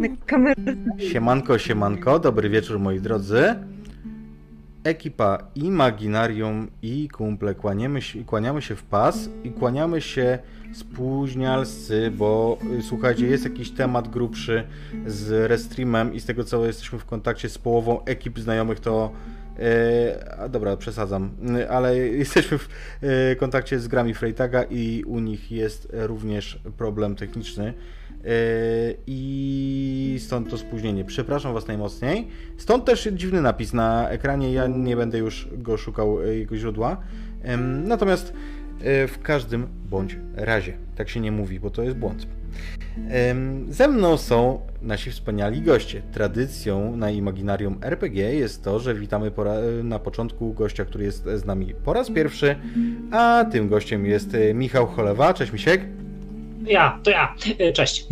Myślę, Na kamerę. Siemanko, siemanko, dobry wieczór moi drodzy. Ekipa Imaginarium i kumple kłaniamy się, kłaniamy się w pas i kłaniamy się spóźnialscy, bo y, słuchajcie, jest jakiś temat grubszy z Restreamem i z tego co jesteśmy w kontakcie z połową ekip znajomych to e, a dobra, przesadzam, y, ale jesteśmy w e, kontakcie z grami Freytaga i u nich jest również problem techniczny. Yy, i stąd to spóźnienie. Przepraszam Was najmocniej. Stąd też dziwny napis na ekranie. Ja nie będę już go szukał yy, jego źródła. Natomiast yy, w każdym bądź razie, tak się nie mówi, bo to jest błąd. Ze mną są nasi wspaniali goście. Tradycją na Imaginarium RPG jest to, że witamy na początku gościa, który jest z nami po raz pierwszy, a tym gościem jest Michał Cholewa. Cześć Misiek. Ja, to ja. E, Cześć.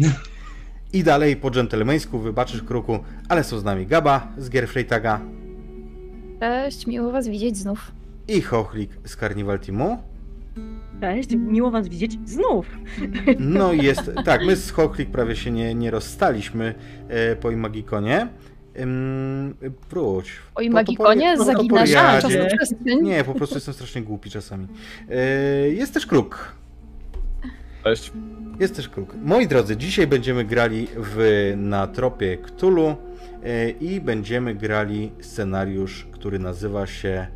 I dalej po dżentelmeńsku, wybaczysz kruku, ale są z nami Gaba z gier Freytaga Cześć, miło was widzieć znów. i Chochlik z Carnival Teamu. Cześć, miło was widzieć znów. No i jest, tak, my z Chochlik prawie się nie, nie rozstaliśmy e, po Imagikonie. Ym, wróć. O Imagikonie po- po- po zaginasz poriadzie. czasoprzestrzeń. Nie, po prostu jestem strasznie głupi czasami. E, jest też Kruk. Cześć. Jest też kruk. Moi drodzy, dzisiaj będziemy grali w, na tropie Cthulhu e, i będziemy grali scenariusz, który nazywa się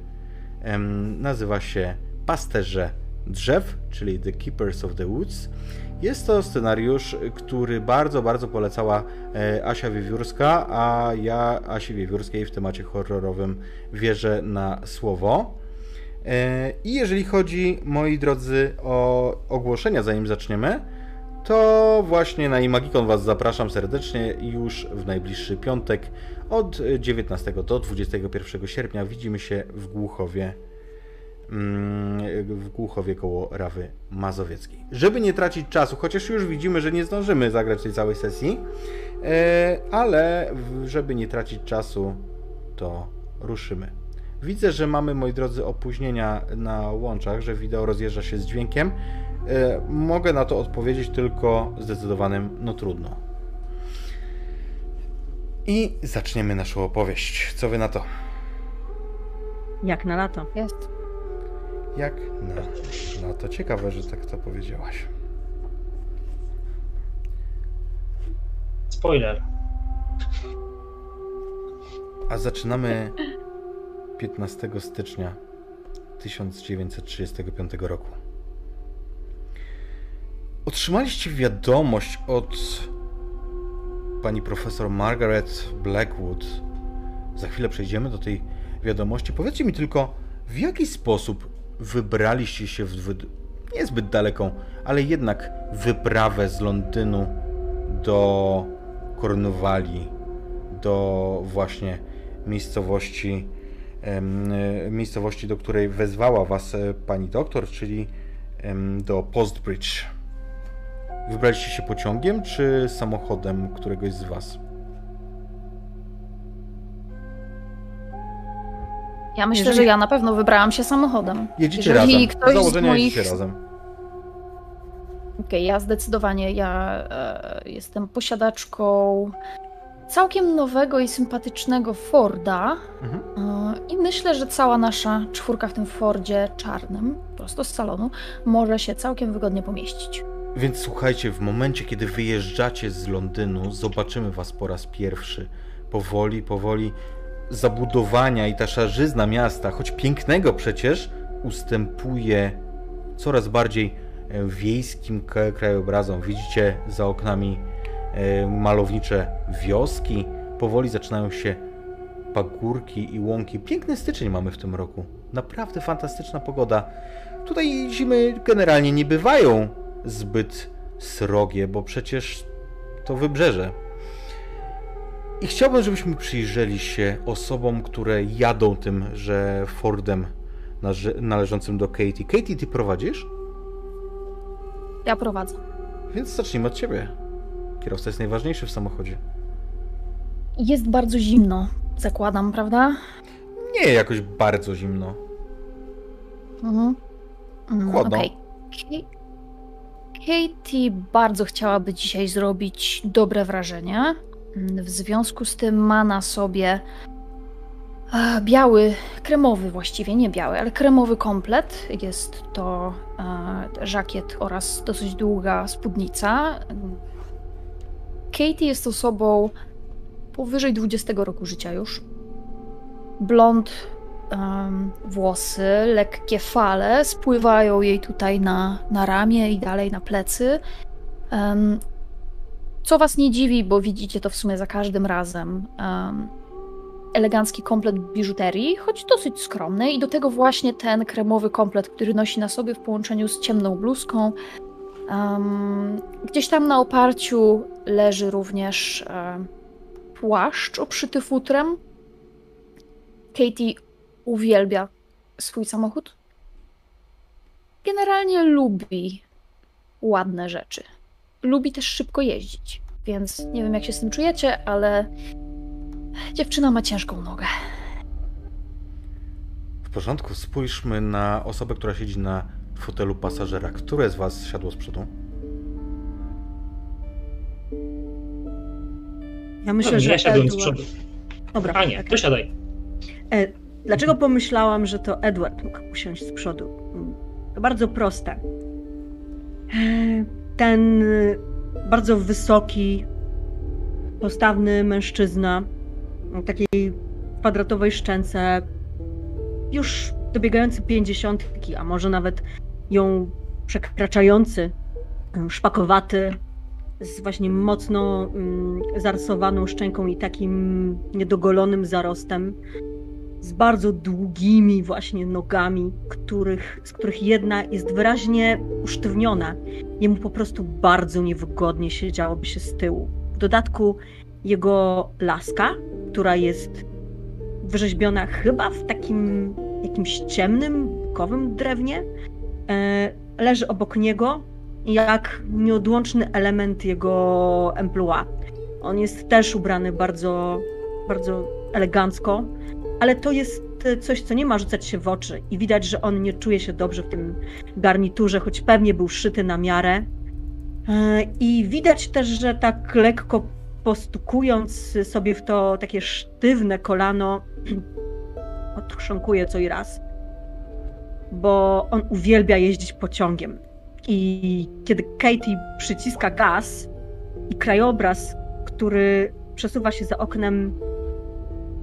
nazywa się Pasterze Drzew, czyli The Keepers of the Woods. Jest to scenariusz, który bardzo, bardzo polecała e, Asia Wiewiórska, a ja Asi Wiewiórskiej w temacie horrorowym wierzę na słowo. E, I jeżeli chodzi, moi drodzy, o ogłoszenia, zanim zaczniemy, to właśnie na Imagikon Was zapraszam serdecznie już w najbliższy piątek od 19 do 21 sierpnia. Widzimy się w Głuchowie, mm, w Głuchowie koło Rawy Mazowieckiej. Żeby nie tracić czasu, chociaż już widzimy, że nie zdążymy zagrać tej całej sesji, e, ale żeby nie tracić czasu, to ruszymy. Widzę, że mamy, moi drodzy, opóźnienia na łączach, że wideo rozjeżdża się z dźwiękiem. E, Mogę na to odpowiedzieć tylko zdecydowanym no trudno. I zaczniemy naszą opowieść. Co wy na to? Jak na lato. Jest. Jak na, na to? Ciekawe, że tak to powiedziałaś. Spoiler. A zaczynamy 15 stycznia 1935 roku. Otrzymaliście wiadomość od pani profesor Margaret Blackwood. Za chwilę przejdziemy do tej wiadomości. Powiedzcie mi tylko, w jaki sposób wybraliście się w niezbyt daleką, ale jednak wyprawę z Londynu do Kornwalii, do właśnie miejscowości, e, miejscowości, do której wezwała was e, pani doktor, czyli do Postbridge. Wybraliście się pociągiem czy samochodem któregoś z was? Ja myślę, Jeżeli- że ja na pewno wybrałam się samochodem. Jedziecie Jeżeli razem. ktoś założenia z moich... jedziecie razem. Okej, ja zdecydowanie, ja e, jestem posiadaczką całkiem nowego i sympatycznego Forda Mhm. e, i myślę, że cała nasza czwórka w tym Fordzie czarnym, prosto z salonu, może się całkiem wygodnie pomieścić. Więc słuchajcie, w momencie, kiedy wyjeżdżacie z Londynu, zobaczymy was po raz pierwszy. Powoli, powoli zabudowania i ta szarzyzna miasta, choć pięknego przecież, ustępuje coraz bardziej e, wiejskim krajobrazom. Widzicie za oknami e, malownicze wioski, powoli zaczynają się pagórki i łąki. Piękny styczeń mamy w tym roku. Naprawdę fantastyczna pogoda. Tutaj zimy generalnie nie bywają zbyt srogie, bo przecież to wybrzeże. I chciałbym, żebyśmy przyjrzeli się osobom, które jadą tym, że Fordem należącym do Katie. Katie, ty prowadzisz? Ja prowadzę. Więc zacznijmy od ciebie. Kierowca jest najważniejszy w samochodzie. Jest bardzo zimno, zakładam, prawda? Nie jakoś bardzo zimno. Mhm. Mm, Chłodno. okej. Katie bardzo chciałaby dzisiaj zrobić dobre wrażenie. W związku z tym ma na sobie e, biały, kremowy właściwie, nie biały, ale kremowy komplet. Jest to e, żakiet oraz dosyć długa spódnica. Katie jest osobą powyżej 20 roku życia już. Blond um, włosy, lekkie fale spływają jej tutaj na, na ramię i dalej na plecy. Um, co was nie dziwi, bo widzicie to w sumie za każdym razem. Um, elegancki komplet biżuterii, choć dosyć skromny, i do tego właśnie ten kremowy komplet, który nosi na sobie w połączeniu z ciemną bluzką. Um, gdzieś tam na oparciu leży również um, płaszcz obszyty futrem. Katie uwielbia swój samochód. Generalnie lubi ładne rzeczy. Lubi też szybko jeździć, więc nie wiem jak się z tym czujecie, ale dziewczyna ma ciężką nogę. W porządku, spójrzmy na osobę, która siedzi na fotelu pasażera. Które z was siadło z przodu? Ja myślę, No, że ja siadłem z przodu. Dobra. A nie, okej. to siadaj. E, dlaczego pomyślałam, że to Edward mógł usiąść z przodu? To bardzo proste. E, Ten y, bardzo wysoki, postawny mężczyzna takiej kwadratowej szczęce, już dobiegający pięćdziesiątki, a może nawet ją przekraczający, y, szpakowaty, z właśnie mocno mm, zarysowaną szczęką i takim niedogolonym zarostem, z bardzo długimi właśnie nogami, których, z których jedna jest wyraźnie usztywniona. Jemu po prostu bardzo niewygodnie siedziałoby się z tyłu. W dodatku jego laska, która jest wyrzeźbiona chyba w takim jakimś ciemnym, bukowym drewnie, e, leży obok niego jak nieodłączny element jego emploi. On jest też ubrany bardzo, bardzo elegancko, ale to jest coś, co nie ma rzucać się w oczy i widać, że on nie czuje się dobrze w tym garniturze, choć pewnie był szyty na miarę. E, I widać też, że tak lekko postukując sobie w to takie sztywne kolano, otrząkuje co i raz, bo on uwielbia jeździć pociągiem. I kiedy Katie przyciska gaz i krajobraz, który przesuwa się za oknem,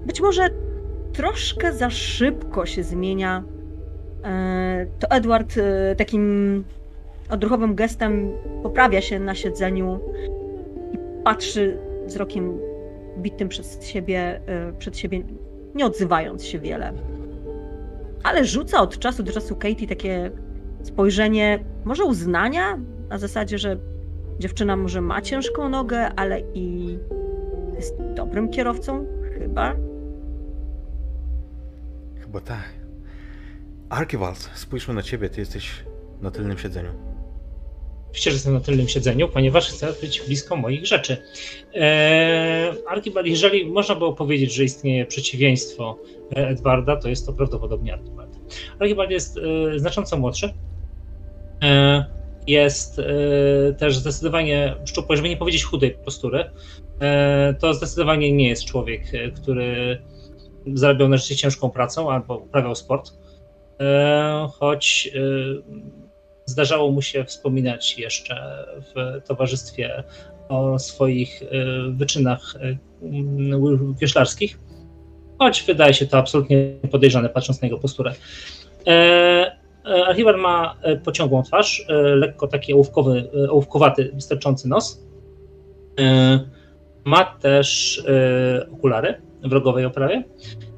być może troszkę za szybko się zmienia, e, to Edward e, takim odruchowym gestem poprawia się na siedzeniu i patrzy wzrokiem bitym przez siebie, e, przed siebie, nie odzywając się wiele. Ale rzuca od czasu do czasu Katie takie spojrzenie może uznania na zasadzie, że dziewczyna może ma ciężką nogę, ale i jest dobrym kierowcą, chyba. Chyba tak. Archibald, spójrzmy na ciebie, ty jesteś na tylnym siedzeniu. Oczywiście, że jestem na tylnym siedzeniu, ponieważ chcę być blisko moich rzeczy. Eee, Archibald, jeżeli można było powiedzieć, że istnieje przeciwieństwo e, Edwarda, to jest to prawdopodobnie Archibald. Archibald jest e, znacząco młodszy. E, jest e, też zdecydowanie szczupły, żeby nie powiedzieć chudej postury. E, to zdecydowanie nie jest człowiek, e, który zarabiał na życie ciężką pracą albo uprawiał sport. E, choć e, Zdarzało mu się wspominać jeszcze w towarzystwie o swoich y, wyczynach wioślarskich, choć wydaje się to absolutnie podejrzane, patrząc na jego posturę. E, e, Archibald ma e, pociągłą twarz, e, lekko taki ołówkowy, e, ołówkowaty, wystarczący nos. E, Ma też e, okulary w rogowej oprawie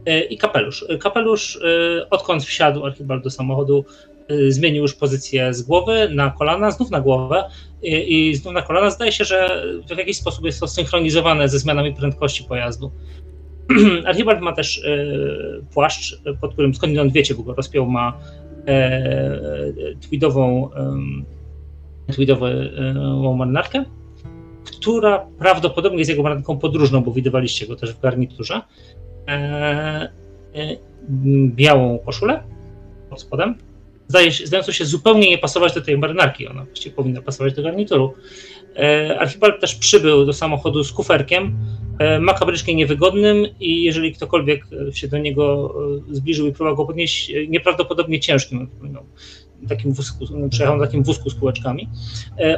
e, i kapelusz. Kapelusz, e, odkąd wsiadł Archibald do samochodu, zmienił już pozycję z głowy na kolana, znów na głowę i, i znów na kolana. Zdaje się, że w jakiś sposób jest to synchronizowane ze zmianami prędkości pojazdu. Archibald ma też płaszcz, pod którym skądinąd wiecie, bo go rozpiął, ma e, tweedową, tweedową e, marynarkę, która prawdopodobnie jest jego marynarką podróżną, bo widywaliście go też w garniturze. E, e, białą koszulę pod spodem, zdaje się, zdającą się zupełnie nie pasować do tej marynarki. Ona właściwie powinna pasować do garnituru. E, Archibald też przybył do samochodu z kuferkiem, e, makabrycznie niewygodnym i jeżeli ktokolwiek się do niego e, zbliżył i próbował go podnieść, nieprawdopodobnie ciężkim, takim wózku, przejechał na takim wózku z kółeczkami,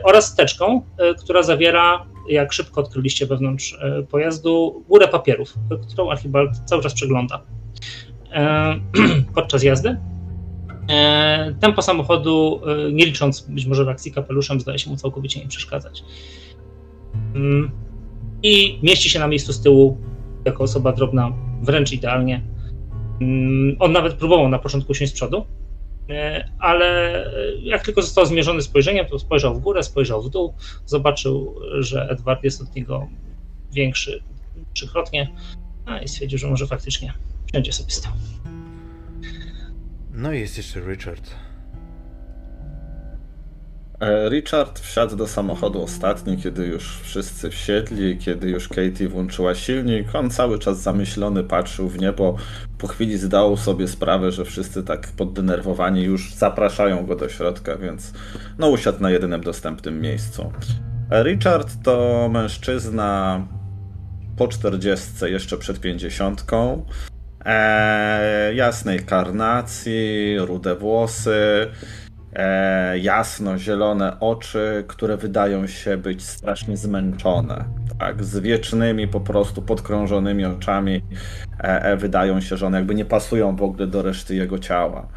oraz teczką, która zawiera, jak szybko odkryliście wewnątrz pojazdu, górę papierów, którą Archibald cały czas przegląda podczas jazdy. E, tempo samochodu, e, nie licząc być może reakcji kapeluszem, zdaje się mu całkowicie nie przeszkadzać. Mm. I mieści się na miejscu z tyłu jako osoba drobna wręcz idealnie. Mm. On nawet próbował na początku siąść z przodu, e, ale jak tylko został zmierzony spojrzeniem, to spojrzał w górę, spojrzał w dół, zobaczył, że Edward jest od niego większy trzykrotnie a i stwierdził, że może faktycznie wsiądzie sobie tyłu. No i jest jeszcze Richard. E, Richard wsiadł do samochodu ostatni, kiedy już wszyscy wsiedli, kiedy już Katie włączyła silnik. On cały czas zamyślony patrzył w niebo. Po chwili zdał sobie sprawę, że wszyscy tak poddenerwowani już zapraszają go do środka, więc no usiadł na jedynym dostępnym miejscu. E, Richard to mężczyzna po 40, jeszcze przed 50 e, jasnej karnacji, rude włosy, jasno-zielone oczy, które wydają się być strasznie zmęczone. Tak, z wiecznymi, po prostu podkrążonymi oczami e, e wydają się, że one jakby nie pasują w ogóle do reszty jego ciała.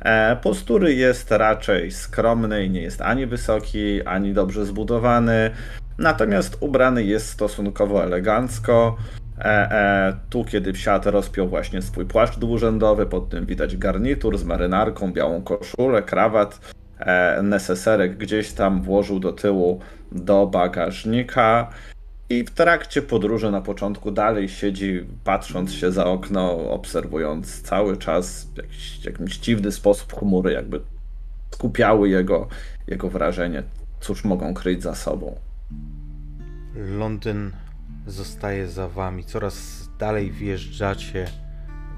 E, postury jest raczej skromny i nie jest ani wysoki, ani dobrze zbudowany. Natomiast ubrany jest stosunkowo elegancko. E, e, tu, kiedy wsiadł, rozpiął właśnie swój płaszcz dwurzędowy, pod tym widać garnitur z marynarką, białą koszulę, krawat, e, neseserek gdzieś tam włożył do tyłu do bagażnika. I w trakcie podróży na początku dalej siedzi, patrząc się za okno, obserwując cały czas w jakiś, jakimś dziwny sposób chmury, jakby skupiały jego, jego wrażenie, cóż mogą kryć za sobą. Londyn zostaje za wami. Coraz dalej wjeżdżacie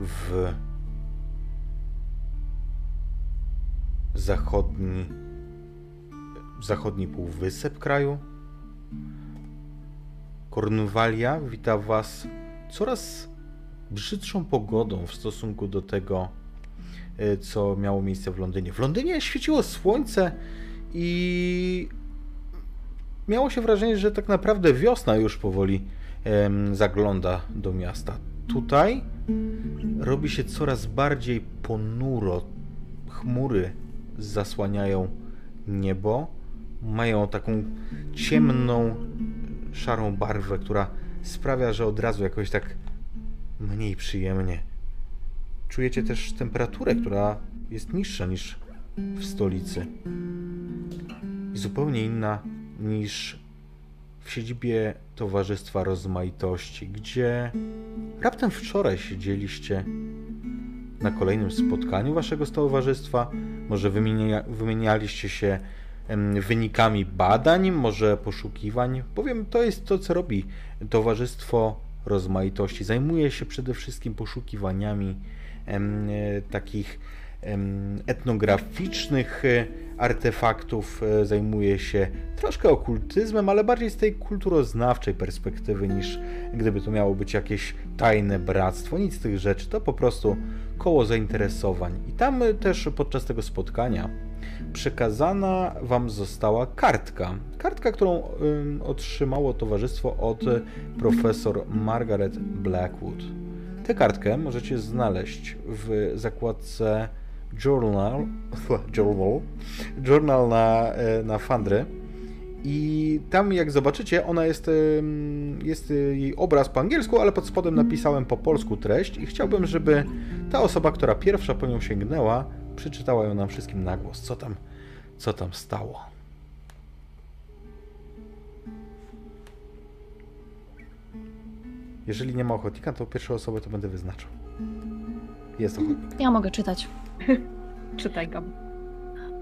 w zachodni, zachodni półwysep kraju. Kornwalia wita was coraz brzydszą pogodą w stosunku do tego, e, co miało miejsce w Londynie. W Londynie świeciło słońce i miało się wrażenie, że tak naprawdę wiosna już powoli zagląda do miasta. Tutaj robi się coraz bardziej ponuro. Chmury zasłaniają niebo, mają taką ciemną, szarą barwę, która sprawia, że od razu jakoś tak mniej przyjemnie. Czujecie też temperaturę, która jest niższa niż w stolicy. I zupełnie inna niż w siedzibie Towarzystwa Rozmaitości, gdzie raptem wczoraj siedzieliście na kolejnym spotkaniu waszego towarzystwa. Może wymienia, wymienialiście się wynikami badań, może poszukiwań. Powiem, to jest to, co robi Towarzystwo Rozmaitości. Zajmuje się przede wszystkim poszukiwaniami em, takich etnograficznych e, artefaktów, e, zajmuje się troszkę okultyzmem, ale bardziej z tej kulturoznawczej perspektywy niż gdyby to miało być jakieś tajne bractwo. Nic z tych rzeczy, to po prostu koło zainteresowań. I tam też podczas tego spotkania przekazana Wam została kartka. Kartka, którą otrzymało towarzystwo od profesor Margaret Blackwood. Tę kartkę możecie znaleźć w zakładce Journal, journal, journal na, e, na Fandry. I tam, jak zobaczycie, ona jest, jest jej obraz po angielsku, ale pod spodem napisałem po polsku treść i chciałbym, żeby ta osoba, która pierwsza po nią sięgnęła, przeczytała ją nam wszystkim na głos. Co tam, co tam stało? Jeżeli nie ma ochotnika, to pierwszą osobę to będę wyznaczał. Jest ochotnik. Ja mogę czytać. Czytaj go.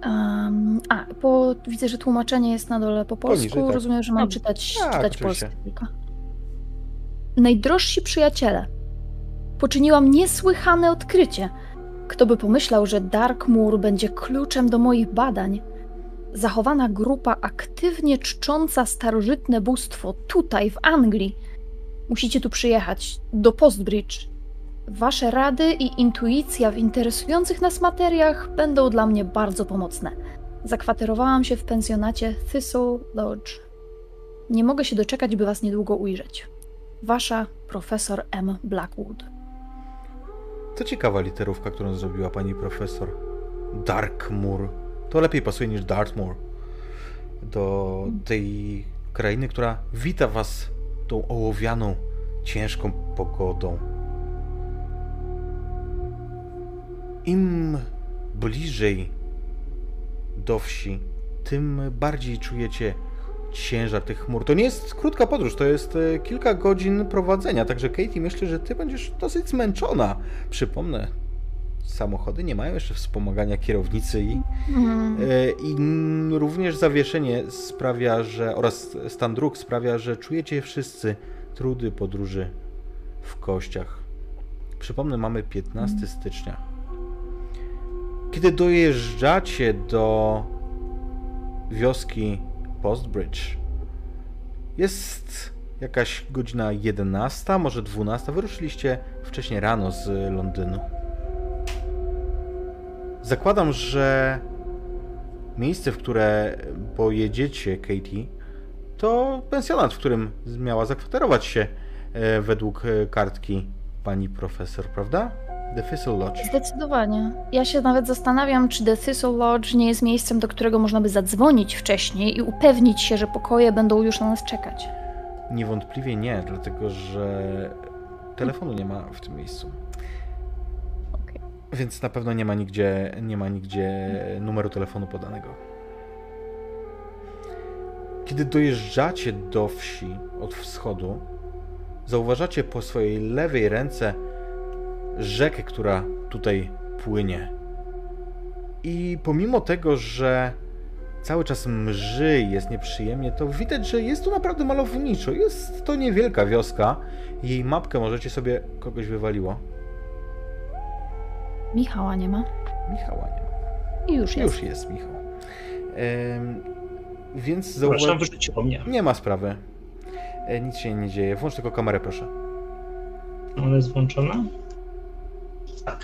Um, a, bo widzę, że tłumaczenie jest na dole po polsku. Poniżej, tak. Rozumiem, że mam Dobrze. czytać, tak, czytać polskie. Najdrożsi przyjaciele. Poczyniłam niesłychane odkrycie. Kto by pomyślał, że Darkmoor będzie kluczem do moich badań? Zachowana grupa aktywnie czcząca starożytne bóstwo tutaj, w Anglii. Musicie tu przyjechać, do Postbridge. Wasze rady i intuicja w interesujących nas materiach będą dla mnie bardzo pomocne. Zakwaterowałam się w pensjonacie Thistle Lodge. Nie mogę się doczekać, by was niedługo ujrzeć. Wasza profesor M. Blackwood. To ciekawa literówka, którą zrobiła pani profesor. Darkmoor. To lepiej pasuje niż Dartmoor. Do tej krainy, która wita was tą ołowianą, ciężką pogodą. Im bliżej do wsi, tym bardziej czujecie ciężar tych chmur. To nie jest krótka podróż, to jest e, kilka godzin prowadzenia, także Katie, myślę, że ty będziesz dosyć zmęczona. Przypomnę, samochody nie mają jeszcze wspomagania kierownicy i, Mm. i również zawieszenie sprawia, że oraz stan dróg sprawia, że czujecie wszyscy trudy podróży w kościach. Przypomnę, mamy 15 stycznia. Kiedy dojeżdżacie do wioski Postbridge, jest jakaś godzina 11, może 12. Wyruszyliście wcześniej rano z Londynu. Zakładam, że miejsce, w które pojedziecie, Katie, to pensjonat, w którym miała zakwaterować się e, według kartki pani profesor, prawda? The Thistle Lodge. Zdecydowanie. Ja się nawet zastanawiam, czy The Thistle Lodge nie jest miejscem, do którego można by zadzwonić wcześniej i upewnić się, że pokoje będą już na nas czekać. Niewątpliwie nie, dlatego że telefonu nie ma w tym miejscu. Okej. Więc na pewno nie ma nigdzie, nie ma nigdzie numeru telefonu podanego. Kiedy dojeżdżacie do wsi od wschodu, zauważacie po swojej lewej ręce rzekę, która tutaj płynie. I pomimo tego, że cały czas mrzy, jest nieprzyjemnie, to widać, że jest tu naprawdę malowniczo. Jest to niewielka wioska. Jej mapkę możecie sobie kogoś wywaliło. Michała nie ma. Michała nie ma. I już jest. Już jest Michał. Więc zauważ... wyrzuciło mnie. Nie ma sprawy. E, nic się nie dzieje. Włącz tylko kamerę, proszę. Ona jest włączona?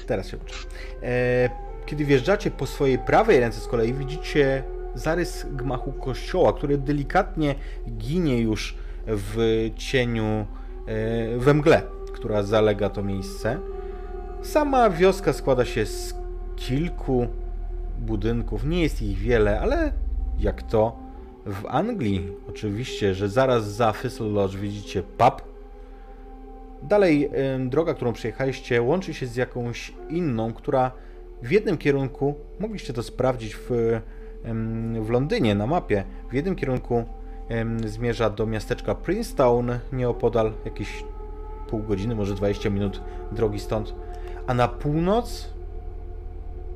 Teraz się uczę. E, kiedy wjeżdżacie po swojej prawej ręce z kolei, widzicie zarys gmachu kościoła, który delikatnie ginie już w cieniu, e, we mgle, która zalega to miejsce. Sama wioska składa się z kilku budynków. Nie jest ich wiele, ale jak to w Anglii, oczywiście, że zaraz za Thistle Lodge widzicie pub, Dalej droga, którą przejechaliście, łączy się z jakąś inną, która w jednym kierunku, mogliście to sprawdzić w, w Londynie na mapie, w jednym kierunku zmierza do miasteczka Princetown, nieopodal, jakieś pół godziny, może 20 minut drogi stąd, a na północ,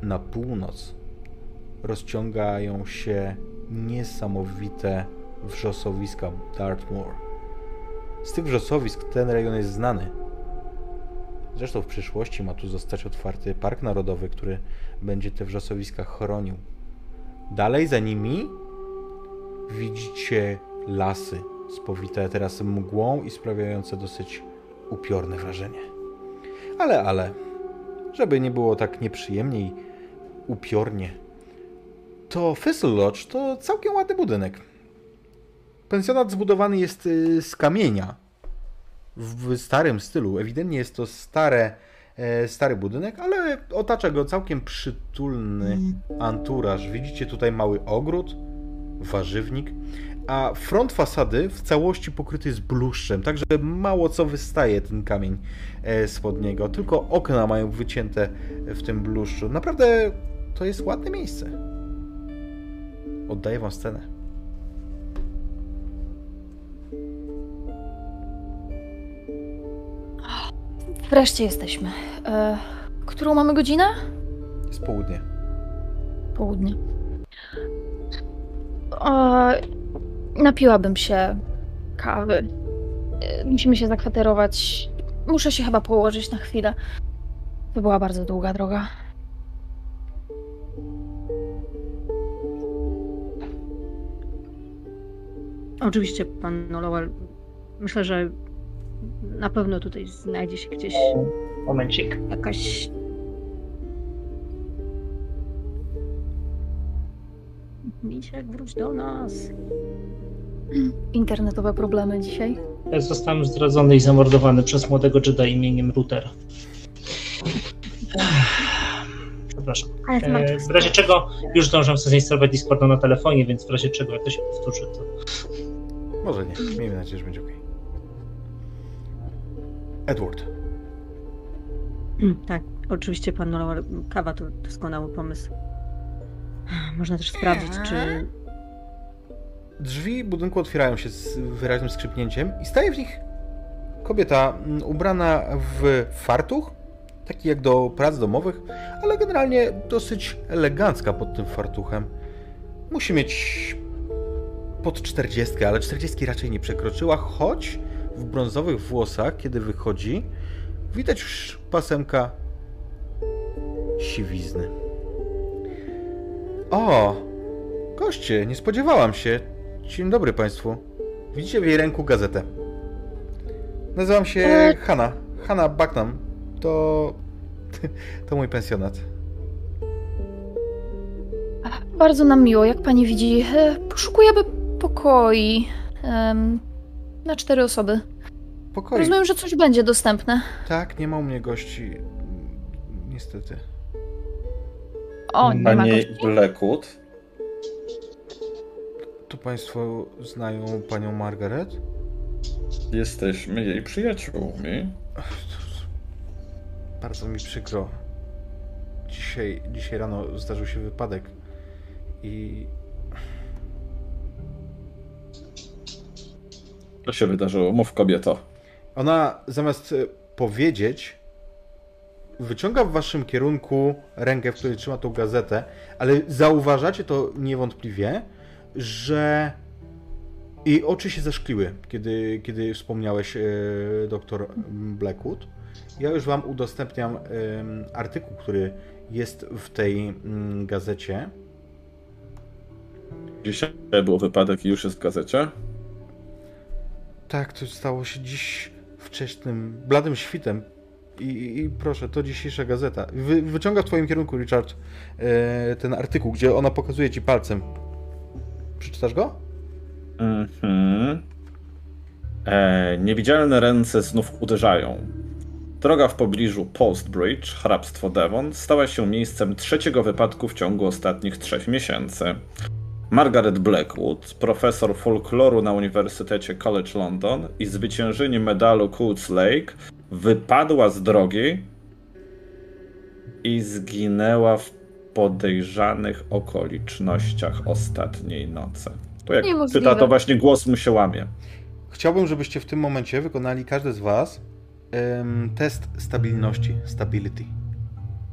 na północ rozciągają się niesamowite wrzosowiska Dartmoor. Z tych wrzosowisk ten rejon jest znany. Zresztą w przyszłości ma tu zostać otwarty park narodowy, który będzie te wrzosowiska chronił. Dalej za nimi widzicie lasy spowite teraz mgłą i sprawiające dosyć upiorne wrażenie. Ale, ale, żeby nie było tak nieprzyjemnie i upiornie, to Thistle Lodge to całkiem ładny budynek. Pensjonat zbudowany jest y, z kamienia w starym stylu. Ewidentnie jest to stare, e, stary budynek, ale otacza go całkiem przytulny anturaż. Widzicie tutaj mały ogród, warzywnik, a front fasady w całości pokryty jest bluszczem, także mało co wystaje ten kamień e, spod niego. Tylko okna mają wycięte w tym bluszczu. Naprawdę to jest ładne miejsce. Oddaję wam scenę. Wreszcie jesteśmy. E, którą mamy godzinę? Z południe. Południe. E, napiłabym się kawy. E, musimy się zakwaterować. Muszę się chyba położyć na chwilę. To była bardzo długa droga. Oczywiście, pan Lowell, myślę, że na pewno tutaj znajdzie się gdzieś Momencik. jakaś. Misiek, wróć do nas. Internetowe problemy dzisiaj. Ja Zostałem zdradzony i zamordowany przez młodego Jedi imieniem Router. Przepraszam. Ale to E, w razie czego już zdążam sobie zainstalować Discorda na telefonie, więc w razie czego jak to się powtórzy, to Może nie. Miejmy nadzieję, że będzie ok. Edward. Mm, Tak, oczywiście pan Lowell. Kawa to doskonały pomysł. Można też sprawdzić, czy. Drzwi budynku otwierają się z wyraźnym skrzypnięciem i staje w nich kobieta mm, ubrana w fartuch, taki jak do prac domowych, ale generalnie dosyć elegancka pod tym fartuchem. Musi mieć pod 40, ale 40 raczej nie przekroczyła, choć w brązowych włosach, kiedy wychodzi, widać już pasemka siwizny. O, goście, nie spodziewałam się. Dzień dobry Państwu. Widzicie w jej ręku gazetę. Nazywam się E- Hanna. Hanna Bucknam. To... To mój pensjonat. Bardzo nam miło, jak pani widzi. e, Poszukujemy pokoi na cztery osoby. Pokoi. Rozumiem, że coś będzie dostępne. Tak, nie ma u mnie gości. Niestety. O, nie ma Panie gości. Blackwood, To Państwo znają Panią Margaret? jesteśmy jej przyjaciółmi. Bardzo mi przykro. Dzisiaj, dzisiaj rano zdarzył się wypadek i Co się wydarzyło? Mów kobieto. Ona zamiast e, powiedzieć, wyciąga w waszym kierunku rękę, w której trzyma tą gazetę, ale zauważacie to niewątpliwie, że jej oczy się zaszkliły, kiedy, kiedy wspomniałeś e, doktor Blackwood. Ja już wam udostępniam em, artykuł, który jest w tej mm, gazecie. Dzisiaj był wypadek i już jest w gazecie. Tak, to stało się dziś wczesnym, bladym świtem. I, i, proszę, to dzisiejsza gazeta. Wy, wyciąga w twoim kierunku, Richard, e, ten artykuł, gdzie ona pokazuje ci palcem. Przeczytasz go? Mhm. E, niewidzialne ręce znów uderzają. Droga w pobliżu Post Bridge, hrabstwo Devon, stała się miejscem trzeciego wypadku w ciągu ostatnich trzech miesięcy. Margaret Blackwood, profesor folkloru na Uniwersytecie College London i zwyciężyni medalu Coates Lake, wypadła z drogi i zginęła w podejrzanych okolicznościach ostatniej nocy. Tu jak Niemożliwe. czyta, to właśnie głos mu się łamie. Chciałbym, żebyście w tym momencie wykonali każdy z was em, test stabilności, stability.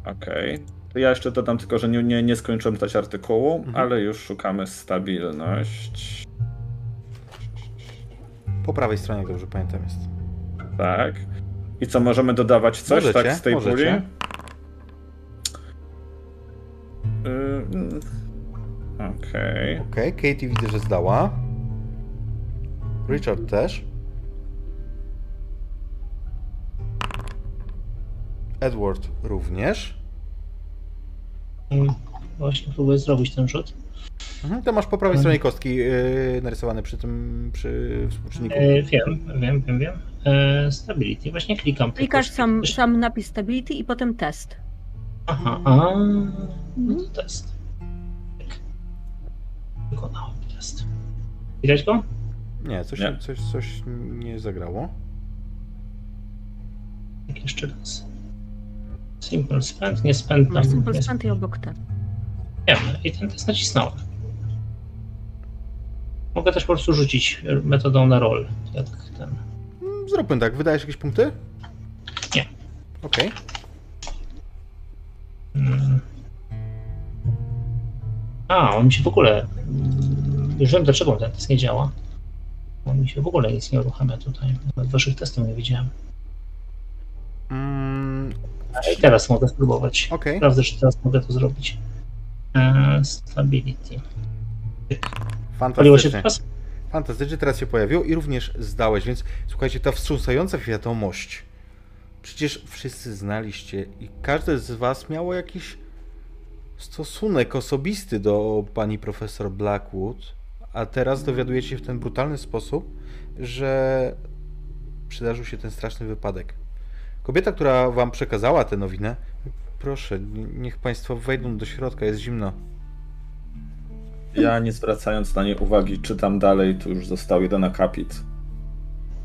Okej. To Ja jeszcze dodam tylko, że nie, nie, nie skończyłem czytać artykułu, Mhm. ale już szukamy stabilność. Po prawej stronie, jak dobrze pamiętam, jest. Tak. I co, możemy dodawać coś Możecie, tak z tej możecie. puli? Yy. Okej. Okej, Katie widzę, że zdała. Richard też. Edward również. Mm, właśnie próbuję zrobić ten rzut. Mhm, to masz po prawej stronie kostki yy, narysowane przy tym, przy współczynniku. E, wiem, wiem, wiem, wiem. E, stability, właśnie klikam. Klikasz sam, sam napis stability i potem test. Aha, a, no to test. Tak. Wykonałem test. Widać go? Nie, coś, Nie. Coś, coś nie zagrało. Tak, jeszcze raz. Simple spend, nie spend Masz tam. simple spend i obok ten. Wiem, i ten test nacisnąłem. Mogę też po prostu rzucić metodą na roll. Jak ten. Mm, Zróbmy tak, wydajesz jakieś punkty? Nie. Okej. Mm. A, on mi się w ogóle. Już wiem dlaczego ten test nie działa. On mi się w ogóle nic nie uruchamia tutaj. Nawet waszych testów nie widziałem. I teraz mogę spróbować. Okej. Sprawdzę, czy teraz mogę to zrobić. E, stability. Paliło się teraz? Fantastycznie, teraz się pojawiło i również zdałeś, więc słuchajcie, ta wstrząsająca wiadomość. Przecież wszyscy znaliście i każdy z was miało jakiś stosunek osobisty do pani profesor Blackwood, a teraz dowiadujecie się w ten brutalny sposób, że przydarzył się ten straszny wypadek. Kobieta, która wam przekazała tę nowinę, proszę, niech państwo wejdą do środka, jest zimno. Ja nie zwracając na nie uwagi, czytam dalej, tu już został jeden akapit.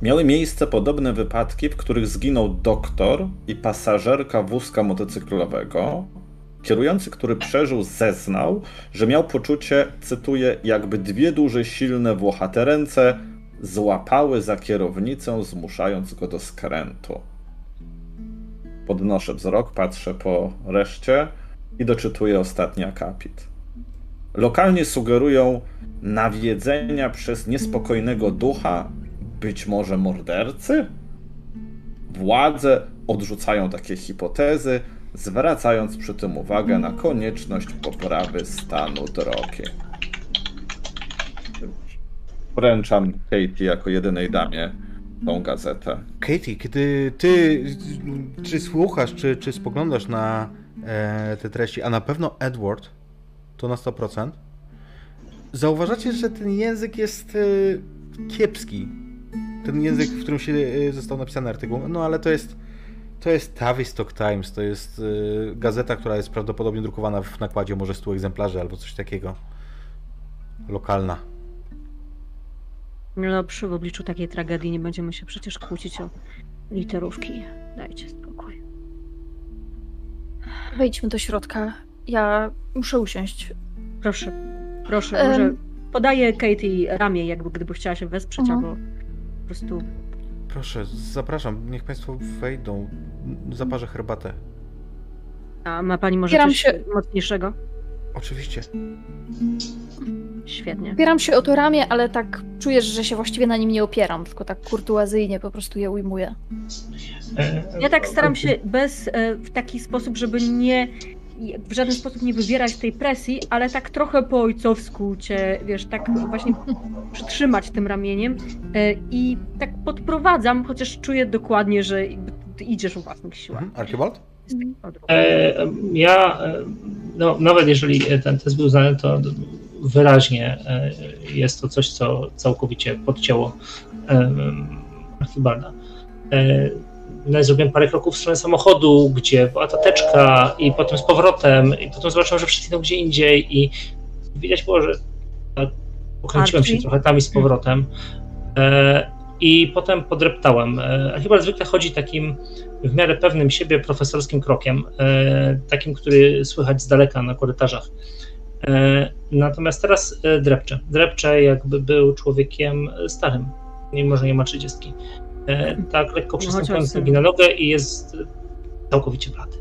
Miały miejsce podobne wypadki, w których zginął doktor i pasażerka wózka motocyklowego. Kierujący, który przeżył, zeznał, że miał poczucie, cytuję, jakby dwie duże, silne, włochate ręce złapały za kierownicę, zmuszając go do skrętu. Podnoszę wzrok, patrzę po reszcie i doczytuję ostatni akapit. Lokalnie sugerują nawiedzenia przez niespokojnego ducha, być może mordercy? Władze odrzucają takie hipotezy, zwracając przy tym uwagę na konieczność poprawy stanu drogi. Wręczam Katie jako jedynej damie tą gazetę. Katie, kiedy ty czy słuchasz, czy, czy spoglądasz na e, te treści, a na pewno Edward, to na 100%, zauważacie, że ten język jest e, kiepski. Ten język, w którym się e, został napisany artykuł. No ale to jest to jest Tavistock Times, to jest e, gazeta, która jest prawdopodobnie drukowana w nakładzie może 100 egzemplarzy albo coś takiego. Lokalna. No dobrze, w obliczu takiej tragedii nie będziemy się przecież kłócić o literówki. Dajcie spokój. Wejdźmy do środka. Ja muszę usiąść. Proszę, proszę, Em. może podaję Katie ramię, jakby gdyby chciała się wesprzeć, Mhm. albo po prostu Proszę, zapraszam, niech Państwo wejdą. Zaparzę herbatę. A ma pani może Opieram coś się- mocniejszego? Oczywiście. Świetnie. Opieram się o to ramię, ale tak czujesz, że się właściwie na nim nie opieram, tylko tak kurtuazyjnie po prostu je ujmuję. Ja tak staram się bez, e, w taki sposób, żeby nie, w żaden sposób nie wywierać tej presji, ale tak trochę po ojcowsku cię, wiesz, tak właśnie przytrzymać tym ramieniem e, i tak podprowadzam, chociaż czuję dokładnie, że idziesz o własnych siłach. Mhm. Archibald? Odruch. E, Ja, e, no, nawet jeżeli ten test był znany, to wyraźnie e, jest to coś, co całkowicie podcięło Archibalda. No, zrobiłem parę kroków w stronę samochodu, gdzie była ta teczka i potem z powrotem i potem zobaczyłem, że przeszedł gdzie indziej i widać było, że tak, pokręciłem się trochę tam i z powrotem. E, I potem podreptałem. Archibald zwykle chodzi takim w miarę pewnym siebie profesorskim krokiem, e, takim, który słychać z daleka na korytarzach. E, Natomiast teraz drepcze. Drepcze jakby był człowiekiem starym, mimo że nie ma trzydziestki. E, Tak lekko przystępując nogi na nogę i jest całkowicie blady.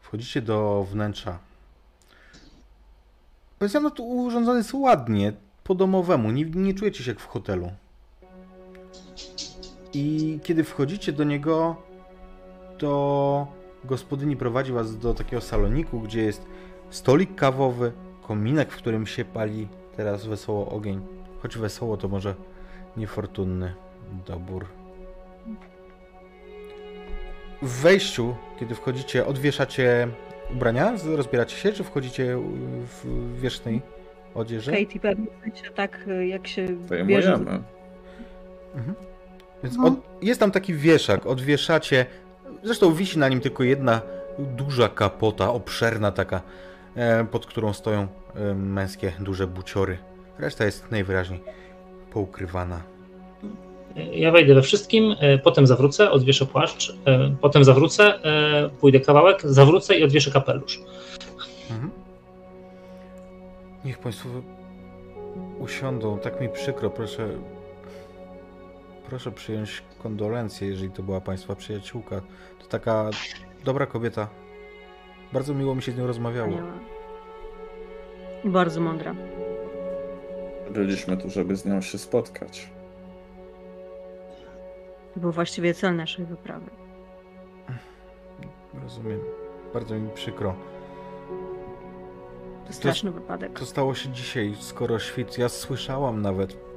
Wchodzicie do wnętrza. Powiedziano, tu urządzony jest ładnie, po domowemu. Nie, nie czujecie się jak w hotelu. I kiedy wchodzicie do niego, to gospodyni prowadzi was do takiego saloniku, gdzie jest stolik kawowy, kominek, w którym się pali teraz wesoło ogień. Choć wesoło to może niefortunny dobór. W wejściu, kiedy wchodzicie, odwieszacie ubrania, rozbieracie się, czy wchodzicie w wierzchnej odzieży? Katie pewnie tak, jak się bierze. Zajmujemy. Więc No. od, jest tam taki wieszak, odwieszacie. Zresztą wisi na nim tylko jedna duża kapota, obszerna taka, e, pod którą stoją e, męskie duże buciory. Reszta jest najwyraźniej poukrywana. Ja wejdę we wszystkim, e, potem zawrócę, odwieszę płaszcz, e, potem zawrócę, e, pójdę kawałek, zawrócę i odwieszę kapelusz. Mhm. Niech Państwo usiądą. Tak mi przykro, proszę. Proszę przyjąć kondolencje, jeżeli to była Państwa przyjaciółka. To taka dobra kobieta. Bardzo miło mi się z nią rozmawiało. Bardzo mądra. Byliśmy tu, żeby z nią się spotkać. To był właściwie cel naszej wyprawy. Rozumiem. Bardzo mi przykro. To straszny wypadek. To stało się dzisiaj, skoro świt. Ja słyszałam nawet,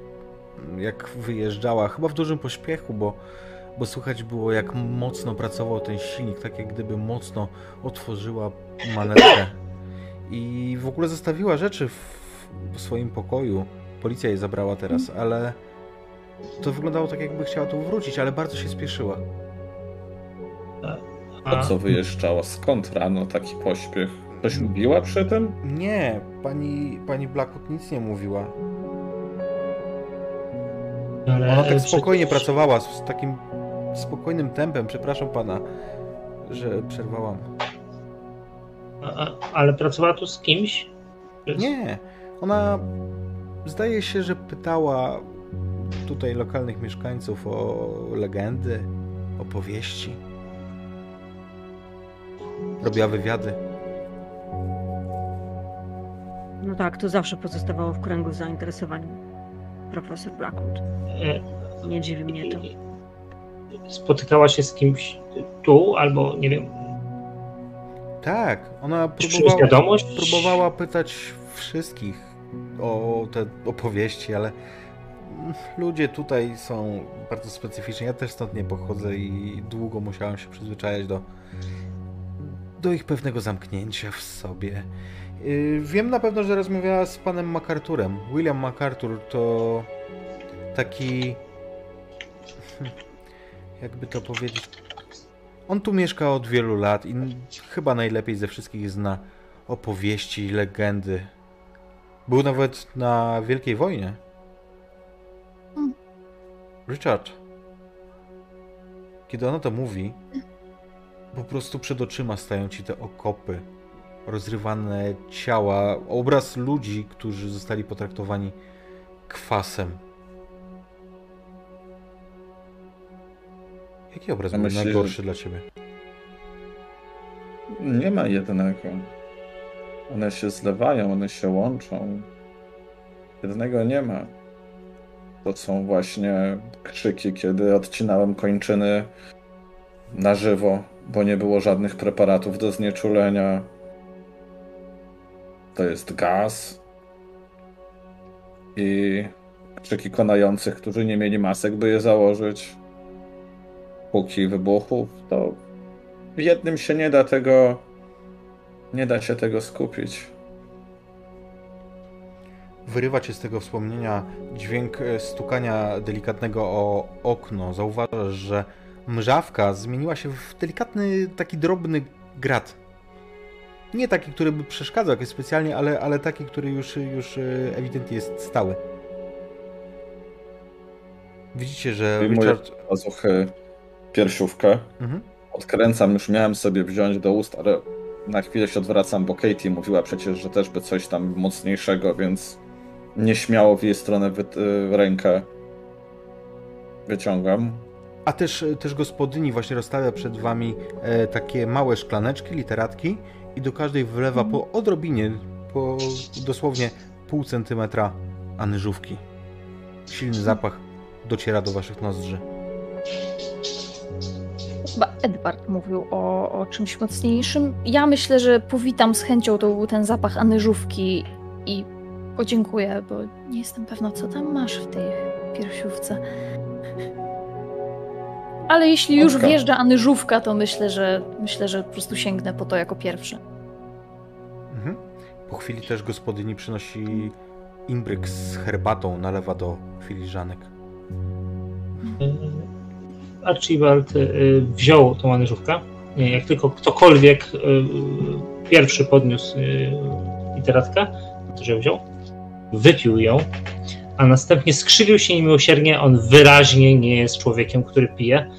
jak wyjeżdżała, chyba w dużym pośpiechu, bo, bo słychać było, jak mocno pracował ten silnik, tak jak gdyby mocno otworzyła manetkę. I w ogóle zostawiła rzeczy w, w swoim pokoju. Policja je zabrała teraz, ale to wyglądało tak, jakby chciała tu wrócić, ale bardzo się spieszyła. Po co wyjeżdżała? Skąd rano taki pośpiech? Coś mówiła przy tym? Nie, pani, pani Blackwood nic nie mówiła. Ale Ona tak przecież- spokojnie pracowała, z takim spokojnym tempem. Przepraszam pana, że przerwałam. A, a- ale pracowała tu z kimś? Nie, ona zdaje się, że pytała tutaj lokalnych mieszkańców o legendy, opowieści. Robiła wywiady. No tak, to zawsze pozostawało w kręgu zainteresowań profesor Blackwood. e, Nie dziwi mnie to. Spotykała się z kimś tu, albo nie wiem, Tak, ona próbowała, próbowała pytać wszystkich o te opowieści, ale ludzie tutaj są bardzo specyficzni. Ja też stąd nie pochodzę i długo musiałem się przyzwyczajać do, do ich pewnego zamknięcia w sobie. Yy, Wiem na pewno, że rozmawiała z panem MacArthurem. William MacArthur to taki. Jakby to powiedzieć. On tu mieszka od wielu lat i chyba najlepiej ze wszystkich zna opowieści i legendy. Był nawet na Wielkiej Wojnie. Mm. Richard, kiedy ona to mówi, po prostu przed oczyma stają ci te okopy, rozrywane ciała, obraz ludzi, którzy zostali potraktowani kwasem. Jaki obraz był myślę, że- najgorszy dla ciebie? Nie ma jednego. One się zlewają, one się łączą. Jednego nie ma. To są właśnie krzyki, kiedy odcinałem kończyny na żywo, bo nie było żadnych preparatów do znieczulenia. To jest gaz. I krzyki konających, którzy nie mieli masek, by je założyć. Huki wybuchów. To w jednym się nie da tego. Nie da się tego skupić. Wyrywa cię z tego wspomnienia dźwięk e, stukania delikatnego o okno. Zauważasz, że mrzawka zmieniła się w delikatny, taki drobny grat. Nie taki, który by przeszkadzał jakoś specjalnie, ale, ale taki, który już, już e, ewidentnie jest stały. Widzicie, że Wyjmuję Richard... pazuchy piersiówkę. Mhm. Odkręcam, już miałem sobie wziąć do ust, ale na chwilę się odwracam, bo Katie mówiła przecież, że też by coś tam mocniejszego, więc nieśmiało w jej stronę y, rękę wyciągam. A też, też gospodyni właśnie rozstawia przed wami e, takie małe szklaneczki, literatki i do każdej wlewa po odrobinie, po dosłownie pół centymetra anyżówki. Silny zapach dociera do waszych nozdrzy. Chyba Edward mówił o, o czymś mocniejszym. Ja myślę, że powitam z chęcią to, ten zapach anyżówki i podziękuję, bo nie jestem pewna, co tam masz w tej piersiówce. Ale jeśli już Oka. wjeżdża anyżówka, to myślę, że myślę, że po prostu sięgnę po to jako pierwsze. Mhm. Po chwili też gospodyni przynosi imbryk z herbatą, nalewa do filiżanek. Archibald y, wziął tą anyżówkę. Nie, Jak tylko ktokolwiek y, pierwszy podniósł y, literatkę, to ją wziął, wypił ją, a następnie skrzywił się niemiłosiernie. On wyraźnie nie jest człowiekiem, który pije.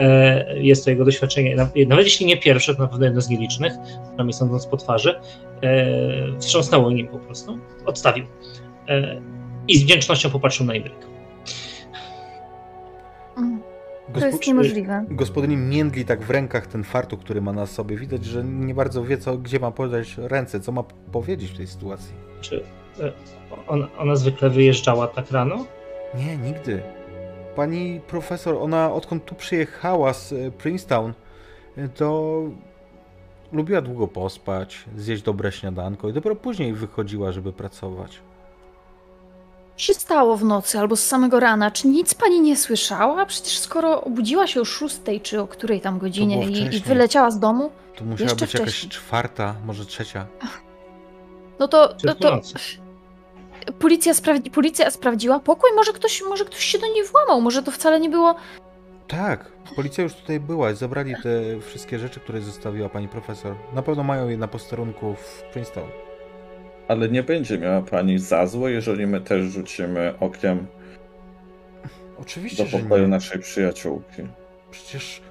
E, Jest to jego doświadczenie, na- nawet jeśli nie pierwsze, to na pewno jedno z nielicznych, przynajmniej sądząc po twarzy. E, Wstrząsnęło nim po prostu, odstawił E, i z wdzięcznością popatrzył na imbryk. Mm, To jest niemożliwe. Gospodyni międli tak w rękach ten fartuch, który ma na sobie. Widać, że nie bardzo wie, co, gdzie ma podać ręce, co ma powiedzieć w tej sytuacji. Czy ona, ona zwykle wyjeżdżała tak rano? Nie, nigdy. Pani profesor, ona odkąd tu przyjechała z e, Princeton, e, to lubiła długo pospać, zjeść dobre śniadanko i dopiero później wychodziła, żeby pracować. Co się stało w nocy albo z samego rana? Czy nic pani nie słyszała? Przecież skoro obudziła się o szóstej czy o której tam godzinie i, i wyleciała z domu, To musiała być jakaś wcześniej. czwarta, może trzecia. no to, Czy to, to? Policja, sprawdzi, policja sprawdziła pokój, może ktoś, może ktoś się do niej włamał, może to wcale nie było... Tak, policja już tutaj była i zabrali te wszystkie rzeczy, które zostawiła pani profesor. Na pewno mają je na posterunku w Princeton. Ale nie będzie miała pani za złe, jeżeli my też rzucimy okiem Oczywiście, do że pokoju nie. naszej przyjaciółki. Przecież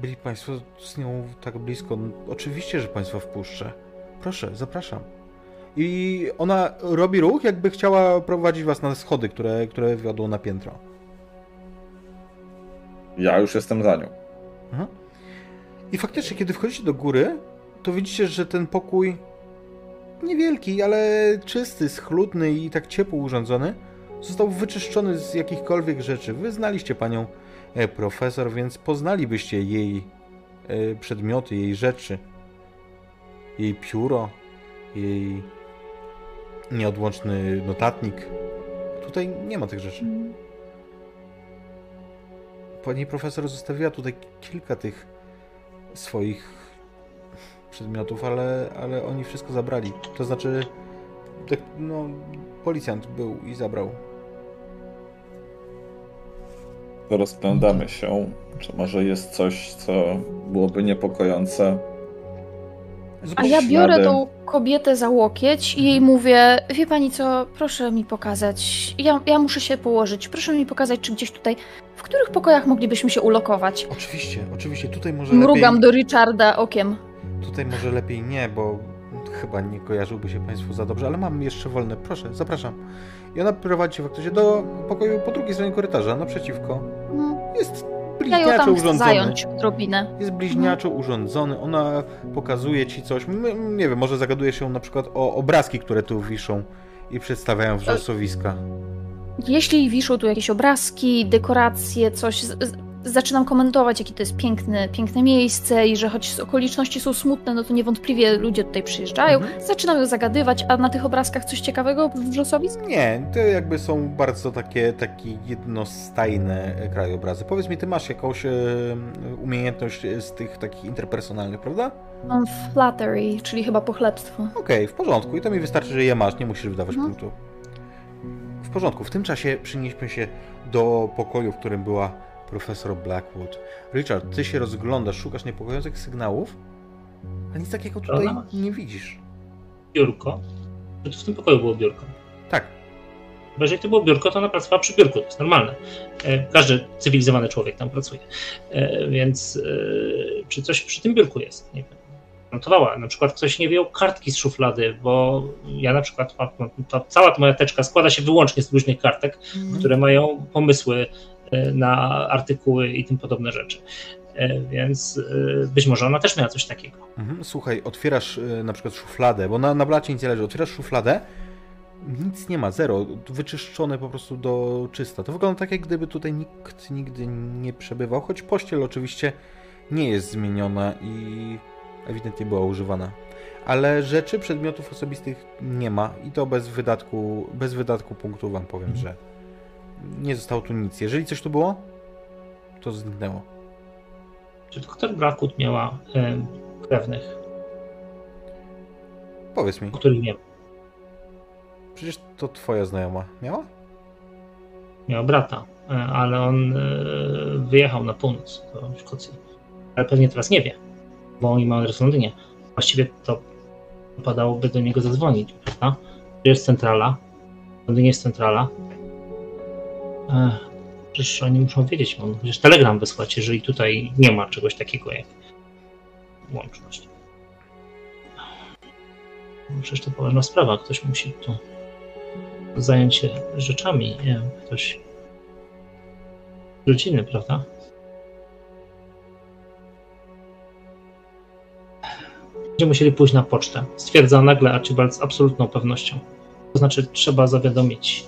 byli państwo z nią tak blisko. No, Oczywiście, że państwa wpuszczę. Proszę, zapraszam. I ona robi ruch, jakby chciała prowadzić was na schody, które, które wiodą na piętro. Ja już jestem za nią. Mhm. I faktycznie, kiedy wchodzicie do góry, to widzicie, że ten pokój niewielki, ale czysty, schludny i tak ciepło urządzony, został wyczyszczony z jakichkolwiek rzeczy. Wy znaliście panią e, profesor, więc poznalibyście jej e, przedmioty, jej rzeczy. Jej pióro, jej nieodłączny notatnik. Tutaj nie ma tych rzeczy. Pani profesor zostawiła tutaj kilka tych swoich przedmiotów, ale, ale oni wszystko zabrali. To znaczy, no, policjant był i zabrał. Rozglądamy się. Czy może jest coś, co byłoby niepokojące? A ja biorę Śladem. tą kobietę za łokieć i jej mówię, wie pani co, proszę mi pokazać, ja, ja muszę się położyć, proszę mi pokazać, czy gdzieś tutaj, w których pokojach moglibyśmy się ulokować. Oczywiście, oczywiście. Tutaj może Mrugam lepiej... do Richarda okiem. Tutaj może lepiej nie, bo chyba nie kojarzyłby się Państwu za dobrze, ale mam jeszcze wolne. Proszę, zapraszam. I ona prowadzi cię faktycznie do pokoju po drugiej stronie korytarza, naprzeciwko. No, Jest bliźniaczo tam urządzony. zająć odrobinę. Jest bliźniaczo urządzony, ona pokazuje ci coś. Nie wiem, może zagaduje się na przykład o obrazki, które tu wiszą i przedstawiają wrzosowiska. Jeśli wiszą tu jakieś obrazki, dekoracje, coś, zaczynam komentować, jakie to jest piękne, piękne miejsce i że choć okoliczności są smutne, no to niewątpliwie ludzie tutaj przyjeżdżają. Mhm. Zaczynam ją zagadywać, a na tych obrazkach coś ciekawego wrzosowisk? Nie, to jakby są bardzo takie, takie jednostajne krajobrazy. Powiedz mi, ty masz jakąś e, umiejętność z tych takich interpersonalnych, prawda? Mam flattery, czyli chyba pochlebstwo. Okej, w porządku. I to mi wystarczy, że je masz, nie musisz wydawać Mhm. punktu. W porządku. W tym czasie przenieśmy się do pokoju, w którym była profesor Blackwood. Richard, ty się rozglądasz, szukasz niepokojących sygnałów, a nic takiego tutaj nie widzisz. Biurko. W tym pokoju było biurko. Tak, Bo jeżeli to było biurko, to ona pracowała przy biurku, to jest normalne. E, Każdy cywilizowany człowiek tam pracuje. E, Więc e, czy coś przy tym biurku jest? Nie wiem. Notowała. Na przykład ktoś nie wyjął kartki z szuflady, bo ja na przykład, mam- ta, cała ta moja teczka składa się wyłącznie z różnych kartek, które mają pomysły na artykuły i tym podobne rzeczy. E, Więc e, być może ona też miała coś takiego. Mhm. Słuchaj, otwierasz na przykład szufladę, bo na, na blacie nic nie leży. Otwierasz szufladę, nic nie ma, zero. Wyczyszczone po prostu do czysta. To wygląda tak, jak gdyby tutaj nikt nigdy nie przebywał, choć pościel oczywiście nie jest zmieniona i ewidentnie była używana. Ale rzeczy, przedmiotów osobistych nie ma i to bez wydatku, bez wydatku punktu wam powiem, że nie zostało tu nic. Jeżeli coś tu było, to zniknęło. Czy doktor Blackwood miała e, krewnych, Powiedz mi, których nie ma? przecież to twoja znajoma miała? Miała brata, e, ale on e, wyjechał na północ do Szkocji. Ale pewnie teraz nie wie, bo oni mają adres w Londynie. Właściwie to wypadałoby do niego zadzwonić, prawda? Tu jest centrala, w Londynie jest centrala. Ech, przecież oni muszą wiedzieć, on przecież telegram wysłać, jeżeli tutaj nie ma czegoś takiego jak łączność. No Przecież to poważna sprawa, ktoś musi tu zająć się rzeczami, nie wiem, ktoś rodziny, prawda? Będziemy musieli pójść na pocztę. Stwierdza nagle Archibald z absolutną pewnością. To znaczy, trzeba zawiadomić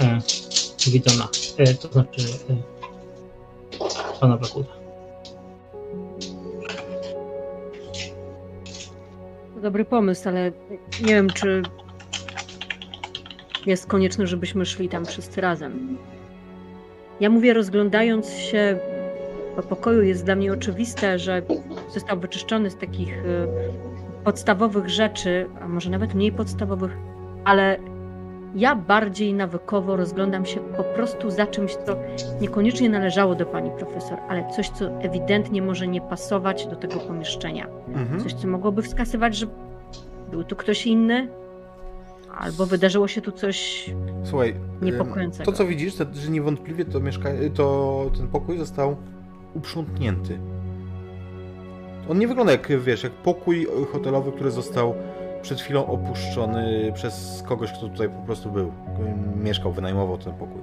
e, Widona, e, to znaczy e, pana Blackwooda. Dobry pomysł, ale nie wiem, czy jest konieczne, żebyśmy szli tam wszyscy razem. Ja mówię, rozglądając się po pokoju, jest dla mnie oczywiste, że został wyczyszczony z takich y, podstawowych rzeczy, a może nawet mniej podstawowych, ale ja bardziej nawykowo rozglądam się po prostu za czymś, co niekoniecznie należało do pani profesor, ale coś, co ewidentnie może nie pasować do tego pomieszczenia. Mhm. Coś, co mogłoby wskazywać, że był tu ktoś inny, albo wydarzyło się tu coś. Słuchaj, Niepokojącego. to co widzisz, to, że niewątpliwie to, mieszka... to ten pokój został uprzątnięty. On nie wygląda jak, wiesz, jak pokój hotelowy, który został przed chwilą opuszczony przez kogoś, kto tutaj po prostu był. Mieszkał, wynajmował ten pokój.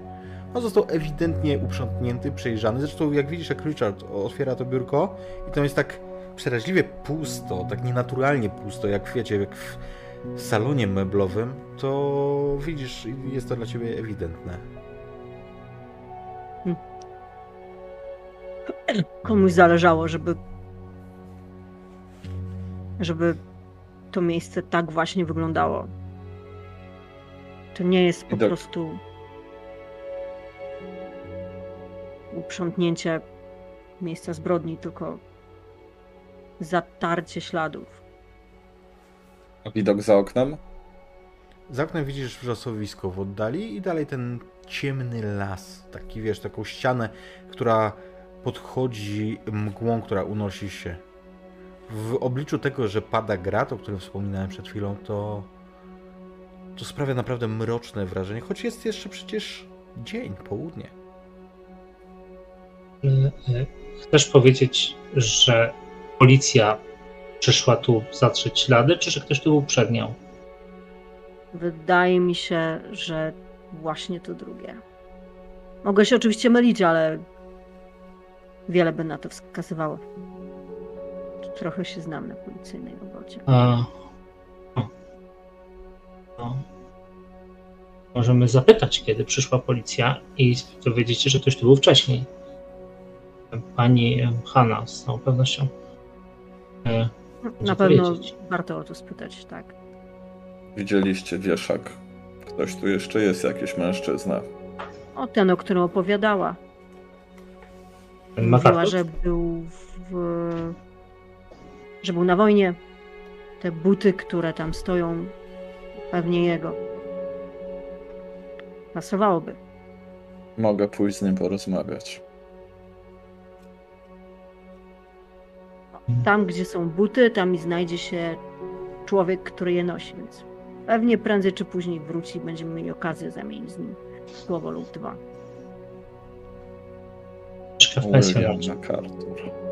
On został ewidentnie uprzątnięty, przejrzany. Zresztą jak widzisz, jak Richard otwiera to biurko i tam jest tak przeraźliwie pusto, tak nienaturalnie pusto, jak wiecie, jak w salonie meblowym, to widzisz, jest to dla ciebie ewidentne. Komuś zależało, żeby. żeby to miejsce tak właśnie wyglądało. To nie jest po Widok. prostu uprzątnięcie miejsca zbrodni, tylko zatarcie śladów. Widok za oknem? Za oknem widzisz wrzosowisko w oddali i dalej ten ciemny las. Taki wiesz, taką ścianę, która podchodzi mgłą, która unosi się. W obliczu tego, że pada grat, o którym wspominałem przed chwilą, to to sprawia naprawdę mroczne wrażenie, choć jest jeszcze przecież dzień, południe. E, e, Chcesz powiedzieć, że policja przyszła tu zatrzeć ślady, czy że ktoś tu był przed nią? Wydaje mi się, że właśnie to drugie. Mogę się oczywiście mylić, ale wiele by na to wskazywało. Trochę się znam na policyjnej robocie. A... o. No. Możemy zapytać, kiedy przyszła policja i dowiedzieć się, że ktoś tu był wcześniej. Pani Hanna z całą pewnością. e, Na pewno powiedzieć. warto o to spytać, tak. Widzieliście wieszak. Ktoś tu jeszcze jest, jakiś mężczyzna. O ten, o którym opowiadała. Mówiła, że był w... że był na wojnie. Te buty, które tam stoją, pewnie jego. Pasowałoby. Mogę pójść z nim porozmawiać. Tam, gdzie są buty, tam i znajdzie się człowiek, który je nosi, więc pewnie prędzej czy później wróci i będziemy mieli okazję zamienić z nim słowo lub dwa. William pensjonacie. MacArthur.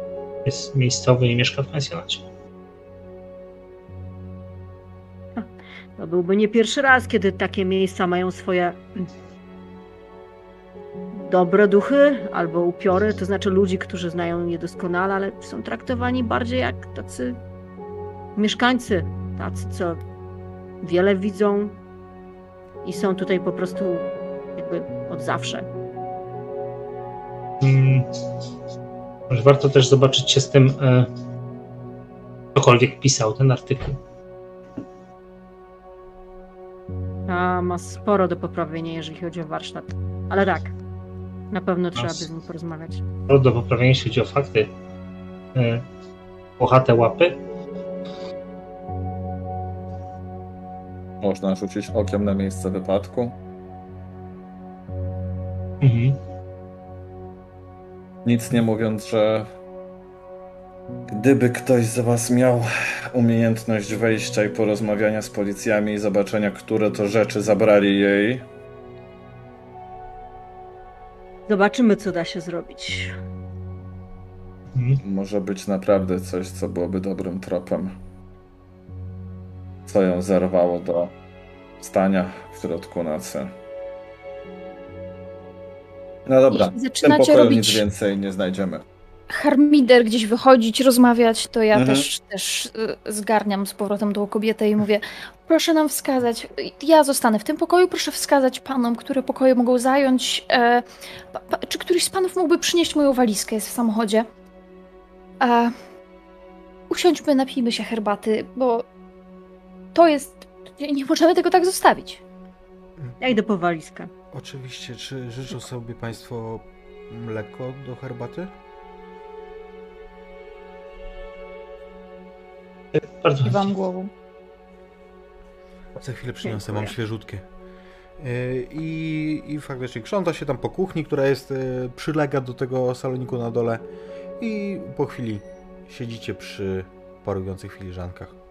Jest miejscowy i mieszka w pensjonacie. To byłby nie pierwszy raz, kiedy takie miejsca mają swoje dobre duchy albo upiory, to znaczy ludzi, którzy znają je doskonale, ale są traktowani bardziej jak tacy mieszkańcy, tacy, co wiele widzą i są tutaj po prostu jakby od zawsze. Mm. Może warto też zobaczyć się z tym, e, ktokolwiek pisał ten artykuł. A ma sporo do poprawienia, jeżeli chodzi o warsztat. Ale tak, na pewno trzeba by z nim porozmawiać. To do poprawienia, jeśli chodzi o fakty. E, Pochate łapy. Można rzucić okiem na miejsce wypadku. Mhm. Nic nie mówiąc, że gdyby ktoś z Was miał umiejętność wejścia i porozmawiania z policjami i zobaczenia, które to rzeczy zabrali jej, Zobaczymy, co da się zrobić. Mhm. może być naprawdę coś, co byłoby dobrym tropem. Co ją zerwało do stania w środku nocy. No dobra, Jeśli w tym zaczynacie robić- nic więcej nie znajdziemy. harmider gdzieś wychodzić, rozmawiać, to ja Mhm. też, też y, zgarniam z powrotem tą kobietę i mówię, proszę nam wskazać, ja zostanę w tym pokoju, proszę wskazać panom, które pokoje mogą zająć. E, pa, pa, czy któryś z panów mógłby przynieść moją walizkę, jest w samochodzie? E, usiądźmy, napijmy się herbaty, bo to jest. Nie możemy tego tak zostawić. Ja idę po walizkę. Oczywiście. Czy życzą sobie Państwo mleko do herbaty? Bardzo Kiwam głową. Za chwilę przyniosę, Dziękuję. mam świeżutkie. Yy, I, I faktycznie krząta się tam po kuchni, która jest, yy, przylega do tego saloniku na dole i po chwili siedzicie przy parujących filiżankach.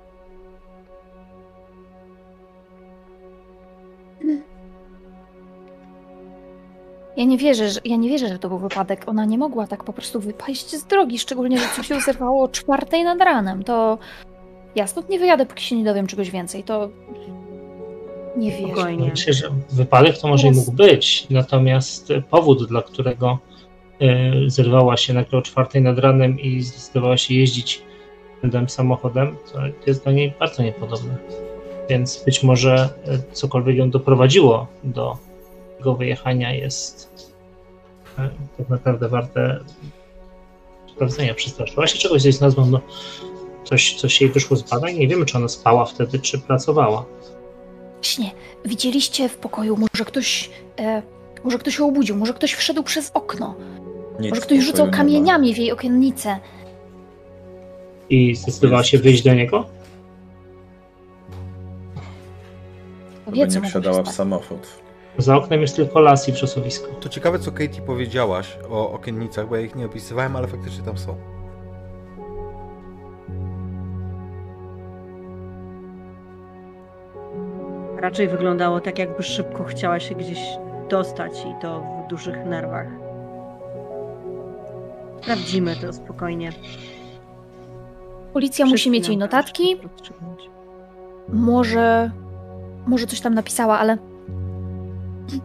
Ja nie wierzę, że, ja nie wierzę, że to był wypadek. Ona nie mogła tak po prostu wypaść z drogi, szczególnie, że coś się zerwało o czwartej nad ranem. To ja stąd nie wyjadę, póki się nie dowiem czegoś więcej. To nie wierzę. Spokojnie. Myślę, że wypadek to może i mógł być, natomiast powód, dla którego e, zerwała się nagle o czwartej nad ranem i zdecydowała się jeździć tym samochodem, to jest do niej bardzo niepodobne. Więc być może e, cokolwiek ją doprowadziło do tego wyjechania jest e, tak naprawdę warte sprawdzenia. Przestraszyła się czegoś, coś z nazwą, no, coś, coś jej wyszło z badań. Nie wiemy, czy ona spała wtedy, czy pracowała. Właśnie, widzieliście w pokoju, może ktoś, e, może ktoś ją obudził, może ktoś wszedł przez okno, Nic może ktoś rzucał ma. kamieniami w jej okiennicę. I zdecydowała się wyjść do niego? Żeby nie wsiadała w samochód. Za oknem jest tylko las i przesuwisko. To ciekawe, co Katie powiedziałaś o okiennicach, bo ja ich nie opisywałem, ale faktycznie tam są. Raczej wyglądało tak, jakby szybko chciała się gdzieś dostać i to w dużych nerwach. Sprawdzimy to spokojnie. Policja musi Wszyscy mieć jej notatki, może, może coś tam napisała, ale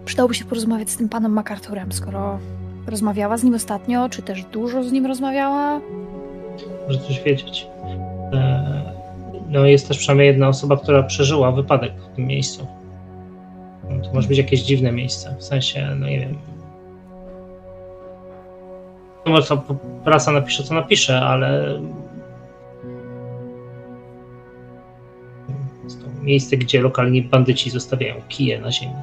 przydałoby się porozmawiać z tym panem MacArthurem, skoro rozmawiała z nim ostatnio, czy też dużo z nim rozmawiała. Może coś wiedzieć. E, No jest też przynajmniej jedna osoba, która przeżyła wypadek w tym miejscu. No, To może być jakieś dziwne miejsce. W sensie, no nie wiem. No może to prasa napisze, co napisze, ale miejsce, gdzie lokalni bandyci zostawiają kije na ziemi.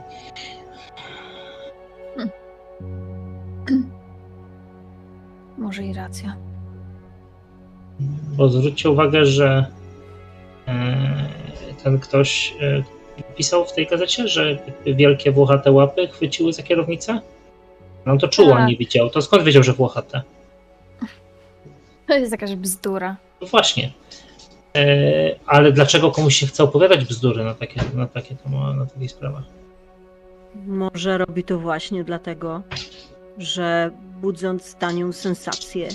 Może i racja. Bo zwróćcie uwagę, że e, ten ktoś e, pisał w tej gazecie, że wielkie włochate łapy chwyciły za kierownicę? No to czuło, Tak. nie widział. To skąd wiedział, że włochate? To jest jakaś bzdura. No właśnie. E, ale dlaczego komuś się chce opowiadać bzdury na takie, na takie, na takich sprawach? Może robi to właśnie dlatego, że budząc tanią sensację,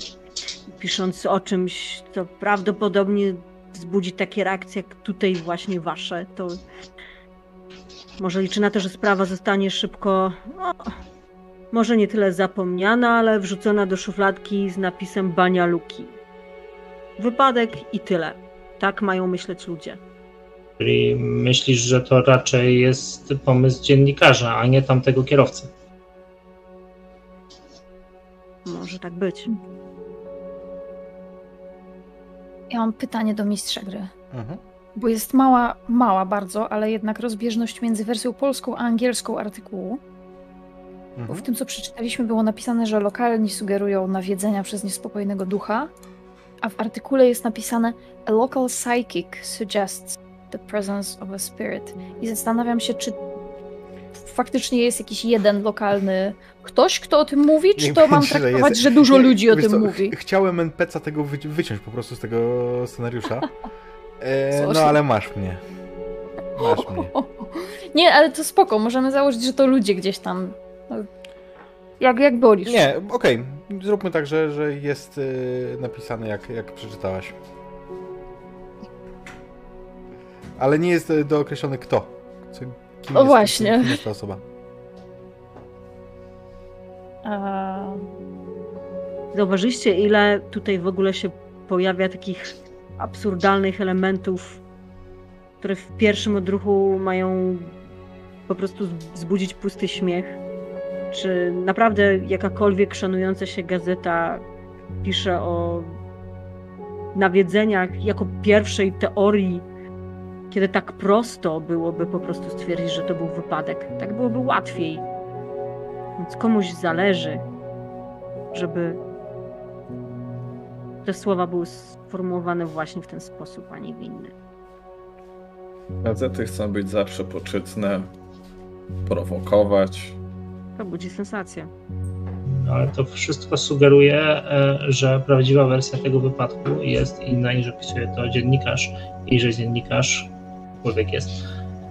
pisząc o czymś, co prawdopodobnie wzbudzi takie reakcje jak tutaj właśnie wasze, to może liczy na to, że sprawa zostanie szybko, no, może nie tyle zapomniana, ale wrzucona do szufladki z napisem Bania Luki. Wypadek i tyle. Tak mają myśleć ludzie. Czyli myślisz, że to raczej jest pomysł dziennikarza, a nie tamtego kierowcy. Może tak być. Ja mam pytanie do mistrza gry. Mhm. Bo jest mała, mała bardzo, ale jednak rozbieżność między wersją polską a angielską artykułu. Bo w Mhm. tym, co przeczytaliśmy, było napisane, że lokalni sugerują nawiedzenia przez niespokojnego ducha, a w artykule jest napisane A local psychic suggests the presence of a spirit. I zastanawiam się, czy faktycznie jest jakiś jeden lokalny ktoś, kto o tym mówi, czy Niech to mam że traktować, jest- że dużo Nie, ludzi o tym co, mówi. ch- Chciałem NPC tego wyci- wyciąć po prostu z tego scenariusza. E, no ale masz mnie. Masz mnie. Nie, ale to spoko, możemy założyć, że to ludzie gdzieś tam. no, Jak, jak wolisz. Nie, okej. Zróbmy tak, że, że jest y, napisane jak, jak przeczytałaś. Ale nie jest y, dookreślony kto. Co, kim O jest, właśnie. Kim, kim jest ta osoba. Zauważyliście, ile tutaj w ogóle się pojawia takich absurdalnych elementów, które w pierwszym odruchu mają po prostu wzbudzić pusty śmiech? Czy naprawdę jakakolwiek szanująca się gazeta pisze o nawiedzeniach jako pierwszej teorii kiedy tak prosto byłoby po prostu stwierdzić, że to był wypadek. Tak byłoby łatwiej. Więc komuś zależy, żeby te słowa były sformułowane właśnie w ten sposób, a nie w inny. Gazety chcą być zawsze poczytne, prowokować. To budzi sensację. Ale to wszystko sugeruje, e, że prawdziwa wersja tego wypadku jest inna niż opisuje to dziennikarz i że dziennikarz, człowiek jest,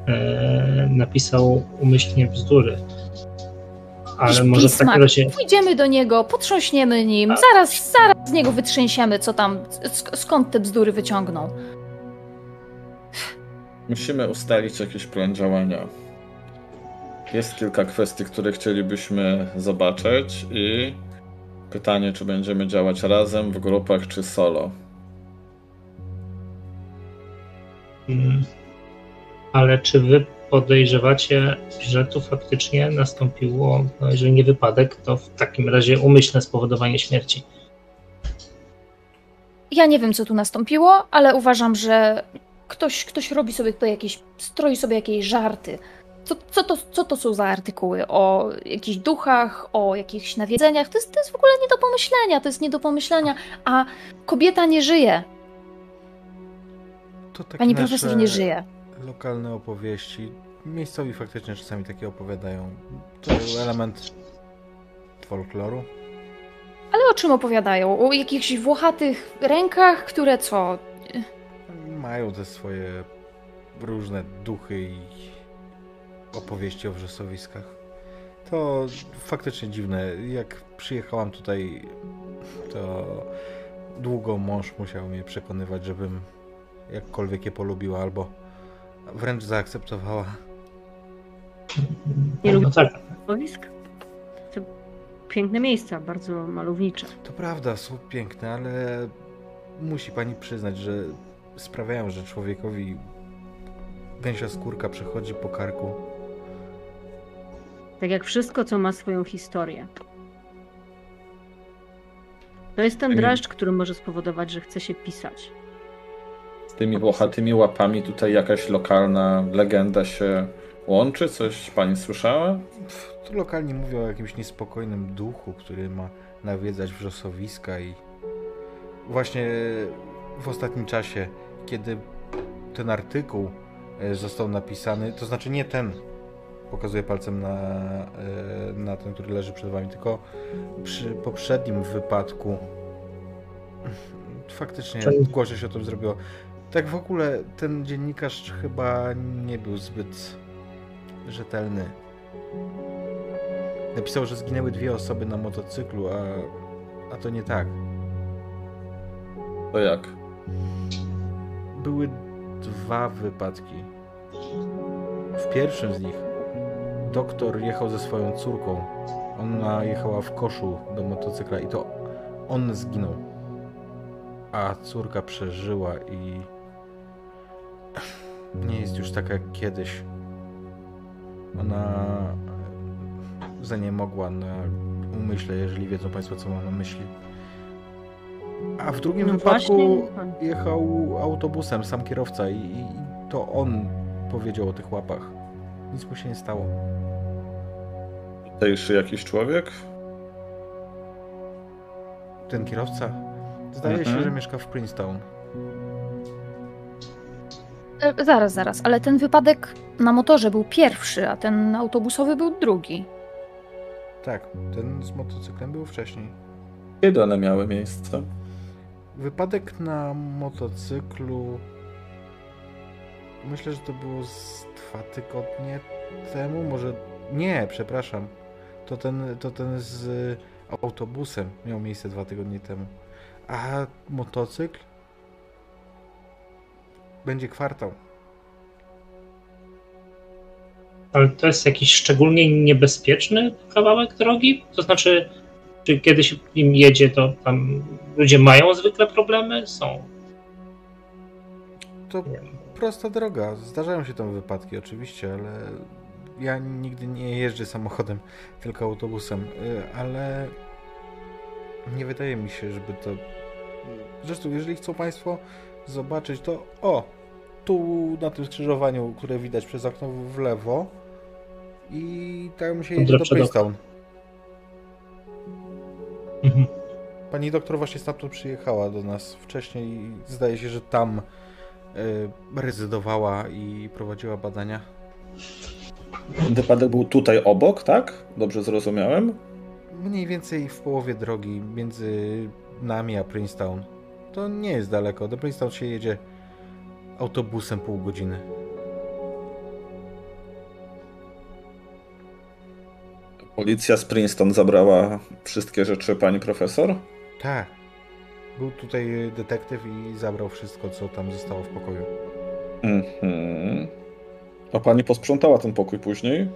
e, napisał umyślnie bzdury. Ale Jakiś może w takim razie Pójdziemy do niego, potrząśniemy nim, A- zaraz, zaraz z niego wytrzęsiemy, co tam, sk- skąd te bzdury wyciągną. Musimy ustalić jakiś plan działania. Jest kilka kwestii, które chcielibyśmy zobaczyć i pytanie, czy będziemy działać razem, w grupach, czy solo. Mm. Ale czy wy podejrzewacie, że tu faktycznie nastąpiło, no jeżeli nie wypadek, to w takim razie umyślne spowodowanie śmierci? Ja nie wiem, co tu nastąpiło, ale uważam, że ktoś, ktoś robi sobie tutaj jakieś, stroi sobie jakieś żarty. Co, co, to, co to są za artykuły? O jakichś duchach, o jakichś nawiedzeniach? To jest, to jest w ogóle nie do pomyślenia, to jest nie do pomyślenia. A kobieta nie żyje, To takie pani nasze profesor nie żyje. Lokalne opowieści. Miejscowi faktycznie czasami takie opowiadają. To element folkloru. Ale o czym opowiadają? O jakichś włochatych rękach, które co? Mają te swoje różne duchy i opowieści o wrzosowiskach. To faktycznie dziwne. Jak przyjechałam tutaj, to długo mąż musiał mnie przekonywać, żebym jakkolwiek je polubiła albo wręcz zaakceptowała. Nie no lubię tak, Boisk? To piękne miejsca, bardzo malownicze. To prawda, są piękne, ale musi pani przyznać, że sprawiają, że człowiekowi gęsia skórka przechodzi po karku. Tak jak wszystko, co ma swoją historię. To jest ten Tak. dreszcz, który może spowodować, że chce się pisać. Tymi włochatymi łapami tutaj jakaś lokalna legenda się łączy? Coś pani słyszała? Tu lokalni mówią o jakimś niespokojnym duchu, który ma nawiedzać wrzosowiska i właśnie w ostatnim czasie, kiedy ten artykuł e, został napisany, to znaczy nie ten, pokazuję palcem na, e, na ten, który leży przed wami, tylko przy poprzednim wypadku faktycznie głośno się o tym zrobiło. Tak w ogóle ten dziennikarz chyba nie był zbyt rzetelny. Napisał, że zginęły dwie osoby na motocyklu, a, a to nie tak. To jak? Były dwa wypadki. W pierwszym z nich doktor jechał ze swoją córką. Ona jechała w koszu do motocykla i to on zginął. A córka przeżyła i nie jest już taka jak kiedyś. Ona zaniemogła na umyśle, jeżeli wiedzą Państwo, co mam na myśli. A w drugim No wypadku właśnie, jechał autobusem sam kierowca i, i to on powiedział o tych łapach. Nic mu się nie stało. Tutejszy jakiś człowiek? Ten kierowca zdaje się, Mhm. że mieszka w Princeton. E, Zaraz, zaraz, ale ten wypadek na motorze był pierwszy, a ten autobusowy był drugi. Tak, ten z motocyklem był wcześniej. Kiedy one miały miejsce? Wypadek na motocyklu. Myślę, że to było z dwa tygodnie temu. Może. Nie, przepraszam. To ten, to ten z autobusem miał miejsce dwa tygodnie temu. A motocykl? Będzie kwartał. ale to jest jakiś szczególnie niebezpieczny kawałek drogi? To znaczy, czy kiedy się im jedzie, to tam ludzie mają zwykle problemy? Są. To prosta droga. Zdarzają się tam wypadki, oczywiście, ale ja nigdy nie jeżdżę samochodem, tylko autobusem. Y, Ale nie wydaje mi się, żeby to. Zresztą, jeżeli chcą Państwo zobaczyć, to o! tu na tym skrzyżowaniu, które widać przez okno w lewo i tam się jedzie do. Princeton. Mhm. Pani doktor właśnie stamtąd przyjechała do nas wcześniej i zdaje się, że tam y, rezydowała i prowadziła badania. Wypadek był tutaj obok, tak? Dobrze zrozumiałem? Mniej więcej w połowie drogi między nami a Princeton. To nie jest daleko. Do Princeton się jedzie autobusem pół godziny. Policja z Princeton zabrała wszystkie rzeczy pani profesor? Tak. Był tutaj detektyw i zabrał wszystko, co tam zostało w pokoju. Mhm. A pani posprzątała ten pokój później?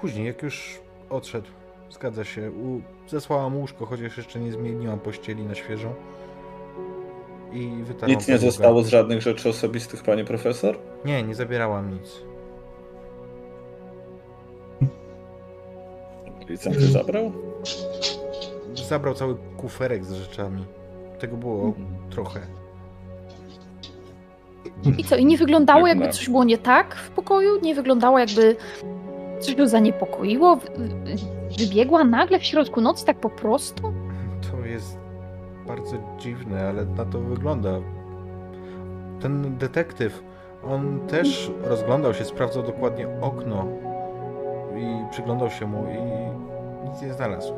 Później, jak już odszedł, zgadza się, u... zesłałam łóżko, chociaż jeszcze nie zmieniłam pościeli na świeżą. I wytarłam Nic nie zostało z żadnych rzeczy osobistych pani profesor? Nie, nie zabierałam nic. Policjant cię zabrał? Zabrał cały kuferek z rzeczami. Tego było trochę. I co, i nie wyglądało jakby coś było nie tak w pokoju? Nie wyglądało jakby coś go zaniepokoiło? Wy- wy- Wybiegła nagle w środku nocy tak po prostu? Dziwne, ale na to wygląda. Ten detektyw, on też rozglądał się, sprawdzał dokładnie okno i przyglądał się mu i nic nie znalazł.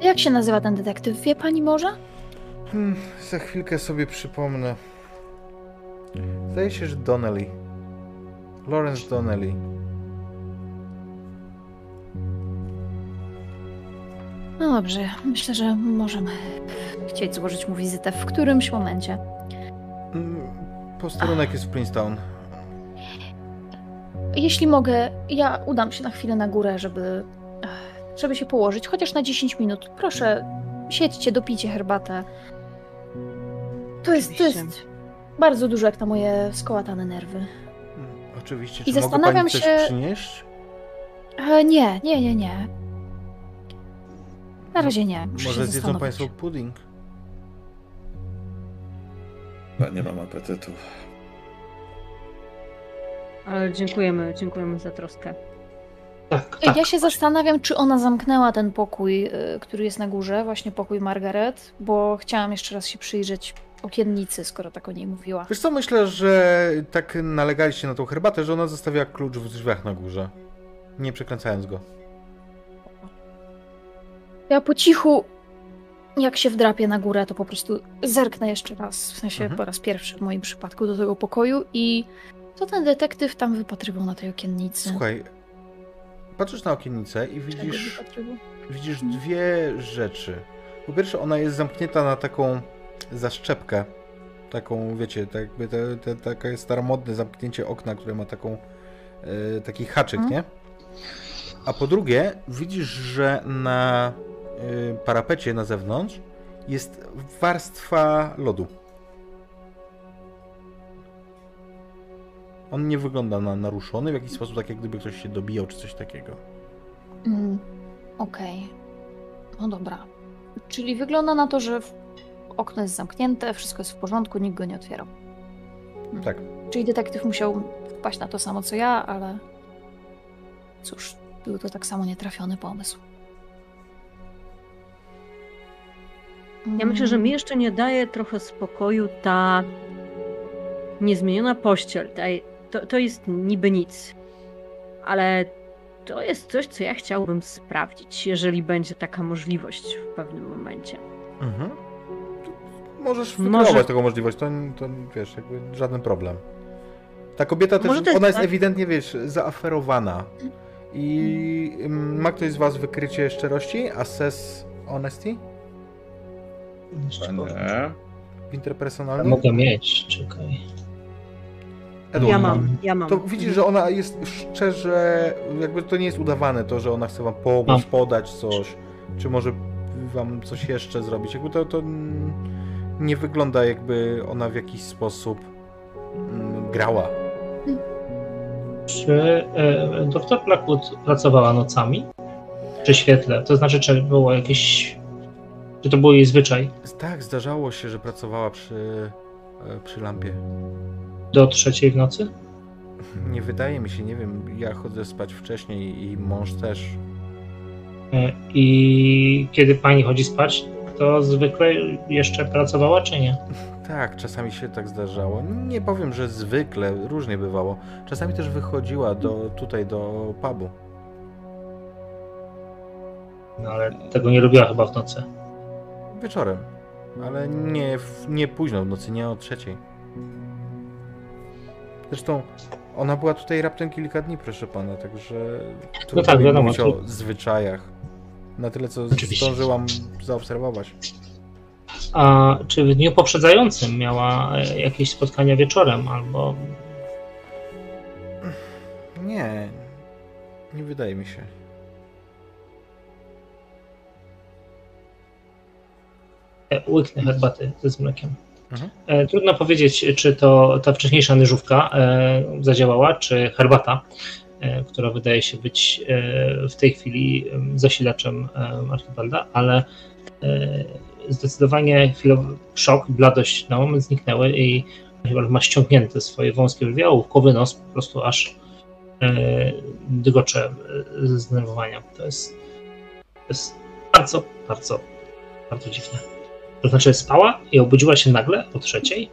Jak się nazywa ten detektyw? Wie pani może? Hmm, za chwilkę sobie przypomnę. Zdaje się, że Donnelly. Lawrence Donnelly. No dobrze, myślę, że możemy chcieć złożyć mu wizytę w którymś momencie. Mm, Posterunek jest w Princeton. Jeśli mogę, ja udam się na chwilę na górę, żeby, żeby się położyć, chociaż na 10 minut. Proszę, siedźcie, dopijcie herbatę. To jest, to jest bardzo dużo jak na moje skołatane nerwy. Mm, Oczywiście. I Czy mogę zastanawiam pani coś się- przynieść? E, nie, nie, nie, nie. Na razie nie. Muszę Może zjedzą państwo pudding? Ja nie mam apetytu. Ale dziękujemy, dziękujemy za troskę. Tak, tak. Ja się zastanawiam, czy ona zamknęła ten pokój, y, który jest na górze, właśnie pokój Margaret, bo chciałam jeszcze raz się przyjrzeć okiennicy, skoro tak o niej mówiła. Wiesz co, myślę, że tak nalegaliście na tą herbatę, że ona zostawia klucz w drzwiach na górze. Nie przekręcając go. Ja po cichu, jak się wdrapię na górę, to po prostu zerknę jeszcze raz, w sensie Mhm. po raz pierwszy w moim przypadku do tego pokoju i co ten detektyw tam wypatrywał na tej okiennicy? Słuchaj, patrzysz na okiennicę i widzisz, widzisz dwie rzeczy. Po pierwsze, ona jest zamknięta na taką zaszczepkę. Taką, wiecie, tak jakby te, te, takie staromodne zamknięcie okna, które ma taką e, taki haczyk, Mhm. nie? A po drugie, widzisz, że na parapecie na zewnątrz jest warstwa lodu. On nie wygląda na naruszony w jakiś sposób, tak jak gdyby ktoś się dobijał czy coś takiego. Mm, Okej. No dobra. Czyli wygląda na to, że okno jest zamknięte, wszystko jest w porządku, nikt go nie otwierał. Tak. Czyli detektyw musiał wpaść na to samo co ja, ale cóż, był to tak samo nietrafiony pomysł. Ja myślę, że Mm, mi jeszcze nie daje trochę spokoju ta niezmieniona pościel. Ta, to, to jest niby nic, ale to jest coś, co ja chciałbym sprawdzić, jeżeli będzie taka możliwość w pewnym momencie. Mhm. Możesz Może- wykreować taką możliwość, to, to wiesz, jakby żaden problem. Ta kobieta też, Może jest ona jest tak- ewidentnie, wiesz, zaaferowana. I mm, ma ktoś z was wykrycie szczerości? Assess honesty? Jeszcze Nie. Interpersonalnym? mogę mieć, czekaj. Edward, Ja mam, ja mam. To widzisz, że ona jest szczerze, jakby to nie jest udawane to, że ona chce wam pomóc, Mam. podać coś, czy może wam coś jeszcze zrobić. Jakby to, to nie wygląda jakby ona w jakiś sposób mm, grała. Czy e, doktor Blackwood pracowała nocami? Przy świetle? To znaczy, czy było jakieś. Czy to był jej zwyczaj? Tak, zdarzało się, że pracowała przy, e, przy lampie. Do trzeciej w nocy? Nie wydaje mi się, nie wiem, ja chodzę spać wcześniej i mąż też. E, I kiedy pani chodzi spać, to zwykle jeszcze pracowała, czy nie? Tak, czasami się tak zdarzało. Nie powiem, że zwykle, różnie bywało. Czasami też wychodziła do, tutaj do pubu. No ale tego nie lubiła chyba w nocy. Wieczorem. Ale nie, nie późno w nocy, nie o trzeciej. Zresztą ona była tutaj raptem kilka dni, proszę pana, także trudno tak, wiadomo, mówić o zwyczajach. Na tyle, co Oczywiście. zdążyłam zaobserwować. A czy w dniu poprzedzającym miała e, jakieś spotkania wieczorem albo Nie, nie wydaje mi się. Łyknę herbaty z mlekiem? Mhm. E, Trudno powiedzieć, czy to ta wcześniejsza nyżówka e, zadziałała, czy herbata, e, która wydaje się być e, w tej chwili em, zasilaczem em, Archibalda, ale e, zdecydowanie chwilowy szok bladość na moment zniknęły i Archibald ma ściągnięte swoje wąskie brwi, a łówkowy nos po prostu aż e, dygocze e, ze zdenerwowania. To jest, to jest bardzo, bardzo, bardzo dziwne. To znaczy spała i obudziła się nagle o trzeciej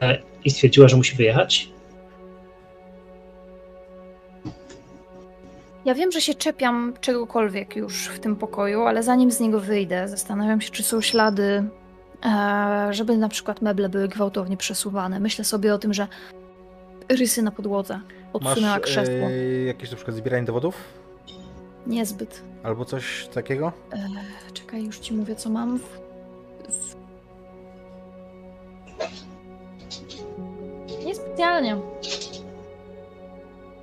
e, i stwierdziła, że musi wyjechać. Ja wiem, że się czepiam czegokolwiek już w tym pokoju, ale zanim z niego wyjdę, zastanawiam się, czy są ślady, e, żeby na przykład meble były gwałtownie przesuwane. Myślę sobie o tym, że rysy na podłodze odsunęła Masz krzesło. e, jakieś na przykład zbieranie dowodów? Niezbyt. Albo coś takiego? E, czekaj, już ci mówię, co mam. W... Niespecjalnie.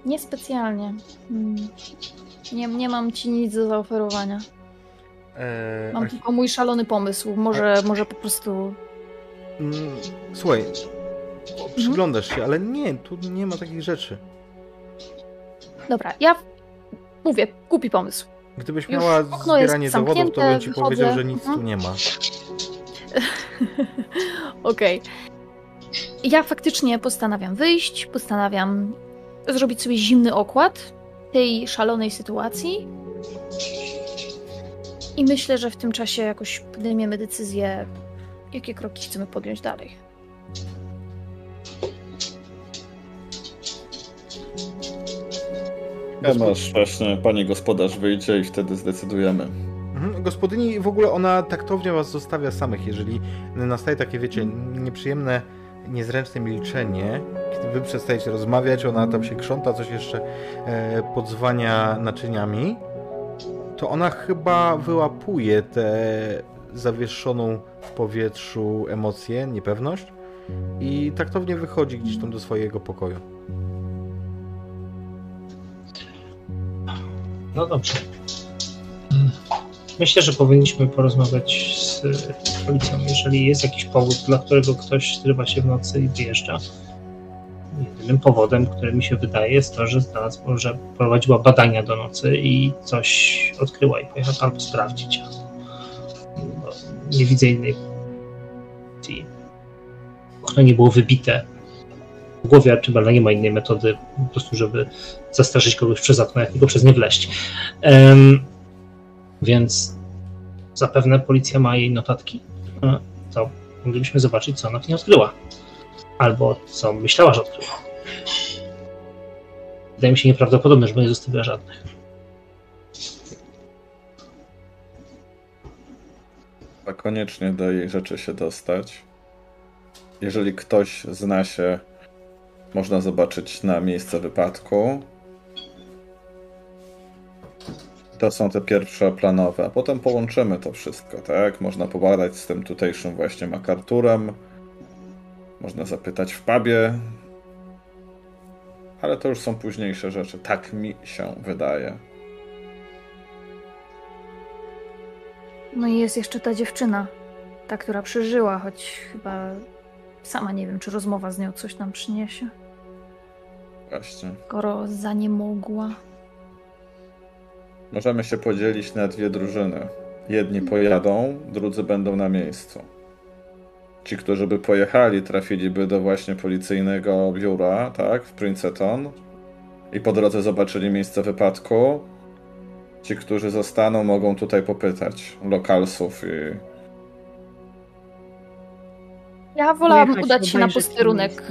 Niespecjalnie. Hmm. Nie, nie mam ci nic do zaoferowania. E, Mam tylko mój szalony pomysł. Może, może po prostu. mm, słuchaj, przyglądasz się, ale nie, tu nie ma takich rzeczy. Dobra, ja mówię, głupi pomysł. Gdybyś miała zbieranie dowodów, to bym ci wychodzę. powiedział, że nic Mhm. tu nie ma. Okej. Ja faktycznie postanawiam wyjść, postanawiam zrobić sobie zimny okład tej szalonej sytuacji. I myślę, że w tym czasie jakoś podejmiemy decyzję, jakie kroki chcemy podjąć dalej. Ja masz właśnie, pani gospodarz wyjdzie i wtedy zdecydujemy. Mhm. Gospodyni w ogóle ona taktownie was zostawia samych, jeżeli nastaje takie, wiecie, nieprzyjemne, niezręczne milczenie, kiedy wy przestajecie rozmawiać, ona tam się krząta, coś jeszcze e, podzwania naczyniami, to ona chyba wyłapuje tę zawieszoną w powietrzu emocję, niepewność i taktownie wychodzi gdzieś tam do swojego pokoju. No dobrze. Myślę, że powinniśmy porozmawiać z policją, jeżeli jest jakiś powód, dla którego ktoś zrywa się w nocy i wyjeżdża. Jedynym powodem, który mi się wydaje, jest to, że znalazł, że prowadziła badania do nocy i coś odkryła i pojechała albo sprawdzić. Nie widzę innej opcji. Okno nie było wybite. W głowie Archibalda nie ma innej metody, po prostu, żeby zastraszyć kogoś przez okno, jak tylko przez nie wleść. Em, więc zapewne policja ma jej notatki. E, To moglibyśmy zobaczyć, co ona w niej odkryła. Albo co myślała, że odkryła. Wydaje mi się nieprawdopodobne, żeby nie zostawiła żadnych. Trzeba koniecznie do jej rzeczy się dostać. Jeżeli ktoś zna się, można zobaczyć na miejsce wypadku. To są te pierwsze planowe, a potem połączymy to wszystko, tak? Można pobadać z tym tutejszym właśnie MacArthurem. Można zapytać w pubie. Ale to już są późniejsze rzeczy. Tak mi się wydaje. No i jest jeszcze ta dziewczyna, ta, która przeżyła, choć chyba sama nie wiem, czy rozmowa z nią coś nam przyniesie, Właśnie. skoro zaniemogła. Możemy się podzielić na dwie drużyny. Jedni pojadą, drudzy będą na miejscu. ci, którzy by pojechali, trafiliby do właśnie policyjnego biura, tak, w Princeton i po drodze zobaczyli miejsce wypadku. Ci, którzy zostaną, mogą tutaj popytać lokalsów i Ja wolałabym udać się na posterunek,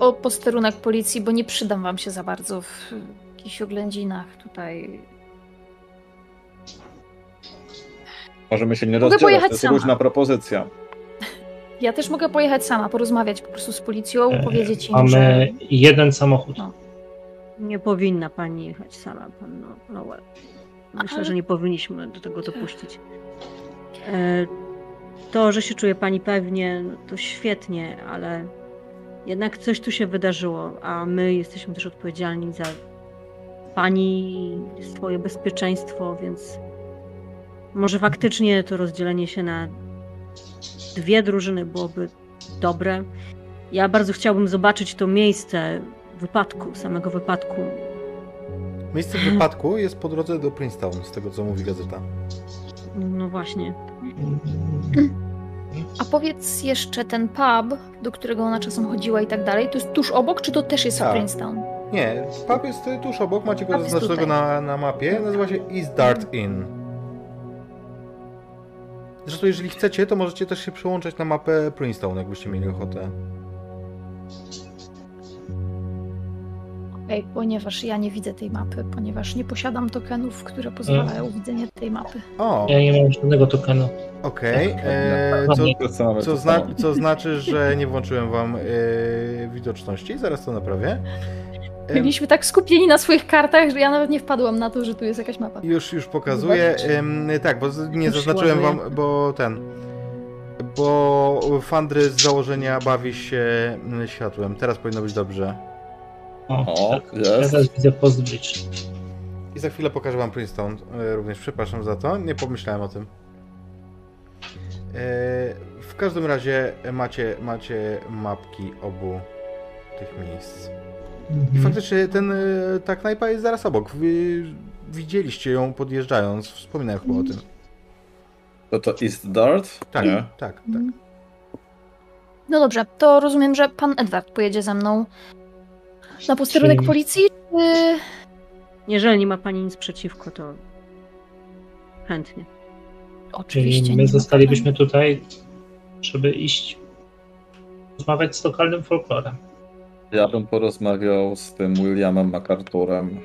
o posterunek policji, bo nie przydam wam się za bardzo w jakichś oględzinach tutaj. Możemy się nie Mogę rozdzielać. pojechać To jest sama. różna propozycja. Ja też mogę pojechać sama, porozmawiać po prostu z policją, E, powiedzieć im, Mamy że jeden samochód. No. Nie powinna pani jechać sama, pan no, Lowell. Myślę, Ale- że nie powinniśmy do tego dopuścić. E, To, że się czuje pani pewnie, no to świetnie, ale jednak coś tu się wydarzyło, a my jesteśmy też odpowiedzialni za pani swoje bezpieczeństwo, więc może faktycznie to rozdzielenie się na dwie drużyny byłoby dobre. Ja bardzo chciałbym zobaczyć to miejsce wypadku, samego wypadku. Miejsce wypadku jest po drodze do Princeton, z tego co mówi gazeta. No właśnie. A powiedz jeszcze ten pub, do którego ona czasem chodziła i tak dalej, to jest tuż obok, czy to też jest w Tak. Princeton? Nie, pub jest tuż obok, macie go zaznaczonego na, na mapie, nazywa się East Dart Inn. Zresztą jeżeli chcecie, to możecie też się przyłączyć na mapę Princeton, jakbyście mieli ochotę. Okej, ponieważ ja nie widzę tej mapy, ponieważ nie posiadam tokenów, które pozwalają widzenie tej mapy. O, Ja nie mam żadnego tokenu. okej. Tak, e, tak. Co, co, to zna, samo. co znaczy, że nie włączyłem wam e, widoczności, zaraz to naprawię. Byliśmy tak skupieni na swoich kartach, że ja nawet nie wpadłam na to, że tu jest jakaś mapa. Już, już pokazuję. Zobaczyć. Tak, bo nie Już zaznaczyłem wam, bo ten. Bo Fandry z założenia bawi się mm, światłem. Teraz powinno być dobrze. O, O, tak. teraz widzę Postbridge. I za chwilę pokażę wam Princeton. E, Również przepraszam za to, nie pomyślałem o tym. E, W każdym razie macie, macie mapki obu tych miejsc. I Mhm. faktycznie ten, e, ta knajpa jest zaraz obok. Wy widzieliście ją podjeżdżając, wspominałem chyba o tym. To to East Dart? Tak, Nie. tak, tak. No dobrze, to rozumiem, że pan Edward pojedzie ze mną na posterunek Czyli- policji, czy... Jeżeli nie ma pani nic przeciwko, to chętnie. Oczywiście Czyli my zostalibyśmy tutaj, żeby iść rozmawiać z lokalnym folklorem. Ja bym porozmawiał z tym Williamem MacArthurem.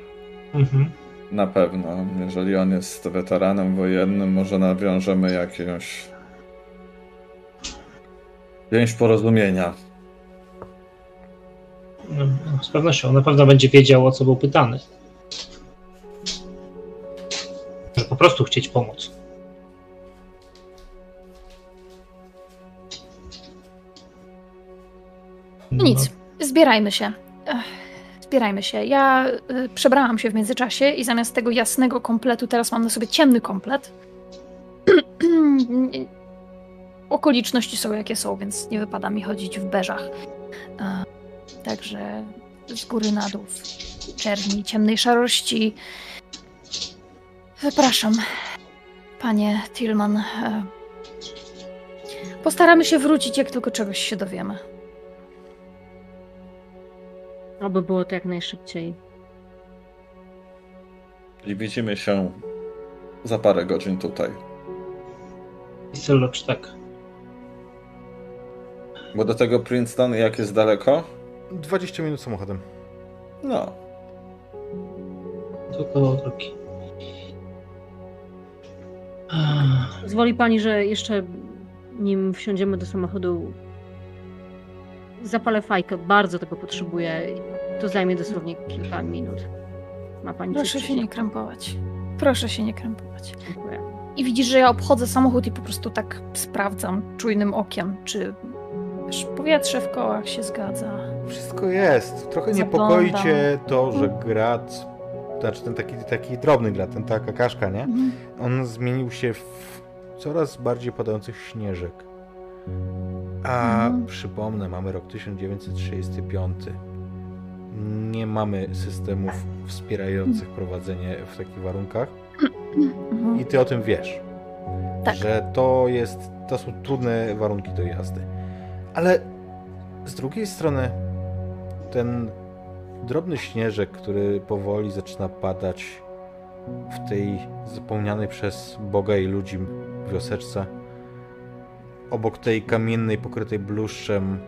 Mhm. Na pewno. Jeżeli on jest weteranem wojennym, może nawiążemy jakąś więź porozumienia. No, no, z pewnością. Na pewno będzie wiedział, o co był pytany. Że po prostu chcieć pomóc. No nic, zbierajmy się. Ech, zbierajmy się. Ja y, przebrałam się w międzyczasie i zamiast tego jasnego kompletu teraz mam na sobie ciemny komplet. Okoliczności są jakie są, więc nie wypada mi chodzić w beżach. E, Także z góry na dół, czerni, ciemnej szarości. Zapraszam, panie Tillman. E, Postaramy się wrócić, jak tylko czegoś się dowiemy. Oby było to jak najszybciej. I widzimy się za parę godzin tutaj. Sylocz, tak. Bo do tego Princeton jak jest daleko? 20 minut samochodem. No. To koło drogi. Pozwoli pani, że jeszcze nim wsiądziemy do samochodu, zapalę fajkę. Bardzo tego potrzebuję. To zajmie dosłownie kilka minut. Ma pani Proszę się nie krępować. Proszę się nie krępować. Dziękuję. I widzisz, że ja obchodzę samochód i po prostu tak sprawdzam czujnym okiem, czy wiesz, powietrze w kołach się zgadza. Wszystko jest. Trochę niepokoi cię to, że grat, znaczy ten taki, taki drobny grat, ten taka kaszka, nie? Mhm. On zmienił się w coraz bardziej padających śnieżek. A Mhm. przypomnę, mamy rok 1935. Nie mamy systemów wspierających prowadzenie w takich warunkach. Mhm. I ty o tym wiesz. Tak. Że to jest to są trudne warunki do jazdy. Ale z drugiej strony ten drobny śnieżek, który powoli zaczyna padać w tej zapełnianej przez Boga i ludzi wioseczce, obok tej kamiennej, pokrytej bluszczem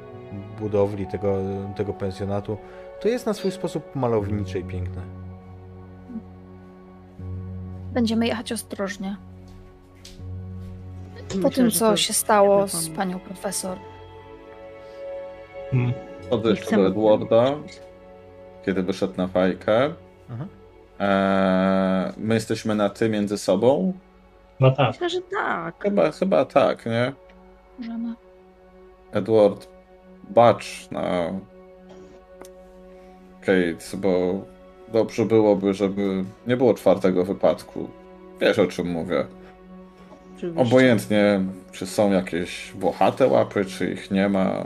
budowli tego, tego pensjonatu, to jest na swój sposób malownicze i piękne. Będziemy jechać ostrożnie. Po Myślę, tym, co się stało z panią profesor. Hmm. Chcemy- do Edwarda, kiedy wyszedł na fajkę. Mhm. Eee, my jesteśmy na ty między sobą? No tak. Myślę, że tak. Chyba, chyba tak, nie? Możemy. Edward, bacz na Kate, bo dobrze byłoby, żeby nie było czwartego wypadku. Wiesz o czym mówię. Oczywiście. Obojętnie, czy są jakieś włochate łapy, czy ich nie ma.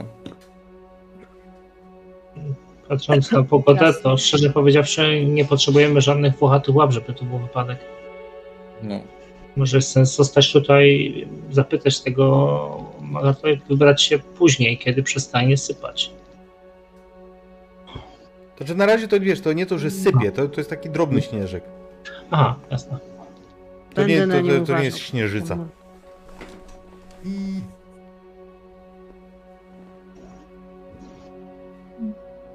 Patrząc na pogodę, to szczerze powiedziawszy, nie potrzebujemy żadnych włochatych łap, żeby to był wypadek. No. Może jest sens zostać tutaj, zapytać tego Magatora i wybrać się później, kiedy przestanie sypać. To czy na razie to wiesz, to nie to, że sypie, to, to jest taki drobny śnieżek. Aha, jasne. To nie, to, to, nie to nie jest śnieżyca.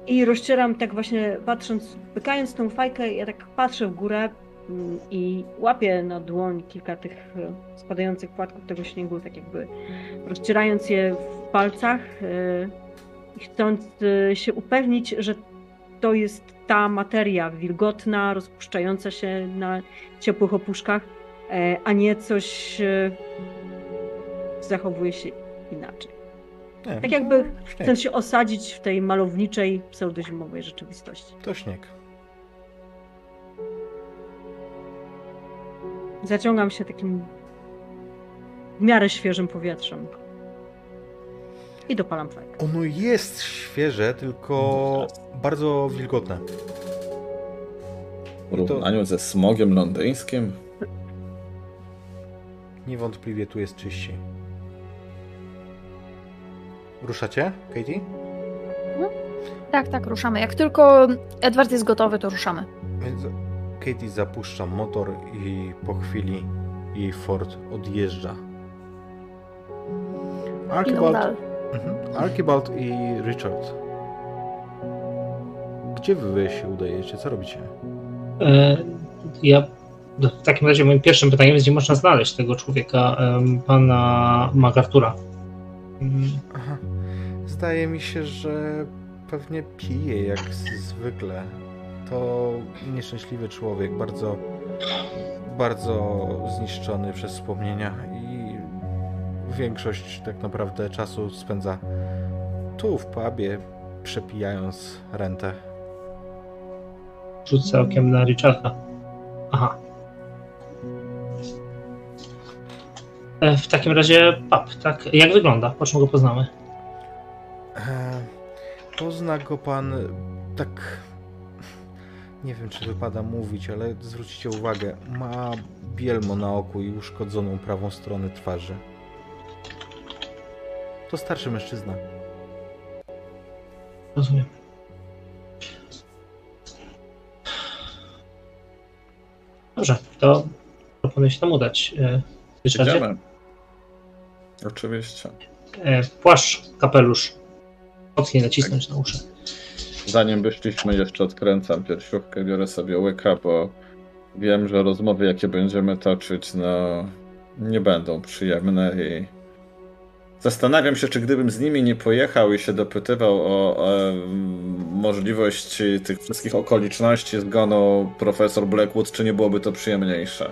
I rozcieram tak właśnie, patrząc, pykając tą fajkę, ja tak patrzę w górę i łapię na dłoń kilka tych e, spadających płatków tego śniegu, tak jakby rozcierając je w palcach e, i chcąc e, się upewnić, że to jest ta materia wilgotna, rozpuszczająca się na ciepłych opuszkach, a nie coś zachowuje się inaczej. Nie, Tak jakby chcąc się osadzić w tej malowniczej, pseudozimowej rzeczywistości. To śnieg. Zaciągam się takim w miarę świeżym powietrzem. I dopalam fajkę. Ono jest świeże, tylko bardzo wilgotne. W porównaniu ze smogiem londyńskim. Niewątpliwie tu jest czyściej. Ruszacie, Katie? Tak, tak, ruszamy. Jak tylko Edward jest gotowy, to ruszamy. Więc Katie zapuszcza motor i po chwili jej Ford odjeżdża. Archibald, dalej. mhm. Archibald i Richard. Gdzie wy się udajecie? Co robicie? E, Ja w takim razie moim pierwszym pytaniem jest, gdzie można znaleźć tego człowieka, pana MacArthura. Aha. Zdaje mi się, że pewnie pije jak zwykle. To nieszczęśliwy człowiek, bardzo, bardzo zniszczony przez wspomnienia i większość tak naprawdę czasu spędza tu w pubie, przepijając rentę. Rzucę okiem na Richarda. Aha. E, W takim razie pub, tak? Jak wygląda? Po czym go poznamy? E, Pozna go pan tak. Nie wiem, czy wypada mówić, ale zwróćcie uwagę. Ma bielmo na oku i uszkodzoną prawą stronę twarzy. To starszy mężczyzna. Rozumiem. Dobrze, to proponuję się tam udać. E. Oczywiście. E, Płaszcz, kapelusz. Mocniej nacisnąć na uszy. Zanim wyszliśmy, jeszcze odkręcam piersiówkę, biorę sobie łyka, bo wiem, że rozmowy, jakie będziemy toczyć, no nie będą przyjemne i zastanawiam się, czy gdybym z nimi nie pojechał i się dopytywał o, o mm, możliwość tych wszystkich okoliczności zgonu profesor Blackwood, czy nie byłoby to przyjemniejsze.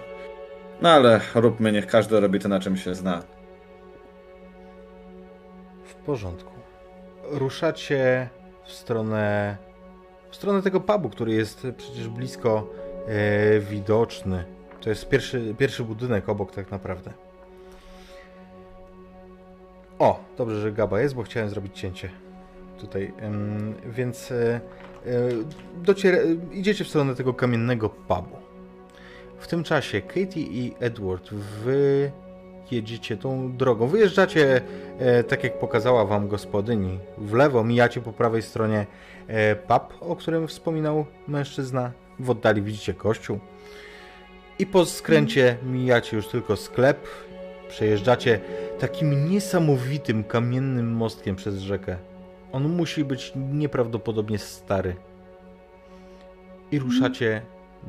No ale róbmy, niech każdy robi to, na czym się zna. W porządku. Ruszacie w stronę. w stronę tego pubu, który jest przecież blisko e, widoczny. To jest pierwszy, pierwszy budynek obok, tak naprawdę. O, dobrze, że Gaba jest, bo chciałem zrobić cięcie tutaj. Em, więc e, e, docier- e, idziecie w stronę tego kamiennego pubu. W tym czasie Katie i Edward, wy jedziecie tą drogą. Wyjeżdżacie, e, tak jak pokazała wam gospodyni, w lewo, mijacie po prawej stronie e, pub, o którym wspominał mężczyzna. W oddali widzicie kościół. I po skręcie mijacie już tylko sklep. Przejeżdżacie takim niesamowitym kamiennym mostkiem przez rzekę. On musi być nieprawdopodobnie stary. I ruszacie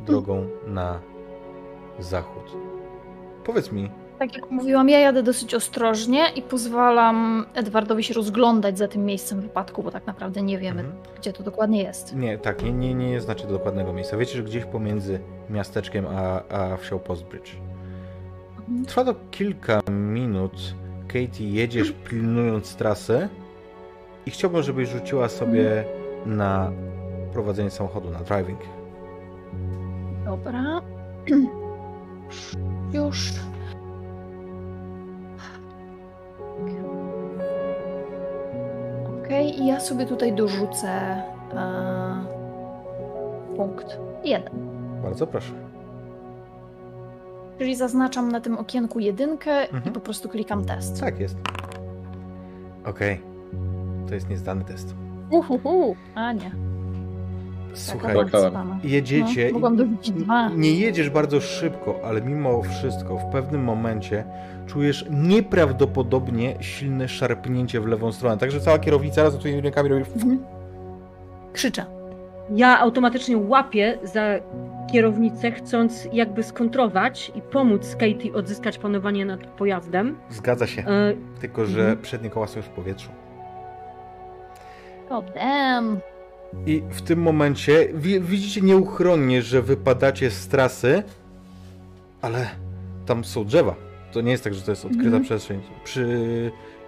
drogą na zachód. Powiedz mi, Tak jak mówiłam, ja jadę dosyć ostrożnie i pozwalam Edwardowi się rozglądać za tym miejscem wypadku, bo tak naprawdę nie wiemy, Mhm. gdzie to dokładnie jest. nie, tak, nie, nie, nie znacie dokładnego miejsca. Wiecie, że gdzieś pomiędzy miasteczkiem a, a wsią Postbridge. Mhm. Trwa to kilka minut. Katie, jedziesz pilnując trasy i chciałbym, żebyś rzuciła sobie na prowadzenie samochodu, na driving. Dobra. Już. Okej, i ja sobie tutaj dorzucę e, punkt jeden. Bardzo proszę. Czyli zaznaczam na tym okienku jedynkę Mhm. i po prostu klikam test. Tak jest. Okej. To jest niezdany test. Uhuhu. A nie. Słuchaj, Taka Taka- spama. jedziecie. No. Nie jedziesz bardzo szybko, ale mimo wszystko w pewnym momencie czujesz nieprawdopodobnie silne szarpnięcie w lewą stronę. Także cała kierownica razem z twoimi rękami robi. Mhm. Krzyczę. Ja automatycznie łapię za kierownicę, chcąc jakby skontrować i pomóc Katie odzyskać panowanie nad pojazdem. Zgadza się. E, Tylko, że Mhm. przednie koła są już w powietrzu. God damn. I w tym momencie wi- widzicie nieuchronnie, że wypadacie z trasy, ale tam są drzewa. To nie jest tak, że to jest odkryta Mhm. przestrzeń. Przy,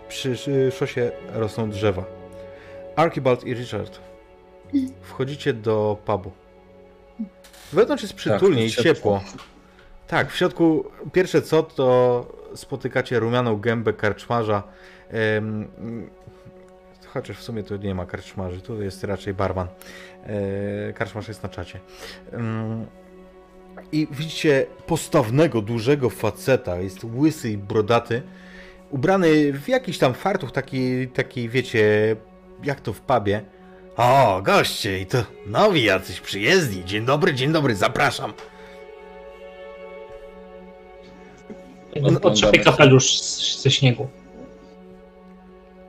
przy, przy szosie rosną drzewa. Archibald i Richard wchodzicie do pubu. Wewnątrz jest przytulnie i ciepło. ciepło. Tak, w środku pierwsze co to spotykacie rumianą gębę karczmarza. Chociaż w sumie tu nie ma karczmarzy, tu jest raczej barman. E, karczmarz jest na czacie. Em, I widzicie postawnego, dużego faceta, jest łysy i brodaty, ubrany w jakiś tam fartuch, taki, taki wiecie, jak to w pubie. O, goście, i to nowi jacyś przyjezdni. Dzień dobry, dzień dobry, zapraszam. Potrzepie kapelusz ze śniegu.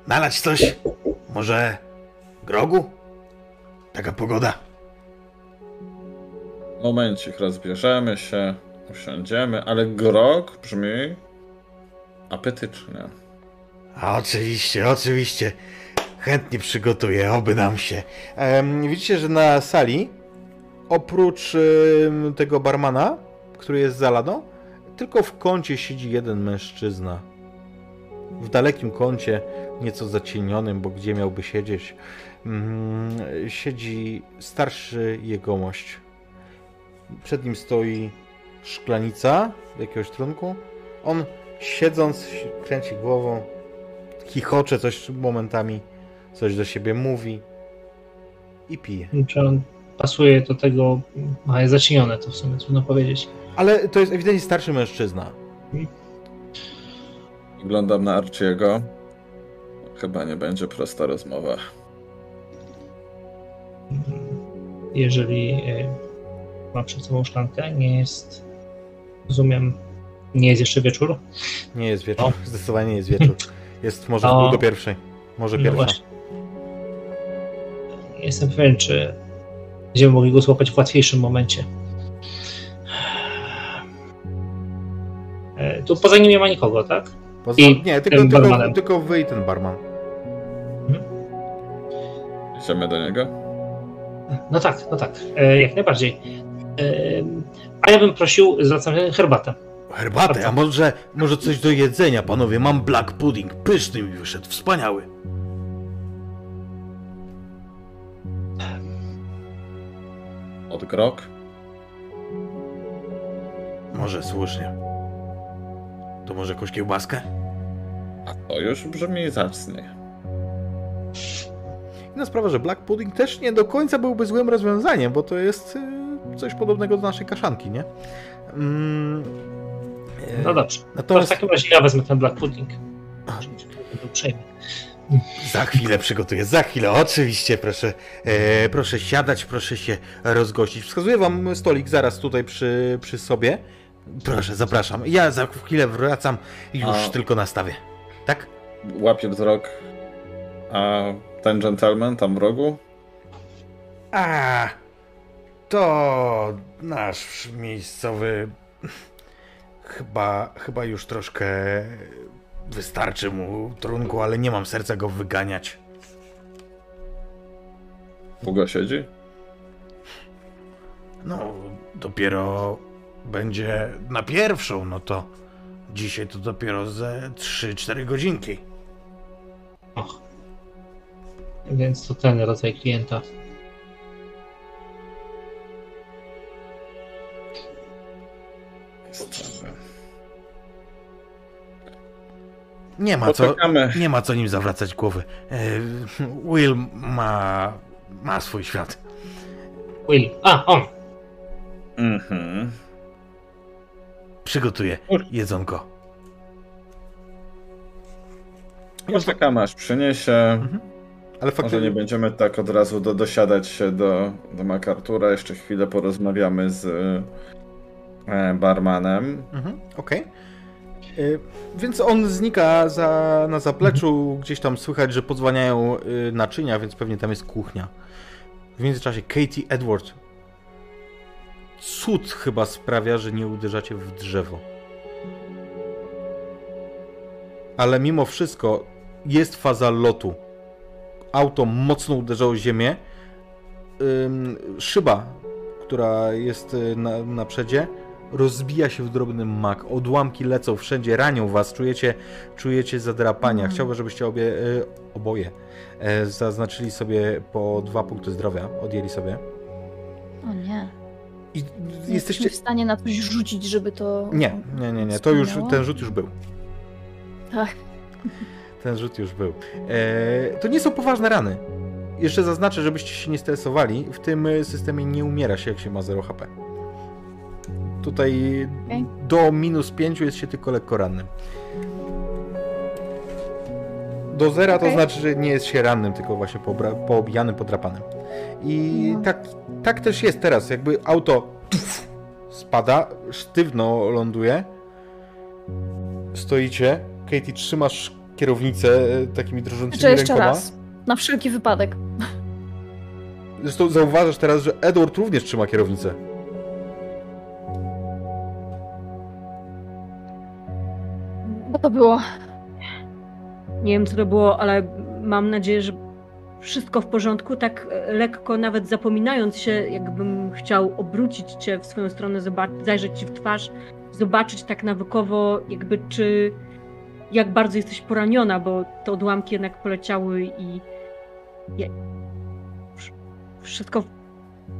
Nalać coś? Może grogu? Taka pogoda. Momencik, rozbierzemy się, usiądziemy, ale grog brzmi apetycznie. A oczywiście, oczywiście. Chętnie przygotuję, oby nam się. Em, widzicie, że na sali, oprócz em, tego barmana, który jest za ladą, tylko w kącie siedzi jeden mężczyzna. W dalekim kącie, nieco zacienionym, bo gdzie miałby siedzieć, mm, siedzi starszy jegomość. Przed nim stoi szklanica jakiegoś trunku. On siedząc, kręci głową, chichocze coś momentami, coś do siebie mówi i pije. Czy on pasuje do tego, a jest zacienione, to w sumie trudno powiedzieć. Ale to jest ewidentnie starszy mężczyzna. Oglądam na Archiego. Chyba nie będzie prosta rozmowa. Jeżeli e, ma przed sobą szklankę, nie jest, rozumiem, nie jest jeszcze wieczór. Nie jest wieczór, O. zdecydowanie nie jest wieczór. Jest może w O. pół do pierwszej. Może No pierwsza. właśnie. Nie Jestem pewien, czy będziemy mogli go złapać w łatwiejszym momencie. E, Tu poza nim nie ma nikogo, tak? Poza, I nie, tylko, tylko, barmanem. tylko wy i ten barman. Idziemy do niego? No tak, no tak, e, jak najbardziej. E, A ja bym prosił, zwracam się, herbatę. Herbatę, a może, może coś do jedzenia, panowie? Mam black pudding, pyszny mi wyszedł, wspaniały. Od grog? Może słusznie. To może jakąś kiełbaskę? A to już brzmi zacnie. Inna sprawa, że black pudding też nie do końca byłby złym rozwiązaniem, bo to jest y, coś podobnego do naszej kaszanki, nie? Mm, No dobrze. To w Natomiast takim razie ja wezmę ten black pudding. Uprzejmy. za chwilę przygotuję, za chwilę, oczywiście, proszę, e, proszę siadać, proszę się rozgościć. Wskazuję wam stolik zaraz tutaj przy, przy sobie. Proszę, zapraszam. Ja za chwilę wracam i już A- tylko nastawię. Tak? Łapię wzrok. A ten gentleman tam w rogu? A, to nasz miejscowy. Chyba, chyba już troszkę wystarczy mu trunku, ale nie mam serca go wyganiać. Długo siedzi? No, dopiero będzie na pierwszą, no to dzisiaj to dopiero ze 3-4 godzinki. Och. Więc to ten rodzaj klienta. Nie ma co, nie ma co nim zawracać głowy. E, Will ma, ma swój świat. Will. A, on. Mhm. Przygotuje Ur. jedzonko. Poczekamy aż przyniesie. Ale Może faktycznie nie będziemy tak od razu do, dosiadać się do, do MacArthur'a. Jeszcze chwilę porozmawiamy z e, barmanem. Mhm, Okej. Y, Więc on znika za, na zapleczu, gdzieś tam słychać, że podzwaniają y, naczynia, więc pewnie tam jest kuchnia. W międzyczasie Katie Edward. Cud chyba sprawia, że nie uderzacie w drzewo. Ale mimo wszystko jest faza lotu. Auto mocno uderzało ziemię. Szyba, która jest y, na, na przedzie, rozbija się w drobny mak. Odłamki lecą wszędzie, ranią was, czujecie, czujecie zadrapania. Mm. Chciałbym, żebyście obie, y, oboje e, zaznaczyli sobie po dwa punkty zdrowia, odjęli sobie. O nie. I Nie jesteście... w stanie na coś rzucić, żeby to. Nie, nie, nie, nie. To już, ten rzut już był. Tak. Ten rzut już był. E, to nie są poważne rany. Jeszcze zaznaczę, żebyście się nie stresowali. W tym systemie nie umiera się, jak się ma 0 HP. Tutaj Okej. do minus 5 jest się tylko lekko rannym. Do zera to Okej. znaczy, że nie jest się rannym, tylko właśnie poobra- poobijanym, podrapanym. I tak, tak też jest teraz. Jakby auto tuf, spada, sztywno ląduje. Stoicie. Katie, trzymasz kierownicę e, takimi drżącymi Jeszcze, jeszcze rękoma. raz. Na wszelki wypadek. Zresztą zauważasz teraz, że Edward również trzyma kierownicę. Bo to było. Nie wiem, co to było, ale mam nadzieję, że wszystko w porządku. Tak e, lekko, nawet zapominając się, jakbym chciał obrócić cię w swoją stronę, zajrzeć ci w twarz, zobaczyć tak nawykowo, jakby czy jak bardzo jesteś poraniona, bo te odłamki jednak poleciały i wszystko w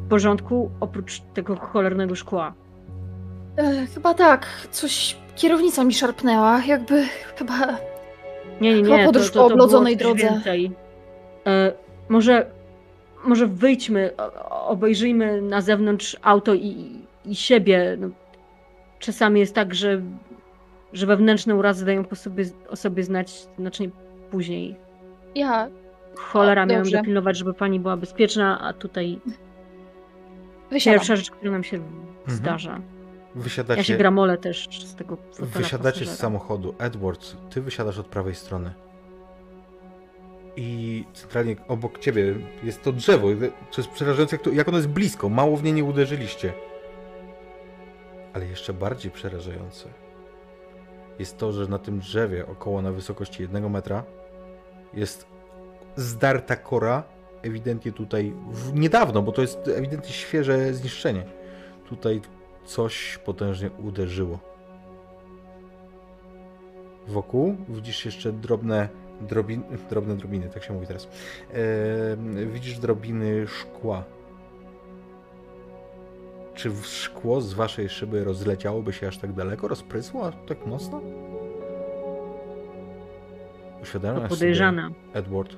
porządku, oprócz tego cholernego szkła. E, chyba tak. Coś. Kierownica mi szarpnęła. Jakby. Chyba. Nie, nie, Chyba nie. podróż to, po to, to oblodzonej było coś drodze. Więcej. E, może, może wyjdźmy, obejrzyjmy na zewnątrz auto i, i siebie. No, czasami jest tak, że, że wewnętrzne urazy dają po sobie, o sobie znać znacznie później. Ja Cholera, A, miałem dopilnować, żeby pani była bezpieczna, a tutaj wysiadam. pierwsza rzecz, która nam się zdarza. Wysiadacie, Ja się gramolę też z tego wysiadacie z pasażera. samochodu. Edward, ty wysiadasz od prawej strony. I centralnie obok ciebie jest to drzewo. To jest przerażające, jak, to, jak ono jest blisko. Mało w nie nie uderzyliście. Ale jeszcze bardziej przerażające jest to, że na tym drzewie, około na wysokości jednego metra, jest zdarta kora, ewidentnie tutaj w, niedawno, bo to jest ewidentnie świeże zniszczenie. Tutaj coś potężnie uderzyło. Wokół widzisz jeszcze drobne drobiny, drobne drobiny, tak się mówi teraz. Widzisz drobiny szkła. Czy szkło z waszej szyby rozleciałoby się aż tak daleko? Rozprysło tak mocno? Uświadamiasz sobie, podejrzane. Edward,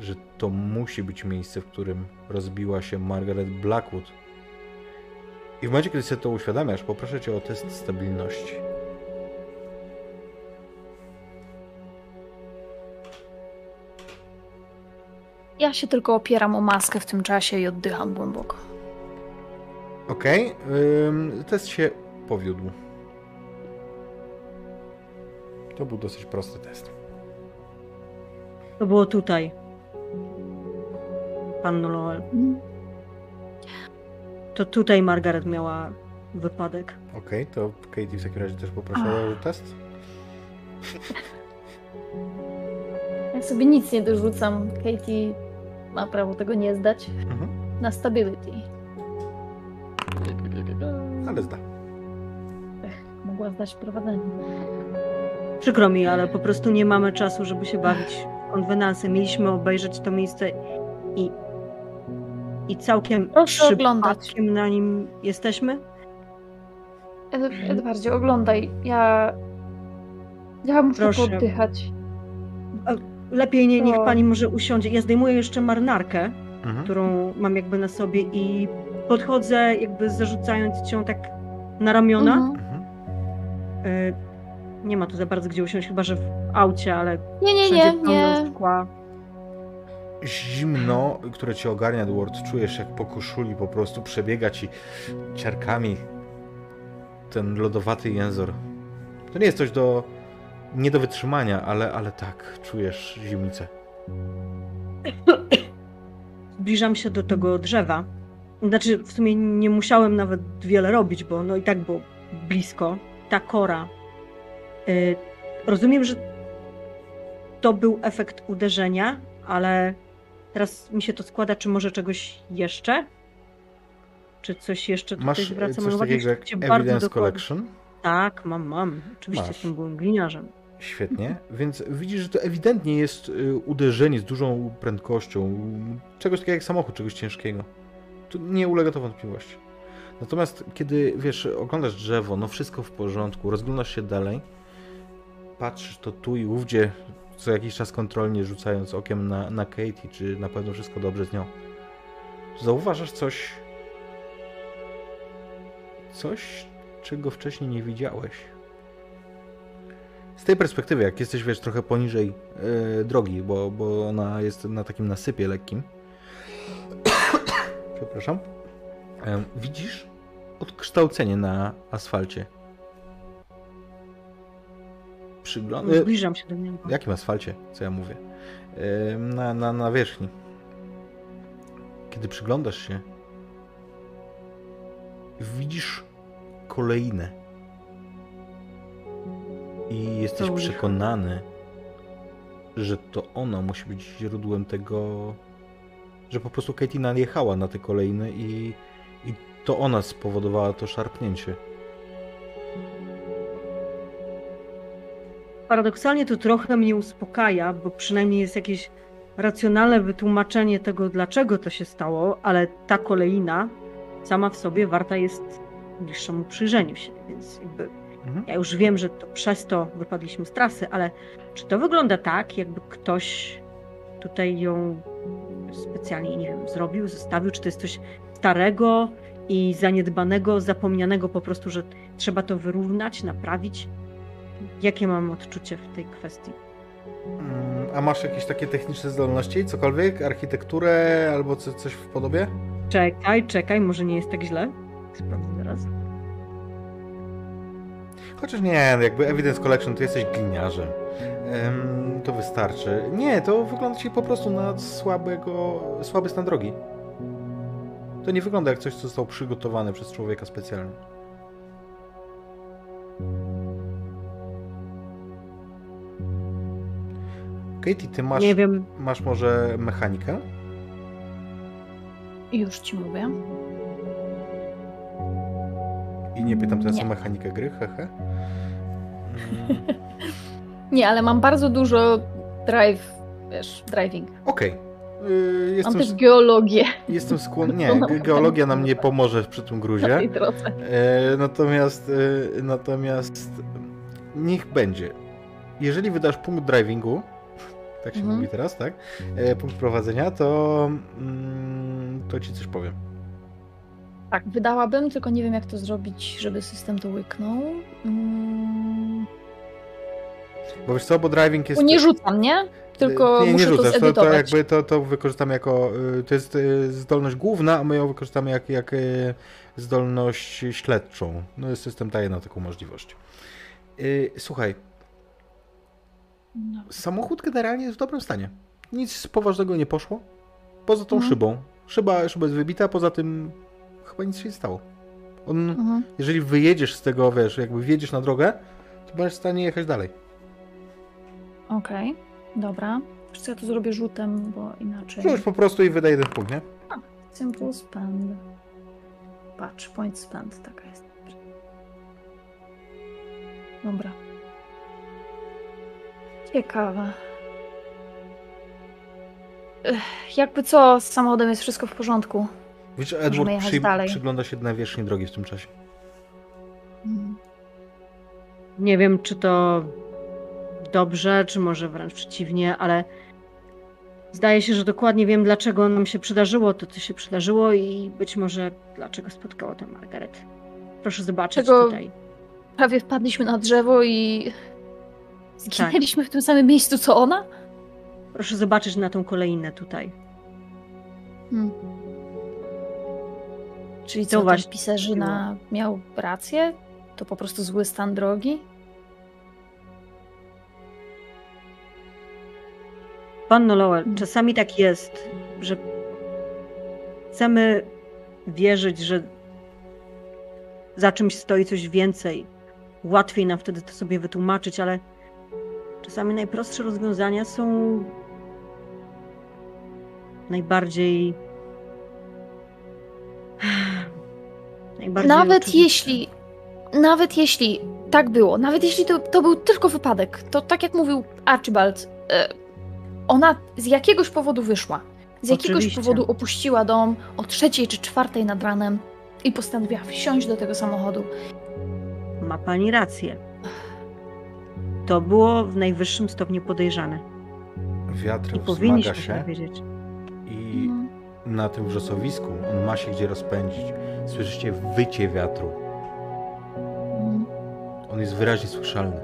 że to musi być miejsce, w którym rozbiła się Margaret Blackwood. I w momencie, kiedy sobie to uświadamiasz, poproszę cię o test stabilności. Ja się tylko opieram o maskę w tym czasie i oddycham głęboko. Okej, ym, test się powiódł. To był dosyć prosty test. To było tutaj. Pan Noel. To tutaj Margaret miała wypadek. Okej, to Katie w takim razie też poproszę o test. Ja sobie nic nie dorzucam. Katie ma prawo tego nie zdać. Mhm. Na stability. Ale zda. Mogła zdać prowadzenie. Przykro mi, ale po prostu nie mamy czasu, żeby się bawić w konwenanse. Mieliśmy obejrzeć to miejsce i, i całkiem Proszę oglądać. na nim jesteśmy. Ed Edwardzie, oglądaj. Ja... Ja muszę Proszę. oddychać. Lepiej nie, niech O. pani może usiądzie. Ja zdejmuję jeszcze marynarkę, Mhm. którą mam jakby na sobie i podchodzę jakby zarzucając cię tak na ramiona. Mhm. Y, nie ma tu za bardzo gdzie usiąść, chyba że w aucie, ale Nie, nie, wszędzie nie, nie. szkła. Zimno, które cię ogarnia, Edward, czujesz jak po koszuli po prostu przebiega ci ciarkami ten lodowaty jęzor. To nie jest coś do... nie do wytrzymania, ale, ale tak, czujesz zimnicę. Zbliżam się do tego drzewa. Znaczy, w sumie nie musiałem nawet wiele robić, bo no i tak było blisko. Ta kora. Y, rozumiem, że to był efekt uderzenia, ale teraz mi się to składa, czy może czegoś jeszcze? Czy coś jeszcze tutaj Masz e, zwraca coś uwagę? takiego jak bardzo Evidence dokładnie. Collection? Tak, mam, mam. Oczywiście Masz. jestem byłym gliniarzem. Świetnie, więc widzisz, że to ewidentnie jest y, uderzenie z dużą prędkością, czegoś takiego jak samochód, czegoś ciężkiego. To nie ulega to wątpliwości. Natomiast kiedy, wiesz, oglądasz drzewo, no wszystko w porządku, rozglądasz się dalej, patrzysz to tu i ówdzie, co jakiś czas kontrolnie rzucając okiem na, na Katie, czy na pewno wszystko dobrze z nią, zauważasz coś, coś, czego wcześniej nie widziałeś. Z tej perspektywy, jak jesteś, wiesz, trochę poniżej e, drogi, bo, bo ona jest na takim nasypie lekkim. Przepraszam. E, widzisz odkształcenie na asfalcie. Przygląd... E, Zbliżam się do niego. jakim asfalcie? Co ja mówię? Na, na, na wierzchni. Kiedy przyglądasz się, widzisz kolejne. I jesteś To licho. przekonany, że to ona musi być źródłem tego, że po prostu Katie najechała na te kolejne i, i to ona spowodowała to szarpnięcie. Paradoksalnie to trochę mnie uspokaja, bo przynajmniej jest jakieś racjonalne wytłumaczenie tego, dlaczego to się stało, ale ta kolejna sama w sobie warta jest bliższemu przyjrzeniu się, więc jakby Mhm. ja już wiem, że to przez to wypadliśmy z trasy, ale czy to wygląda tak, jakby ktoś tutaj ją specjalnie, nie wiem, zrobił, zostawił, czy to jest coś starego i zaniedbanego, zapomnianego po prostu, że trzeba to wyrównać, naprawić? Jakie mam odczucie w tej kwestii? Mm, A masz jakieś takie techniczne zdolności? Cokolwiek? Architekturę albo co, coś w podobie? Czekaj, czekaj, może nie jest tak źle. Sprawdzę zaraz. Chociaż nie, jakby Evidence Collection to jesteś gliniarzem. Em, to wystarczy. Nie, to wygląda ci po prostu na słabego, słaby stan drogi. To nie wygląda jak coś, co zostało przygotowane przez człowieka specjalnie. Katie, ty masz, Nie wiem, masz może mechanikę? Już ci mówię. I nie pytam teraz Nie. o mechanikę gry, hehe. Nie, ale mam bardzo dużo drive, wiesz, driving. Okej. Y, Mam też geologię jestem skłonny. Nie, geologia nam nie pomoże przy tym na gruzie. tej drodze. E, natomiast, e, natomiast niech będzie. Jeżeli wydasz punkt drivingu, tak się Mhm. mówi teraz, tak? E, punkt prowadzenia, to, mm, to ci coś powiem. Tak, wydałabym, tylko nie wiem jak to zrobić, żeby system to łyknął. Mm, Bo wiesz co, bo driving jest... Bo nie rzucam, nie? Tylko nie, nie muszę to rzucasz, to, to zedytować. jakby to, to wykorzystamy jako, y, to jest y, zdolność główna, a my ją wykorzystamy jak, jak y, zdolność śledczą. No system daje na taką możliwość. Słuchaj, No. samochód generalnie jest w dobrym stanie. Nic poważnego nie poszło, poza tą Mhm. szybą. Szyba, szyba jest wybita, poza tym chyba nic się nie stało. On, Mhm. jeżeli wyjedziesz z tego, wiesz, jakby wjedziesz na drogę, to będziesz w stanie jechać dalej. Okej, dobra. Wiesz co, ja to zrobię rzutem, bo inaczej... Rzuć po prostu i wydaj jeden punkt, nie? Simple spend. Patrz, point spend, taka jest. Dobra. Ciekawe. Ech, jakby co, z samochodem jest wszystko w porządku. Widzisz, Edward przy, dalej. przygląda się na wierzchni drogi w tym czasie. Mm. Nie wiem, czy to dobrze, czy może wręcz przeciwnie, ale zdaje się, że dokładnie wiem, dlaczego nam się przydarzyło to, co się przydarzyło i być może dlaczego spotkało to Margaret. Proszę zobaczyć Tego- tutaj. Prawie wpadliśmy na drzewo i zginęliśmy w tym samym miejscu, co ona? Proszę zobaczyć na tą kolejnę tutaj. Hmm. Czyli To co, ten właśnie pisarzyna miał rację? To po prostu zły stan drogi? Panno Lowell, Mhm. czasami tak jest, że chcemy wierzyć, że za czymś stoi coś więcej. Łatwiej nam wtedy to sobie wytłumaczyć, ale czasami najprostsze rozwiązania są najbardziej. Nawet oczywiste. jeśli, nawet jeśli tak było, nawet jeśli to, to był tylko wypadek, to tak jak mówił Archibald, e, ona z jakiegoś powodu wyszła. Z jakiegoś Oczywiście. powodu opuściła dom o trzeciej czy czwartej nad ranem i postanowiła wsiąść do tego samochodu. Ma pani rację. To było w najwyższym stopniu podejrzane. Wiatr I powinniśmy się się wiedzieć. i Mhm. Na tym wrzosowisku on ma się gdzie rozpędzić. Słyszycie wycie wiatru. On jest wyraźnie słyszalny.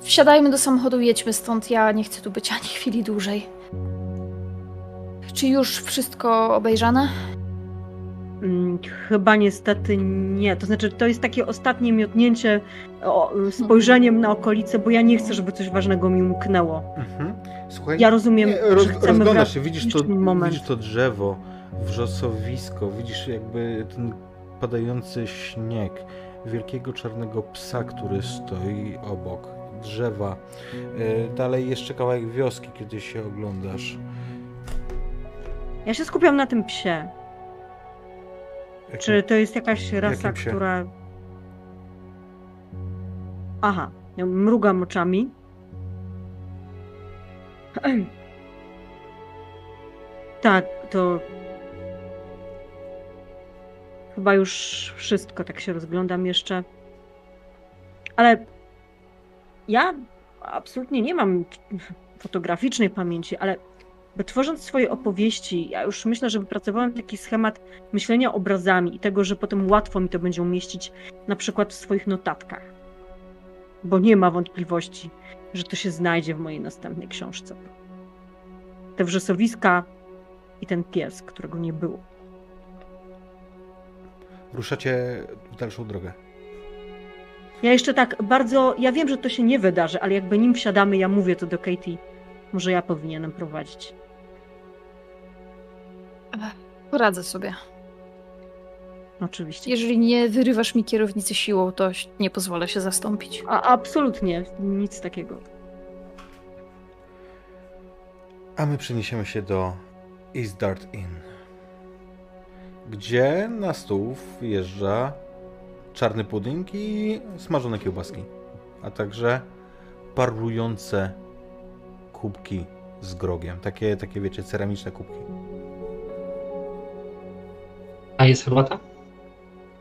Wsiadajmy do samochodu i jedźmy stąd. Ja nie chcę tu być ani chwili dłużej. Czy już wszystko obejrzane? Mm, Chyba niestety nie. To znaczy, to jest takie ostatnie miotnięcie spojrzeniem na okolice, bo ja nie chcę, żeby coś ważnego mi umknęło. Mhm. Słuchaj, Ja rozumiem, nie, roz, że chcemy rozglądasz się, widzisz to, moment. widzisz to drzewo, wrzosowisko, widzisz jakby ten padający śnieg, wielkiego czarnego psa, który stoi obok, drzewa. E, Dalej jeszcze kawałek wioski, kiedy się oglądasz. Ja się skupiam na tym psie. Jakim- Czy to jest jakaś rasa, psie? która. Aha, mrugam oczami. Tak, to. Chyba już wszystko, tak się rozglądam jeszcze. Ale ja absolutnie nie mam fotograficznej pamięci, ale by tworząc swoje opowieści, ja już myślę, że wypracowałam taki schemat myślenia obrazami i tego, że potem łatwo mi to będzie umieścić na przykład w swoich notatkach. Bo nie ma wątpliwości, że to się znajdzie w mojej następnej książce. Te wrzosowiska i ten pies, którego nie było. Ruszacie w dalszą drogę. Ja jeszcze tak bardzo, ja wiem, że to się nie wydarzy, ale jakby nim wsiadamy, ja mówię to do Katie, może ja powinienem prowadzić. Poradzę sobie. Oczywiście. Jeżeli nie wyrywasz mi kierownicy siłą, to nie pozwolę się zastąpić. A, absolutnie, nic takiego. A my przeniesiemy się do East Dart Inn, gdzie na stół wjeżdża czarny pudding i smażone kiełbaski, a także parujące kubki z grogiem. Takie, takie wiecie, ceramiczne kubki. A jest herbata?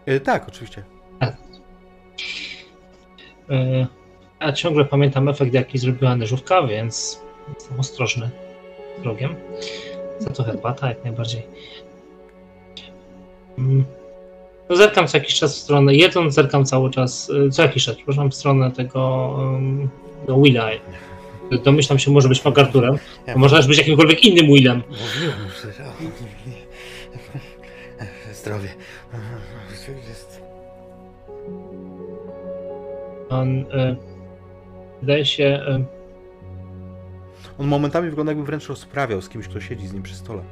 E, tak, oczywiście. E, A ciągle pamiętam efekt, jaki zrobiła Neżówka, więc jestem ostrożny z drogiem. Za to herbata jak najbardziej. No zerkam co jakiś czas w stronę, jedząc zerkam cały czas, y, co jakiś czas, przepraszam, w stronę tego um, no, Willa. Domyślam się, może być Magardurem, a może też być jakimkolwiek innym Willem. Mówiłem. Zdrowie. Jest... On y, wydaje się... Y, On momentami wygląda jakby wręcz rozprawiał z kimś, kto siedzi z nim przy stole.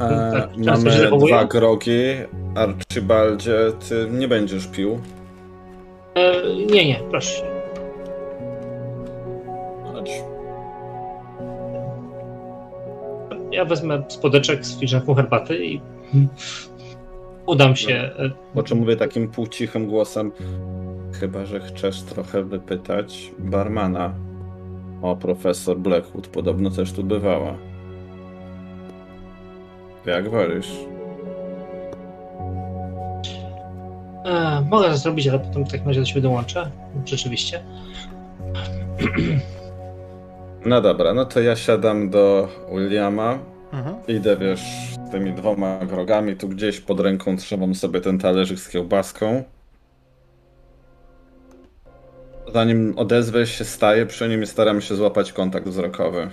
E, Tak, mamy dwa grogi. Archibaldzie, ty nie będziesz pił. e, nie, nie, proszę. Ja wezmę spodeczek z filiżanką herbaty i udam się. Po czym mówię takim półcichym głosem. Chyba, że chcesz trochę wypytać barmana. O, profesor Blackwood podobno też tu bywała. Jak wolisz? E, mogę to zrobić, ale potem w takim razie do siebie dołączę. Rzeczywiście. No dobra, no to ja siadam do Williama. Mhm. Idę, wiesz, z tymi dwoma grogami. Tu gdzieś pod ręką trzymam sobie ten talerzyk z kiełbaską. Zanim odezwę się, staję przy nim i staram się złapać kontakt wzrokowy.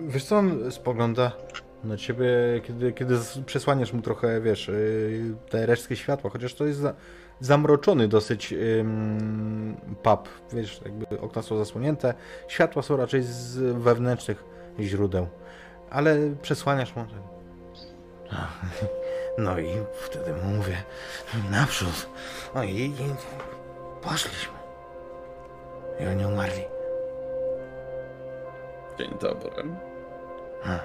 Wiesz co, on spogląda na ciebie, kiedy, kiedy przesłaniasz mu trochę, wiesz, yy, te resztki światła, chociaż to jest za, zamroczony dosyć ym, pub, wiesz, jakby okna są zasłonięte, światła są raczej z wewnętrznych źródeł, ale przesłaniasz mu. No i wtedy mu mówię, naprzód, no i, i poszliśmy. I oni umarli. Dzień dobry. Ha.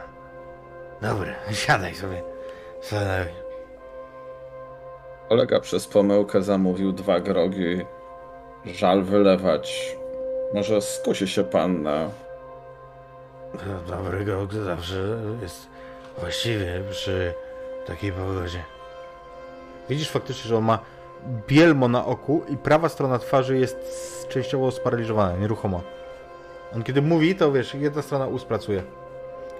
Dobra, siadaj sobie. Siadaj. Kolega przez pomyłkę zamówił dwa grogi. Żal wylewać. Może skusi się pan na... Dobry grog zawsze jest właściwie przy takiej pogodzie. Widzisz faktycznie, że on ma bielmo na oku i prawa strona twarzy jest częściowo sparaliżowana, nieruchoma. On kiedy mówi, to wiesz, jedna strona ust pracuje.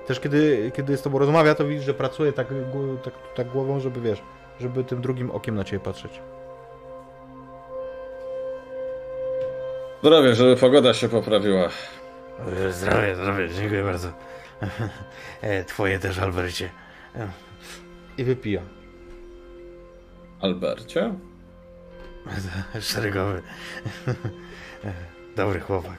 Też kiedy, kiedy z tobą rozmawia, to widzisz, że pracuje tak, tak, tak głową, żeby wiesz, żeby tym drugim okiem na ciebie patrzeć. Zdrowie, żeby pogoda się poprawiła. Zdrowie, zdrowie, dziękuję bardzo. E, Twoje też, Albercie. E, I wypija. Albercie? Szeregowy. Dobry chłopak.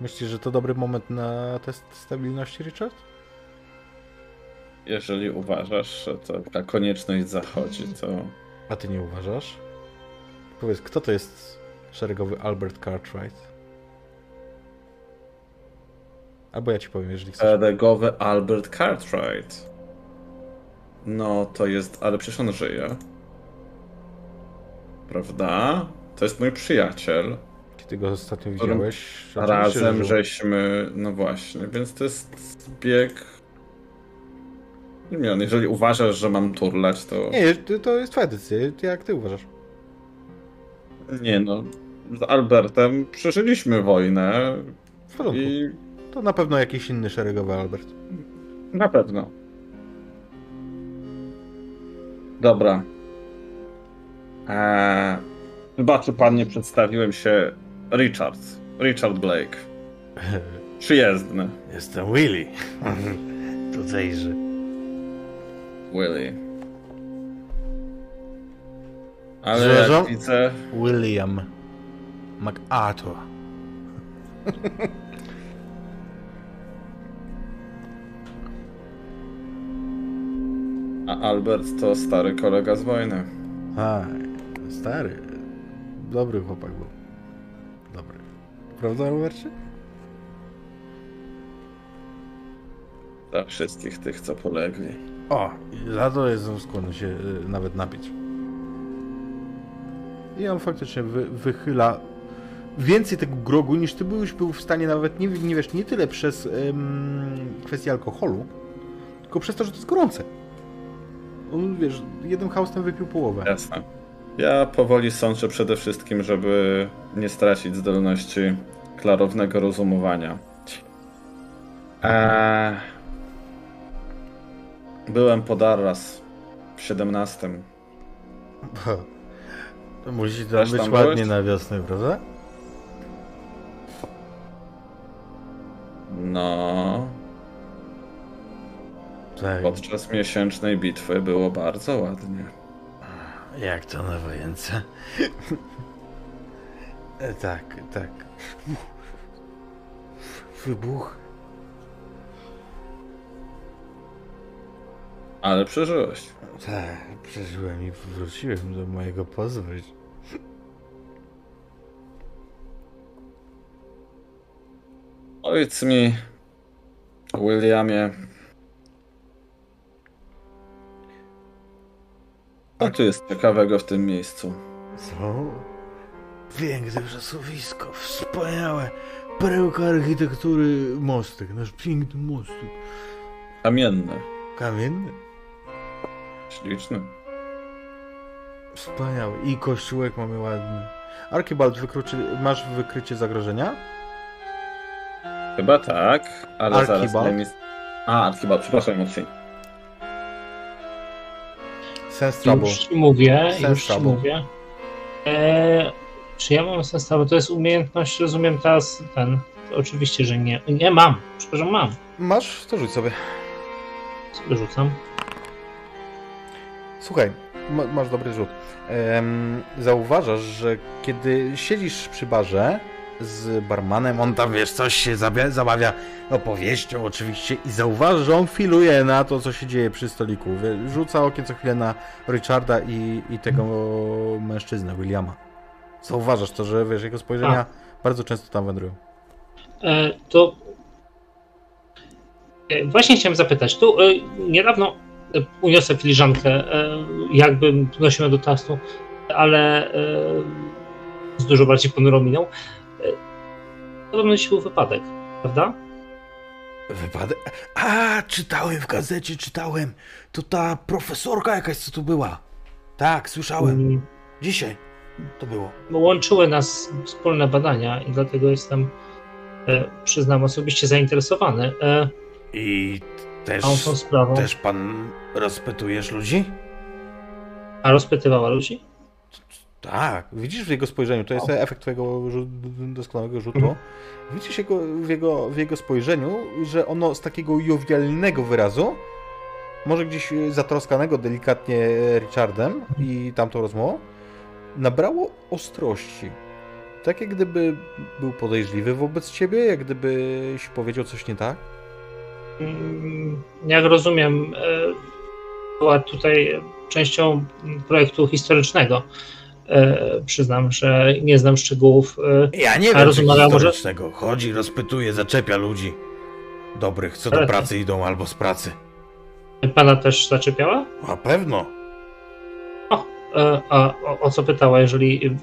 Myślisz, że to dobry moment na test stabilności, Richard? Jeżeli uważasz, że to taka konieczność zachodzi, to... A ty nie uważasz? Powiedz, kto to jest szeregowy Albert Cartwright? Albo ja ci powiem, jeżeli chcesz. Szeregowy Albert Cartwright. No, to jest... Ale przecież on żyje. Prawda? To jest mój przyjaciel. Kiedy go ostatnio widziałeś? Razem że- żeśmy... No właśnie, więc to jest zbieg... Nie jeżeli uważasz, że mam turlać, to... Nie, to jest twoja decyzja. Jak ty uważasz? Nie no, z Albertem przeżyliśmy wojnę W porządku. i To na pewno jakiś inny szeregowy Albert. na pewno. Dobra. Eee, wybaczy pan, nie przedstawiłem się. Richard. Richard Blake. Przyjezdny. Jestem Willy. Tutejży. Willy. Ale jak widzę, William MacArthur. a Albert to stary kolega z wojny. A, stary. Dobry chłopak był. Dobry. Prawda, Robercie? Dla wszystkich tych, co polegli. O, za to jestem skłonny się y, nawet napić. I on faktycznie wy, wychyla więcej tego grogu niż ty byłeś był w stanie nawet, nie, nie wiesz, nie tyle przez ym, kwestię alkoholu, tylko przez to, że to jest gorące. On, wiesz, jednym haustem wypił połowę. Jasne. Ja powoli sączę przede wszystkim, żeby nie stracić zdolności klarownego rozumowania. Eee, byłem pod Arras w 17. To musi tam Też być tam ładnie byłeś? na wiosnę, prawda? No, Tak. podczas miesięcznej bitwy było bardzo ładnie. Jak to na wojence? E, tak, tak. Wybuch. Ale przeżyłeś. Tak, przeżyłem i wróciłem do mojego pozbyć. Powiedz mi, Williamie, co tu jest ciekawego w tym miejscu? Co? Piękne wrzosowisko, wspaniałe. Perełka architektury mostek, nasz piękny mostek. Kamienne, Kamienny, śliczny. wspaniały. I kościółek mamy ładny. Archibald, wykruczy, masz wykrycie zagrożenia? Chyba tak, ale zaraz Archibald? daj mi... A, Archibald, przepraszam, Mocniej. Sense trouble. Już ci mówię, Sense już ci trouble. mówię. E, czy ja mam sens trouble? To jest umiejętność, rozumiem teraz ten. To oczywiście, że nie. Nie mam. Przepraszam, mam. Masz? To rzuć sobie. Sobie rzucam. Słuchaj, ma, masz dobry rzut. Zauważasz, że kiedy siedzisz przy barze z barmanem, on tam, wiesz, coś się zabawia opowieścią oczywiście i zauważasz, że on filuje na to, co się dzieje przy stoliku. Rzuca okiem co chwilę na Richarda i, i tego mężczyznę, Williama. Zauważasz to, że, wiesz, jego spojrzenia bardzo często tam wędrują. E, to e, właśnie chciałem zapytać. Tu e, niedawno uniosę filiżankę, e, jakbym wnosiła do tastu, ale e, z dużo bardziej ponurą miną. E, Podobno dzisiaj był wypadek, prawda? Wypadek? A, czytałem w gazecie, czytałem. To ta profesorka jakaś, co tu była. Tak, słyszałem. Mm, Dzisiaj to było. Łączyły nas wspólne badania i dlatego jestem, e, przyznam, osobiście zainteresowany e, I też, tą sprawą. też pan rozpytujesz ludzi? A rozpytywała ludzi? Tak, widzisz w jego spojrzeniu, to jest efekt twojego doskonałego rzutu. Mhm. Widzisz jego, w, jego, w jego spojrzeniu, że ono z takiego jowialnego wyrazu, może gdzieś zatroskanego delikatnie Richardem i tamtą rozmową, nabrało ostrości. Tak jak gdyby był podejrzliwy wobec ciebie, jak gdybyś powiedział coś nie tak. Mm, Jak rozumiem, e, była tutaj częścią projektu historycznego. E, Przyznam, że nie znam szczegółów. e, Ja nie wiem, co rozmawiała może- historycznego. Chodzi, rozpytuje, zaczepia ludzi dobrych, co do pracy idą albo z pracy. Pana też zaczepiała? Na pewno. E, A o, o co pytała, jeżeli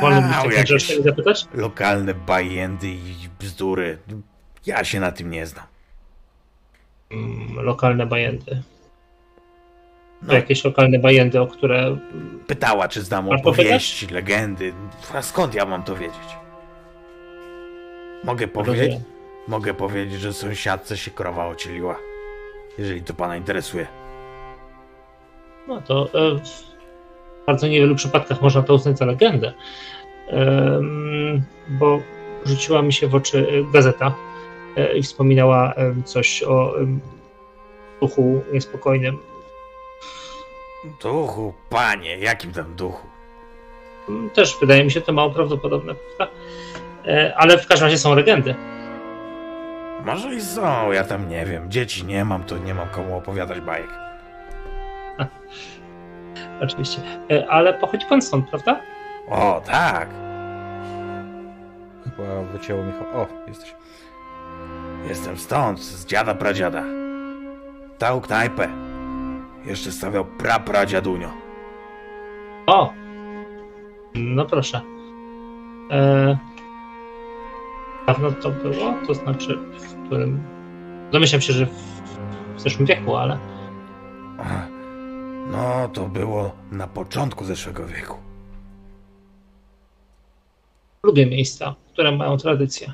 wolno mi A, o takim jakieś zapytać? lokalne bajendy i bzdury. Ja się na tym nie znam. Mm, Lokalne bajendy. No. Jakieś lokalne bajendy, o które. Pytała, czy znam Warto opowieści, legendy. A skąd ja mam to wiedzieć? Mogę powiedzieć, mogę powiedzieć, że sąsiadce się krowa ocieliła. Jeżeli to pana interesuje. No to e, w bardzo niewielu przypadkach można to uznać za legendę. Bo rzuciła mi się w oczy e, gazeta i wspominała coś o duchu niespokojnym. Duchu, panie, jakim tam duchu? Mm, Też wydaje mi się to mało prawdopodobne, prawda? E, Ale w każdym razie są legendy. Może i są, ja tam nie wiem. Dzieci nie mam, to nie mam komu opowiadać bajek. Oczywiście. E, Ale pochodzi pan stąd, prawda? O, tak. Chyba wycięło mi... O, jesteś. Jestem stąd, z dziada pradziada. Tał knajpę. Jeszcze stawiał prapradziadunio. O! No proszę. E, dawno to było? To znaczy, w którym. Domyślam się, że w, w zeszłym wieku, ale. No, to było na początku zeszłego wieku. lubię miejsca, które mają tradycję.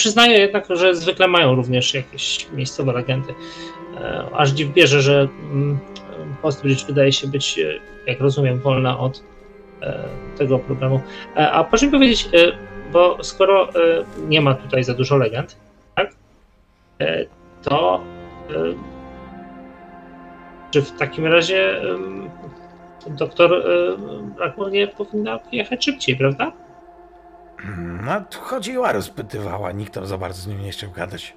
Przyznaję jednak, że zwykle mają również jakieś miejscowe legendy. E, aż dziw bierze, że mm, Postbridge wydaje się być, e, jak rozumiem, wolna od e, tego problemu. A proszę mi powiedzieć, bo skoro nie ma tutaj za dużo legend, tak, to czy w takim razie doktor nie powinna jechać szybciej, prawda? No, chodziła, rozpytywała, nikt tam za bardzo z nim nie chciał gadać.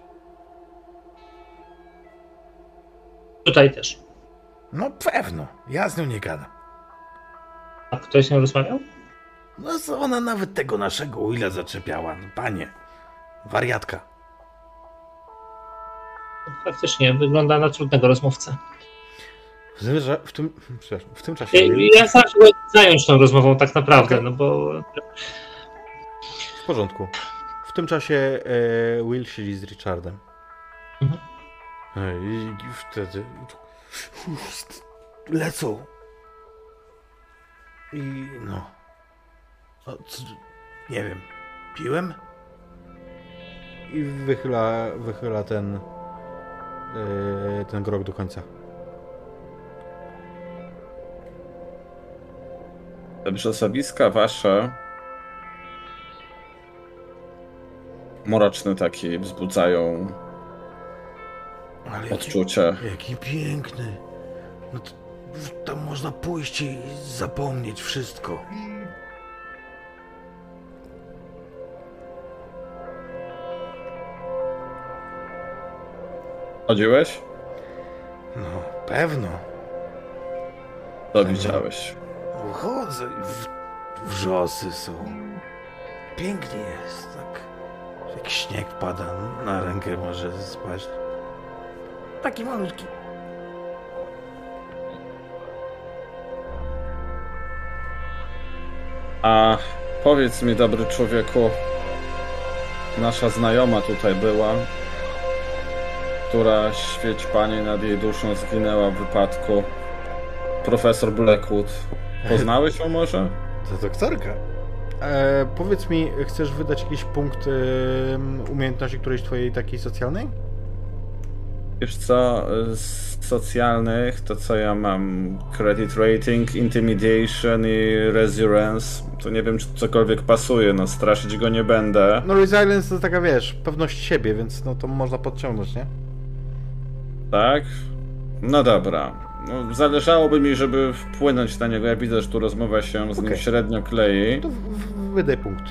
Tutaj też. No pewno, ja z nią nie gadam. A ktoś z nią rozmawiał? No ona nawet tego naszego Willa zaczepiała, no panie. Wariatka. Faktycznie, wygląda na trudnego rozmówcę. W tym, w tym czasie... Ja sam się zająć tą rozmową tak naprawdę, okay. no bo... W porządku. W tym czasie e, Will siedzi z Richardem. Mhm. I wtedy lecą. I no. nie wiem. Piłem? I wychyla, wychyla ten yy, ten grog do końca. Brzosowiska wasze mroczne takie wzbudzają ale odczucie. Jaki, jaki piękny. No to, tam można pójść i zapomnieć wszystko. Chodziłeś? No, pewno. Co widziałeś? Chodzę w, wrzosy są. Pięknie jest, tak. Jak śnieg pada na rękę może spać. Taki malutki. A powiedz mi, dobry człowieku, nasza znajoma tutaj była, która świeć Panie nad jej duszą zginęła w wypadku. Profesor Blackwood. Poznałeś ją może? To doktorka. E, powiedz mi, chcesz wydać jakiś punkt e, umiejętności którejś twojej takiej socjalnej? Wiesz co, z socjalnych to co ja mam? Credit rating, intimidation i resilience. To nie wiem, czy cokolwiek pasuje, no straszyć go nie będę. No resilience to taka, wiesz, pewność siebie, więc no to można podciągnąć, nie? Tak? No dobra. No, zależałoby mi, żeby wpłynąć na niego. Ja widzę, że tu rozmowa się z okay. nim średnio klei. To wydaj punkt.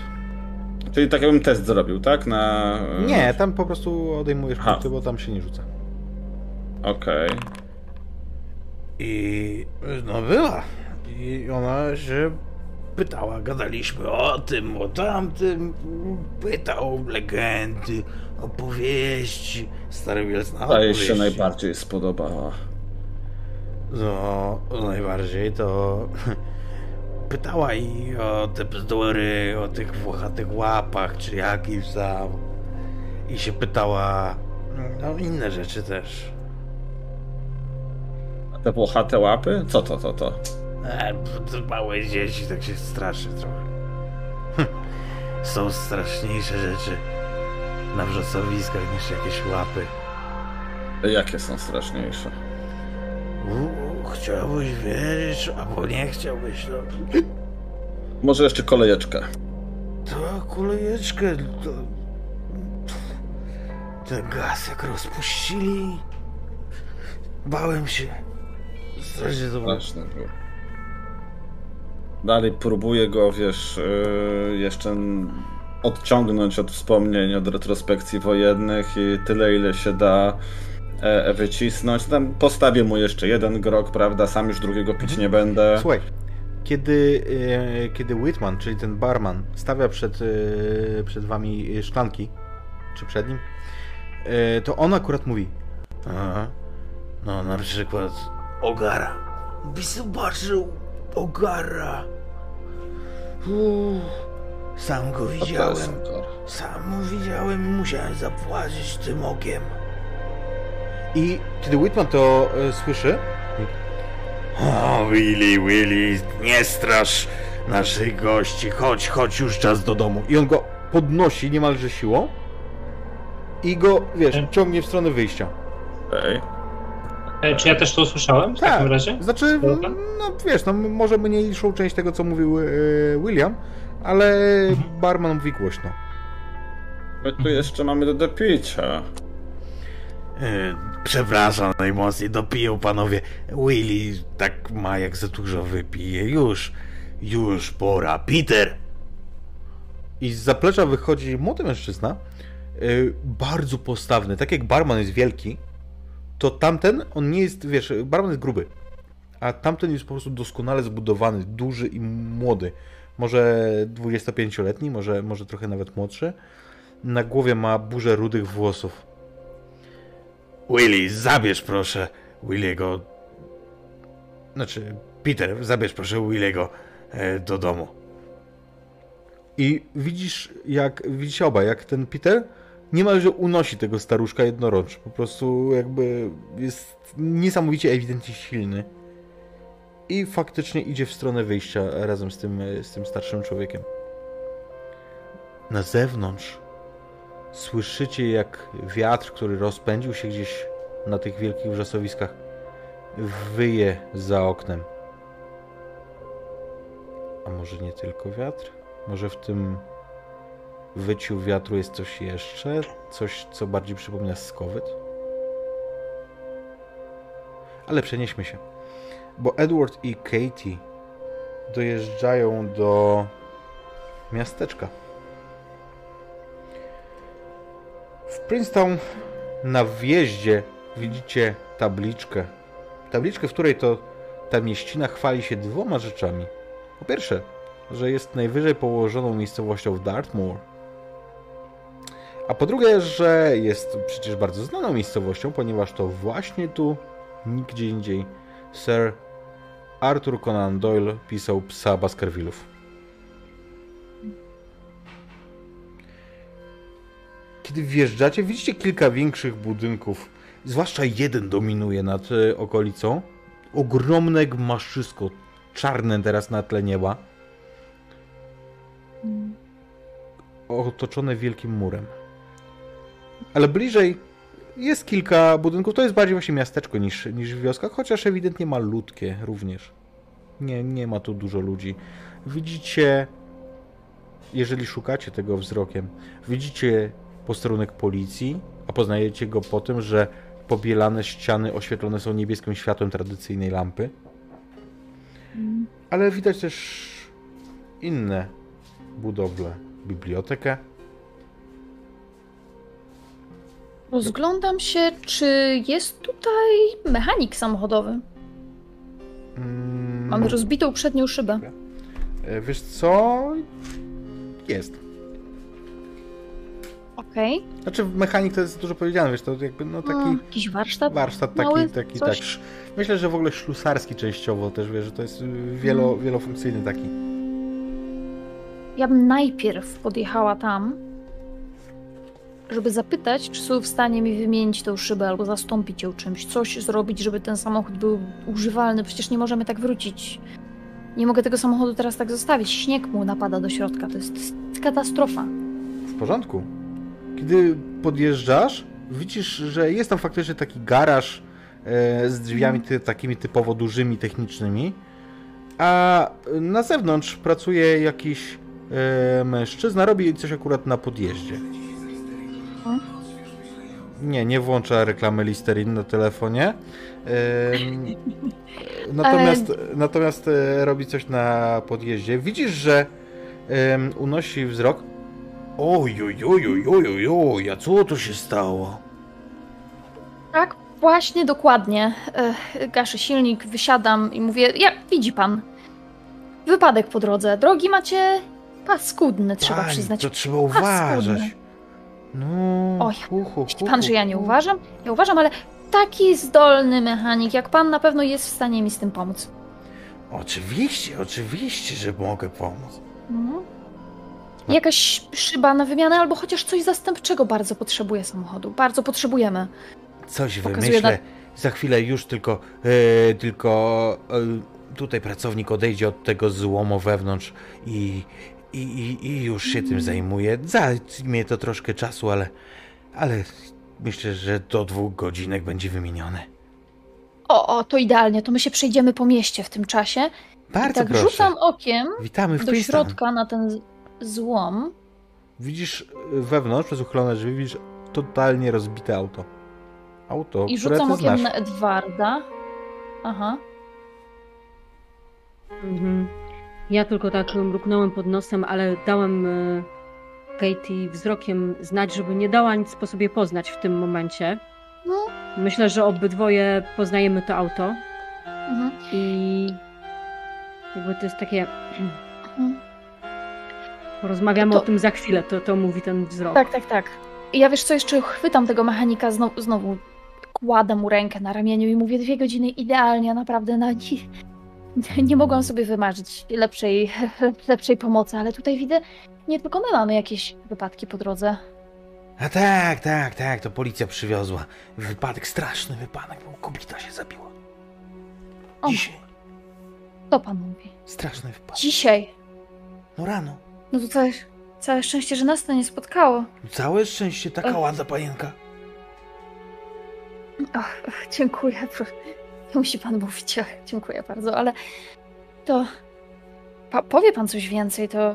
Czyli tak jakbym test zrobił, tak? Na... Nie, tam po prostu odejmujesz ha. punkty, bo tam się nie rzuca. Okej. Okay. I no była. I ona się pytała, gadaliśmy o tym, o tamtym, pytał legendy, opowieści, stary Wielc na Ta się najbardziej spodobała. No, najbardziej to pytała i o te bzdury, o tych włochatych łapach, czy jakimś tam. I się pytała, no inne rzeczy też. A te włochate łapy? Co to, to, to? E, małe dzieci, tak się straszy trochę. Są straszniejsze rzeczy na wrzosowiskach niż jakieś łapy. Jakie są straszniejsze? Chciałbyś wierzyć, albo nie chciałbyś, no. Może jeszcze kolejeczkę. To kolejeczkę, to... Ten gaz jak rozpuścili... Bałem się. Strasznie to Straszne było. Dalej próbuję go, wiesz, yy, jeszcze odciągnąć od wspomnień, od retrospekcji wojennych i tyle, ile się da wycisnąć. Tam postawię mu jeszcze jeden grok, prawda? Sam już drugiego pić mhm. nie będę. Słuchaj, kiedy, e, kiedy Whitman, czyli ten barman, stawia przed, e, przed wami szklanki, czy przed nim, e, to on akurat mówi Aha, no na przykład Ogara. Byś zobaczył Ogara. Uff. Sam go widziałem. Sam widziałem i musiałem zapłacić tym okiem. I kiedy Whitman to e, słyszy... O, Willy, Willy, nie strasz naszych gości, chodź, chodź, już czas do domu. I on go podnosi niemalże siłą i go, wiesz, E. ciągnie w stronę wyjścia. Okej. E, Czy ja też to usłyszałem w Tak. takim razie? Znaczy, no wiesz, no może mniejszą część tego, co mówił e, William, ale Mhm. barman mówi głośno. My tu jeszcze mamy do dopicia. E, Przepraszam najmocniej, dopiją panowie. Willy tak ma, jak za dużo wypije. Już, już pora. Peter! I z zaplecza wychodzi młody mężczyzna, e, bardzo postawny. Tak jak barman jest wielki, to tamten, on nie jest, wiesz, barman jest gruby. A tamten jest po prostu doskonale zbudowany, duży i młody. Może 25-letni, może, może trochę nawet młodszy. Na głowie ma burzę rudych włosów. Willy, zabierz proszę Williego. Znaczy, Peter, zabierz proszę Williego e, do domu. I widzisz, jak widzicie obaj, jak ten Peter niemalże unosi tego staruszka jednorącz. Po prostu jakby jest niesamowicie ewidentnie silny. I faktycznie idzie w stronę wyjścia razem z tym, z tym starszym człowiekiem. Na zewnątrz Słyszycie, jak wiatr, który rozpędził się gdzieś na tych wielkich wrzosowiskach, wyje za oknem. A może nie tylko wiatr? Może w tym wyciu wiatru jest coś jeszcze? Coś, co bardziej przypomina skowyt? Ale przenieśmy się. Bo Edward i Katie dojeżdżają do miasteczka. W Princeton na wjeździe widzicie tabliczkę. Tabliczkę, w której to ta mieścina chwali się dwoma rzeczami. Po pierwsze, że jest najwyżej położoną miejscowością w Dartmoor. A po drugie, że jest przecież bardzo znaną miejscowością, ponieważ to właśnie tu, nigdzie indziej, Sir Arthur Conan Doyle pisał Psa Baskervillów. Kiedy wjeżdżacie, widzicie kilka większych budynków. Zwłaszcza jeden dominuje nad e, okolicą. Ogromne gmaszczysko, czarne teraz na tle nieba. Otoczone wielkim murem. Ale bliżej jest kilka budynków. To jest bardziej właśnie miasteczko niż, niż wioska, chociaż ewidentnie malutkie również. Nie, nie ma tu dużo ludzi. Widzicie, jeżeli szukacie tego wzrokiem, widzicie posterunek policji, a poznajecie go po tym, że pobielane ściany oświetlone są niebieskim światłem tradycyjnej lampy. Ale widać też inne budowle. Bibliotekę. Rozglądam się, czy jest tutaj mechanik samochodowy. Mm, Mamy rozbitą przednią szybę. e, Wiesz co? Jest. Okej. Znaczy mechanik to jest dużo powiedziane, wiesz, to jakby no taki Mm, Jakiś warsztat? warsztat taki, mały, taki, coś? tak. Myślę, że w ogóle ślusarski częściowo też, wiesz, że to jest wielo, Mm. wielofunkcyjny taki. Ja bym najpierw podjechała tam, żeby zapytać, czy są w stanie mi wymienić tą szybę albo zastąpić ją czymś. Coś zrobić, żeby ten samochód był używalny. Przecież nie możemy tak wrócić. Nie mogę tego samochodu teraz tak zostawić. Śnieg mu napada do środka. To jest, to jest katastrofa. W porządku. Kiedy podjeżdżasz, widzisz, że jest tam faktycznie taki garaż e, z drzwiami ty, takimi typowo dużymi, technicznymi, a na zewnątrz pracuje jakiś e, mężczyzna, robi coś akurat na podjeździe. Nie, nie włącza reklamy Listerin na telefonie. Natomiast natomiast e, robi coś na podjeździe. Widzisz, że unosi wzrok. Oj, oj, oj, oj, oj, oj, oj, a co tu się stało? Tak, właśnie, dokładnie. E, gaszę silnik, wysiadam i mówię, ja, widzi pan, wypadek po drodze. Drogi macie paskudne, trzeba Pani, przyznać. To trzeba uważać. No, Oj, hu, hu, Myśli hu, pan, że ja nie uważam? Ja uważam, ale taki zdolny mechanik jak pan na pewno jest w stanie mi z tym pomóc. Oczywiście, oczywiście, że mogę pomóc. Mhm. Jakaś szyba na wymianę albo chociaż coś zastępczego bardzo potrzebuję samochodu. Bardzo potrzebujemy. Coś Pokazuje wymyślę. na- Za chwilę już tylko, e, tylko tutaj pracownik odejdzie od tego złomu wewnątrz i, i, i, i już się tym zajmuje. Zajmie to troszkę czasu, ale, ale myślę, że do dwóch godzinek będzie wymienione. O, o, to idealnie, to my się przejdziemy po mieście w tym czasie. I Bardzo tak proszę. rzucam okiem Witamy w do Tristan. środka na ten złom. Widzisz y, wewnątrz, przez uchylone drzwi, widzisz totalnie rozbite auto. Auto, I które rzucam okiem na Edwarda. Aha. Mhm. Ja tylko tak mruknąłem pod nosem, ale dałem e, Katie wzrokiem znać, żeby nie dała nic po sobie poznać w tym momencie. No. Myślę, że obydwoje poznajemy to auto Mhm. i jakby to jest takie. Mhm. Porozmawiamy To- o tym za chwilę, to, to mówi ten wzrok. Tak, tak, tak. I ja wiesz co, jeszcze chwytam tego mechanika, znowu, znowu kładę mu rękę na ramieniu i mówię dwie godziny idealnie, naprawdę na nie, nie mogłam sobie wymarzyć lepszej, lepszej pomocy, ale tutaj widzę, nie tylko my mamy jakieś wypadki po drodze. A tak, tak, tak, to policja przywiozła. Wypadek, straszny wypadek, bo kobieta się zabiła. O. Dzisiaj. Co pan mówi? Straszny wypadek. Dzisiaj. No rano. No to całe, całe szczęście, że nas to nie spotkało. Całe szczęście, taka Ech. ładna panienka. Ach, ach, dziękuję. Nie musi pan mówić, ach, dziękuję bardzo, ale to pa, powie pan coś więcej, to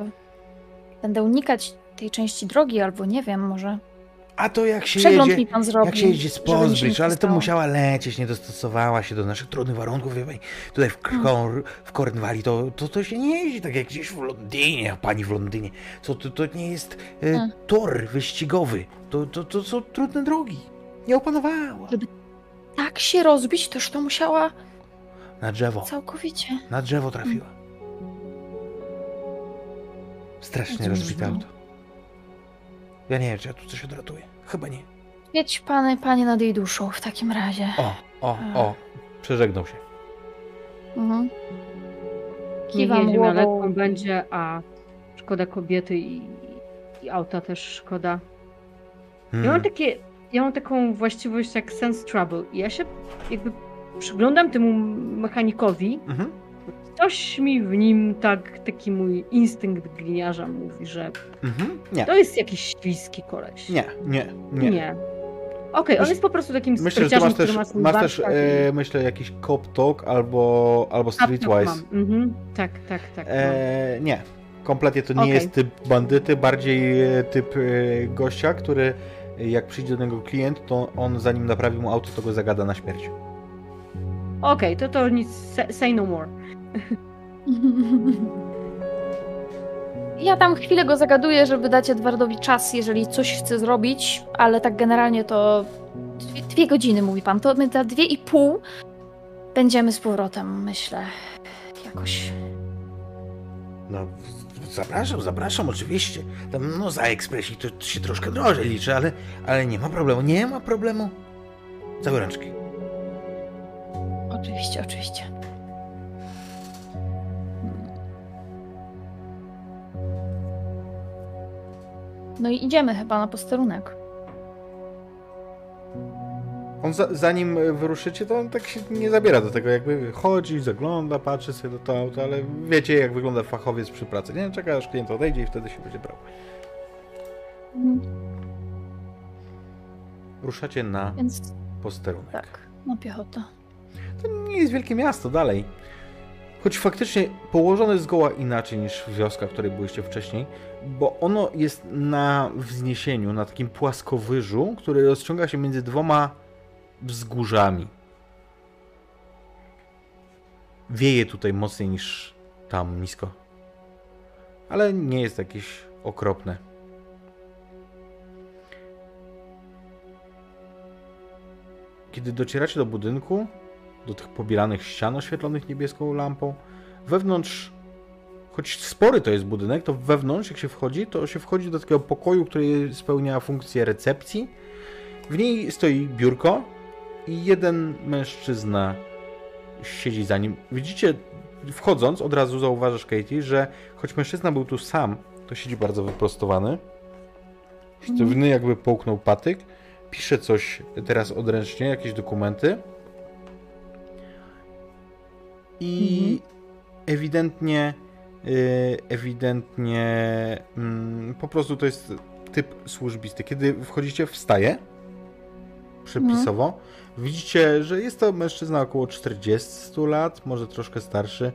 będę unikać tej części drogi, albo nie wiem, może A to jak się przegląd jedzie, mi pan zrobi. jak się jedzie z żeby Pozbridge, ale to musiała lecieć, nie dostosowała się do naszych trudnych warunków. wie pani. Tutaj w, Mm. Kor- w Cornwalli to, to, to się nie jeździ tak jak gdzieś w Londynie, pani w Londynie. To, to, to nie jest e, Mm. tor wyścigowy, to, to, to są trudne drogi. Nie opanowała. Tak się rozbić, toż to musiała Na drzewo, całkowicie. na drzewo trafiła. Strasznie Cóż, rozbite auto. Ja nie wiem, czy ja tu coś odratuję. Chyba nie. Jedź pany, panie nad jej duszą w takim razie. O, o, o. Przeżegnał się. Mhm. Niech Kiwam głową. lekko będzie, a szkoda kobiety i, i auta też szkoda. Ja Hmm. mam takie, ja mam taką właściwość jak sense trouble. I ja się jakby przyglądam temu mechanikowi. Mhm. Coś mi w nim tak, taki mój instynkt gliniarza mówi, że Mhm. To jest jakiś śliski koleś. Nie, nie, nie. Nie. Okej, on Myśl- jest po prostu takim Myślę, że masz który też, ma masz też e, myślę, jakiś cop talk albo, albo streetwise. Mhm. Tak, tak, tak. E, nie. Kompletnie to nie Okej. jest typ bandyty, bardziej e, typ e, gościa, który jak przyjdzie do niego klient, to on zanim naprawi mu auto, to go zagada na śmierć. Okej, to to nic, say no more. Ja tam chwilę go zagaduję, żeby dać Edwardowi czas, jeżeli coś chce zrobić, ale tak generalnie to dwie, dwie godziny, mówi pan. To my za dwie i pół będziemy z powrotem, myślę. Jakoś. No, zapraszam, zapraszam, oczywiście. Tam, no, za ekspresji to się troszkę drożej liczy, ale, ale nie ma problemu, nie ma problemu. Za gorączki. Oczywiście, oczywiście. No i idziemy chyba na posterunek. On za, zanim wyruszycie, to on tak się nie zabiera do tego, jakby chodzi, zagląda, patrzy sobie do to auto, ale wiecie jak wygląda fachowiec przy pracy, nie? Czeka aż klient odejdzie i wtedy się będzie brał. Ruszacie na Więc posterunek. tak, na piechotę. To nie jest wielkie miasto dalej. Choć faktycznie położone zgoła inaczej niż wioska, w której byliście wcześniej, bo ono jest na wzniesieniu, na takim płaskowyżu, który rozciąga się między dwoma wzgórzami. Wieje tutaj mocniej niż tam nisko. Ale nie jest jakieś okropne. Kiedy docieracie do budynku, do tych pobielanych ścian oświetlonych niebieską lampą, wewnątrz, choć spory to jest budynek, to wewnątrz, jak się wchodzi, to się wchodzi do takiego pokoju, który spełnia funkcję recepcji. W niej stoi biurko i jeden mężczyzna siedzi za nim. Widzicie, wchodząc, od razu zauważasz, Katie, że choć mężczyzna był tu sam, to siedzi bardzo wyprostowany. Sztywny, jakby połknął patyk. Pisze coś teraz odręcznie, jakieś dokumenty. i ewidentnie, y, ewidentnie mm, po prostu to jest typ służbisty. Kiedy wchodzicie, wstaje przepisowo. Widzicie, że jest to mężczyzna około 40 lat, może troszkę starszy.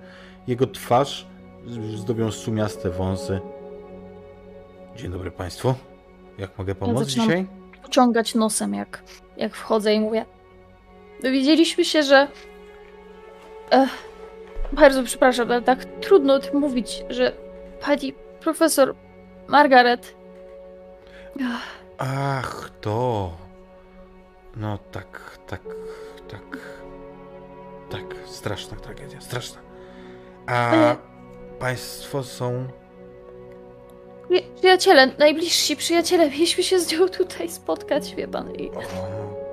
Jego twarz zdobią sumiaste wąsy. Dzień dobry Państwu. Jak mogę pomóc zaczynam- dzisiaj? Pociągać nosem, jak, jak wchodzę i mówię. Dowiedzieliśmy się, że. Ech, bardzo przepraszam, ale tak trudno o tym mówić, że pani profesor Margaret. Ach, to. No tak, tak, tak. Tak, straszna tragedia, straszna. A Ale- Państwo są. Przy- Przyjaciele, najbliżsi przyjaciele, mieliśmy się z nią tutaj spotkać, wie pan. I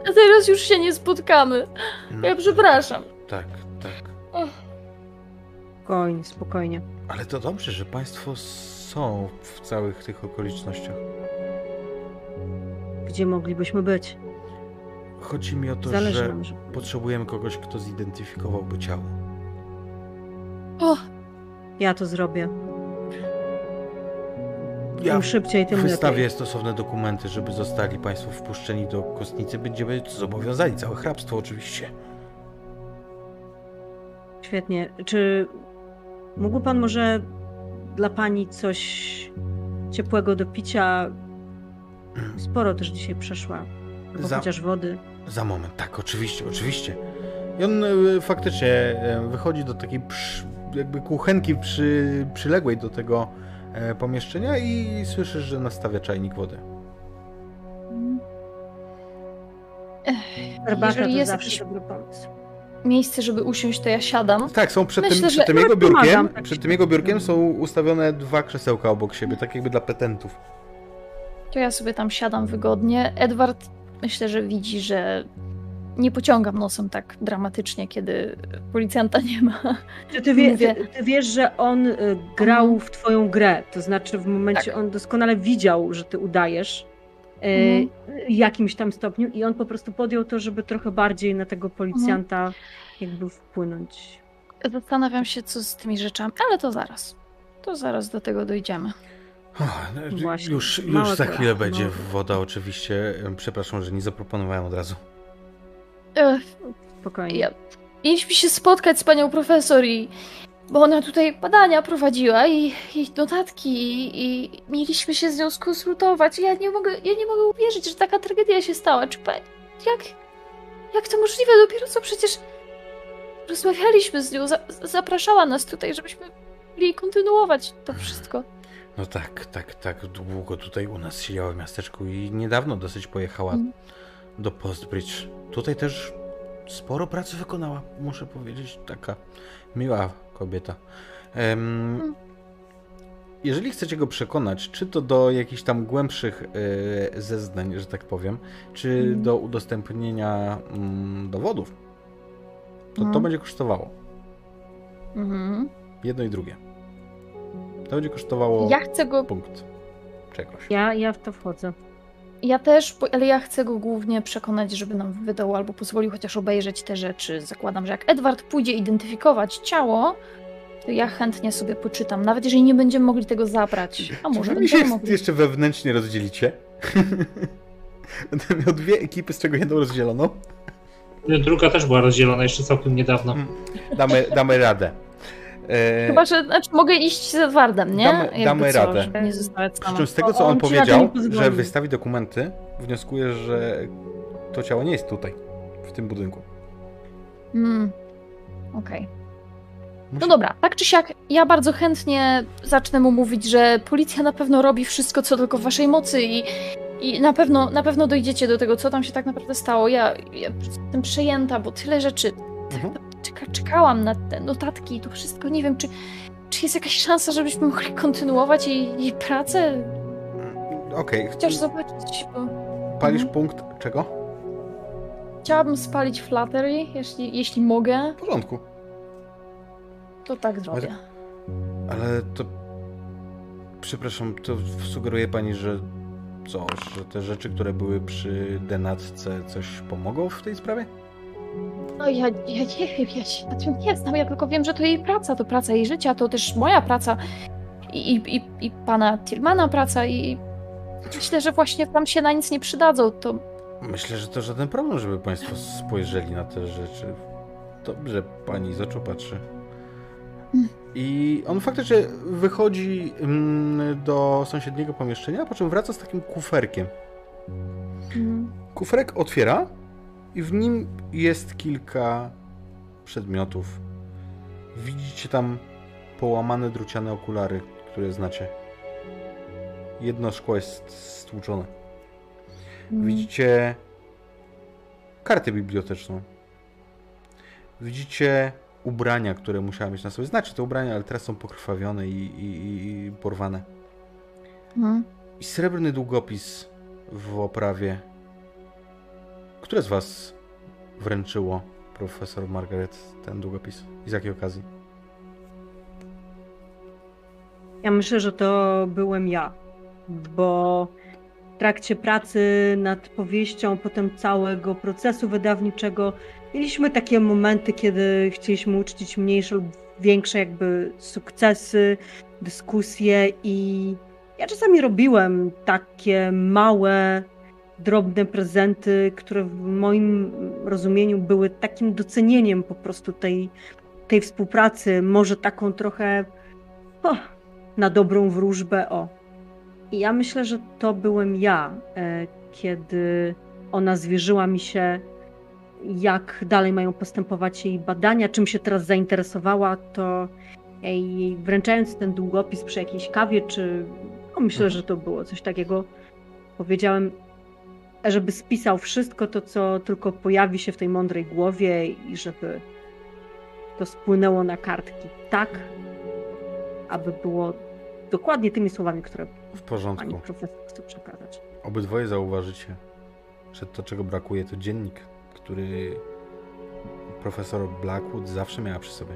a teraz już się nie spotkamy. no, Ja przepraszam. Tak, tak. Spokojnie, spokojnie. Ale to dobrze, że Państwo są w całych tych okolicznościach. Gdzie moglibyśmy być? Chodzi mi o to, Zależy że nam, że... potrzebujemy kogoś, kto zidentyfikowałby ciało. O, Ja to zrobię. Ja Im szybciej, tym wystawię lepiej. stosowne dokumenty, żeby zostali Państwo wpuszczeni do kostnicy. Będziemy zobowiązani, całe hrabstwo oczywiście. Świetnie. Czy mógłby pan może dla pani coś ciepłego do picia? Sporo też dzisiaj przeszła. Za- chociaż wody. Za moment, tak, oczywiście, oczywiście. I on y, faktycznie e, wychodzi do takiej przy, jakby kuchenki przy, przyległej do tego e, pomieszczenia i słyszysz, że nastawia czajnik wody. Herbata jeżeli to jest zawsze jakiś dobry pomysł. Miejsce, żeby usiąść, to ja siadam. Tak, są przed Myślę, tym, przed tym jego pomagam, biurkiem, tak przed tym jego biurkiem są ustawione dwa krzesełka obok siebie, tak jakby dla petentów. To ja sobie tam siadam wygodnie. Edward myślę, że widzi, że nie pociągam nosem tak dramatycznie, kiedy policjanta nie ma. Czy ty, wie, ty, ty wiesz, że on y, grał Mhm. w twoją grę? To znaczy w momencie, Tak. on doskonale widział, że ty udajesz Mhm. w jakimś tam stopniu i on po prostu podjął to, żeby trochę bardziej na tego policjanta jakby wpłynąć. Zastanawiam się, co z tymi rzeczami, ale to zaraz. To zaraz do tego dojdziemy. No, Właśnie, już już za to- chwilę będzie małe. woda oczywiście. Przepraszam, że nie zaproponowałem od razu. Ech, Spokojnie. ja... Mieliśmy się spotkać z panią profesor i... Bo ona tutaj badania prowadziła i, i notatki i, i mieliśmy się z nią skonsultować. Ja nie mogę, ja nie mogę uwierzyć, że taka tragedia się stała. Czy pa... Jak... Jak to możliwe? Dopiero co przecież rozmawialiśmy z nią, za, zapraszała nas tutaj, żebyśmy mogli kontynuować to wszystko. No tak, tak, tak. Długo tutaj u nas siedziała w miasteczku i niedawno dosyć pojechała Mm. do Postbridge. Tutaj też sporo pracy wykonała, muszę powiedzieć. Taka miła kobieta. Mm. Jeżeli chcecie go przekonać, czy to do jakichś tam głębszych e, zeznań, że tak powiem, czy Mm. do udostępnienia mm, dowodów, to to No. będzie kosztowało. Mhm. Jedno i drugie. To będzie kosztowało Ja chcę go punkt czegoś. Ja, ja w to wchodzę. Ja też, ale ja chcę go głównie przekonać, żeby nam wydał albo pozwolił chociaż obejrzeć te rzeczy. Zakładam, że jak Edward pójdzie identyfikować ciało, to ja chętnie sobie poczytam, nawet jeżeli nie będziemy mogli tego zabrać. A może Czy się mogli. jeszcze wewnętrznie rozdzielicie? Będę miał dwie ekipy, z czego jedną rozdzieloną. Druga też była rozdzielona jeszcze całkiem niedawno. Mm. Damy, damy radę. E, Chyba, że znaczy, mogę iść z Edwardem, nie? Damy- Jakby damy co, radę. Nie Przy sama. czym z tego, co on on powiedział, że wystawi dokumenty, wnioskuję, że to ciało nie jest tutaj, w tym budynku. Mm. Okej. No Musi- dobra, tak czy siak, ja bardzo chętnie zacznę mu mówić, że policja na pewno robi wszystko, co tylko w waszej mocy i, i na, pewno, na pewno dojdziecie do tego, co tam się tak naprawdę stało. Ja, ja jestem przejęta, bo tyle rzeczy. Mhm. Czeka, czekałam na te notatki i to wszystko. Nie wiem, czy, czy jest jakaś szansa, żebyśmy mogli kontynuować jej, jej pracę? Okej, Chociaż zobaczyć, bo palisz Mhm. punkt czego? chciałabym spalić Flattery, jeśli, jeśli mogę, W porządku. to tak zrobię. Ale to... Przepraszam, to sugeruje pani, że co, że te rzeczy, które były przy denatce coś pomogą w tej sprawie? No ja, ja nie wiem, ja się na tym nie znam, ja tylko wiem, że to jej praca, to praca jej życia, to też moja praca i, i, i, i pana Tillmana praca i myślę, że właśnie tam się na nic nie przydadzą, to Myślę, że to żaden problem, żeby Państwo spojrzeli na te rzeczy. Dobrze pani z oczu patrzy. I on faktycznie wychodzi mm, do sąsiedniego pomieszczenia, po czym wraca z takim kuferkiem. mm, Kuferek otwiera i w nim jest kilka przedmiotów. Widzicie tam połamane druciane okulary, które znacie. Jedno szkło jest stłuczone. mm, Widzicie kartę biblioteczną. Widzicie ubrania, które musiała mieć na sobie. Znacie te ubrania, ale teraz są pokrwawione i, i, i porwane. mm. I srebrny długopis w oprawie. Które z was wręczyło profesor Margaret ten długopis? I z jakiej okazji? Ja myślę, że to byłem ja, bo w trakcie pracy nad powieścią, potem całego procesu wydawniczego, mieliśmy takie momenty, kiedy chcieliśmy uczcić mniejsze lub większe jakby sukcesy, dyskusje i ja czasami robiłem takie małe, drobne prezenty, które w moim rozumieniu były takim docenieniem po prostu tej, tej współpracy, może taką trochę na dobrą wróżbę, o. I ja myślę, że to byłem ja, e, kiedy ona zwierzyła mi się, jak dalej mają postępować jej badania, czym się teraz zainteresowała, to jej wręczając ten długopis przy jakiejś kawie, czy no myślę, że to było coś takiego, powiedziałem, żeby spisał wszystko to, co tylko pojawi się w tej mądrej głowie i żeby to spłynęło na kartki tak, aby było dokładnie tymi słowami, które W pani porządku. profesor chce przekazać. Obydwoje zauważycie, że to, czego brakuje, to dziennik, który profesor Blackwood zawsze miała przy sobie.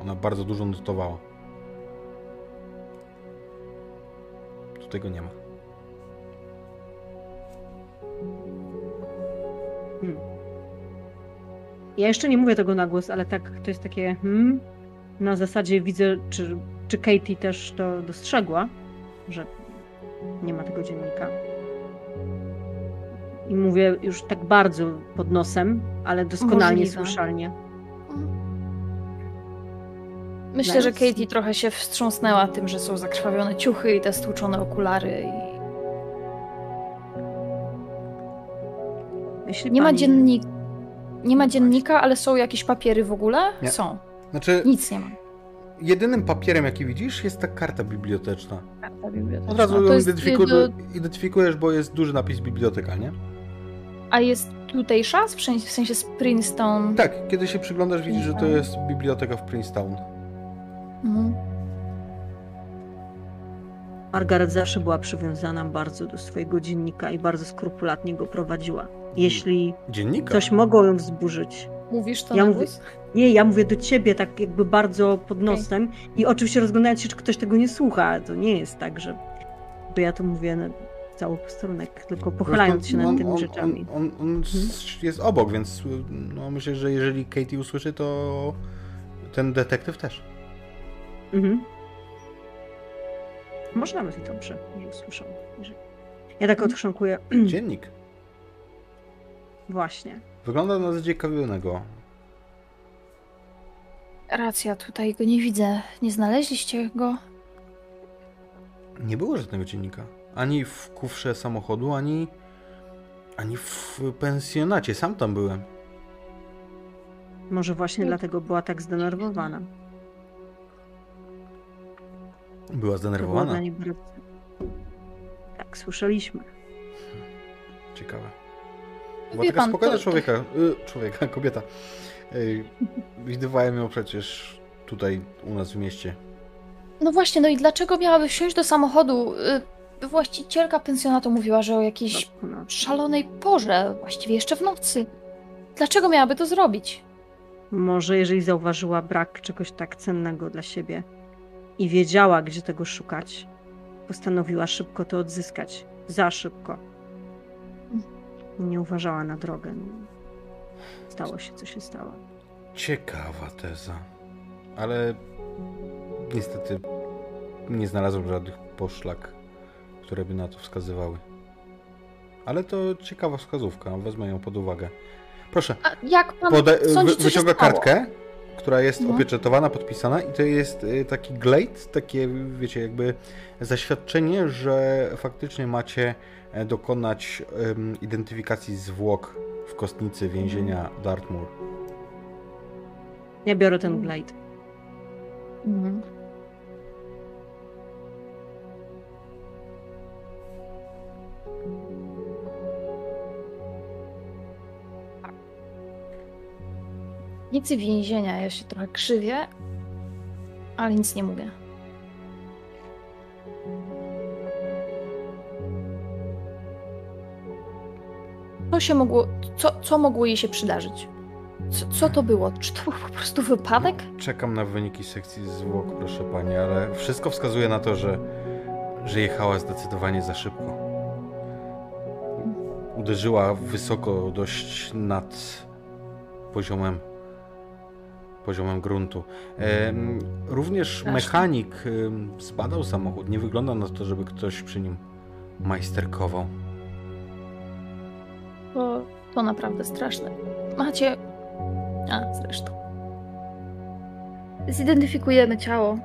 Ona bardzo dużo notowała. Tu tego nie ma. Ja jeszcze nie mówię tego na głos, ale tak to jest takie hmm, na zasadzie widzę, czy, czy Katie też to dostrzegła, że nie ma tego dziennika. I mówię już tak bardzo pod nosem, ale doskonalnie Możliwe. słyszalnie. Myślę, że. Katie trochę się wstrząsnęła tym, że są zakrwawione ciuchy i te stłuczone okulary. I... Jeśli Nie ma pani- dziennik... Nie ma dziennika, ale są jakieś papiery w ogóle? Nie. Są. Znaczy, Nic nie ma. jedynym papierem, jaki widzisz, jest ta karta biblioteczna. Karta biblioteczna. Od razu ją jest, identyfiku- do- identyfikujesz, bo jest duży napis biblioteka, nie? A jest tutejsza? W sensie, w sensie z Princeton? Tak, kiedy się przyglądasz, widzisz, że to jest biblioteka w Princeton. Mhm. Margaret zawsze była przywiązana bardzo do swojego dziennika i bardzo skrupulatnie go prowadziła. Jeśli Dziennika? coś mogło ją wzburzyć, Mówisz to Ja na mówię- głos? Nie, ja mówię do ciebie tak jakby bardzo pod nosem i oczywiście rozglądając się, czy ktoś tego nie słucha. To nie jest tak, że że ja to mówię na cały posterunek, tylko pochylając się nad tymi on, rzeczami. On, on, on s- jest obok, więc no, myślę, że jeżeli Katie usłyszy, to ten detektyw też. Mhm. Może nawet i dobrze, że usłyszą. Jeżeli- Ja tak odchrząkuję. Dziennik. Właśnie. Wygląda na zaciekawionego. Racja, tutaj go nie widzę. Nie znaleźliście go? Nie było żadnego dziennika. Ani w kufrze samochodu, ani, ani w pensjonacie. Sam tam byłem. Może właśnie No. dlatego była tak zdenerwowana. Była zdenerwowana. bardzo... Tak, słyszeliśmy. Ciekawe. Wie Była taka pan, spokojna to- to- człowieka. Y, człowieka, kobieta. Y, widywałem ją przecież tutaj u nas w mieście. No właśnie, no i dlaczego miałaby wsiąść do samochodu? Y, Właścicielka pensjonatu mówiła, że o jakiejś No, no. szalonej porze, właściwie jeszcze w nocy. Dlaczego miałaby to zrobić? Może jeżeli zauważyła brak czegoś tak cennego dla siebie i wiedziała, gdzie tego szukać, postanowiła szybko to odzyskać. Za szybko. Nie uważała na drogę. stało się, co się stało. Ciekawa teza. Ale niestety nie znalazłem żadnych poszlak, które by na to wskazywały. Ale to ciekawa wskazówka, wezmę ją pod uwagę. Proszę, A jak pan Pode- sądzi, wy- wyciąga kartkę, która jest No. opieczętowana, podpisana i to jest y, taki glade, takie wiecie, jakby zaświadczenie, że faktycznie macie dokonać em, identyfikacji zwłok w kostnicy więzienia Dartmoor. Ja biorę ten glade. Mhm. Nicy więzienia, ja się trochę krzywię, ale nic nie mówię. Co się mogło, co, co mogło jej się przydarzyć? Co, co to było? Czy to był po prostu wypadek? Czekam na wyniki sekcji zwłok, proszę pani, ale wszystko wskazuje na to, że, że jechała zdecydowanie za szybko. Uderzyła wysoko, dość nad poziomem poziomem gruntu. Również mechanik zbadał samochód. Nie wygląda na to, żeby ktoś przy nim majsterkował. To, to naprawdę straszne. Macie. A, zresztą. Zidentyfikujemy ciało.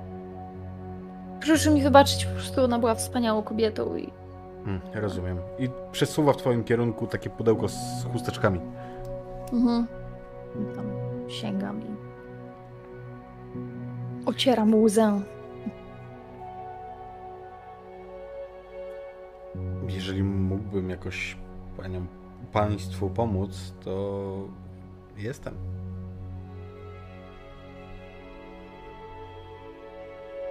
Proszę mi wybaczyć, po prostu ona była wspaniałą kobietą i. Hmm, rozumiem. I przesuwa w twoim kierunku takie pudełko z chusteczkami. Mhm. Tam sięgam i. Ocieram łzę. Jeżeli mógłbym jakoś paniom, państwu pomóc, to jestem.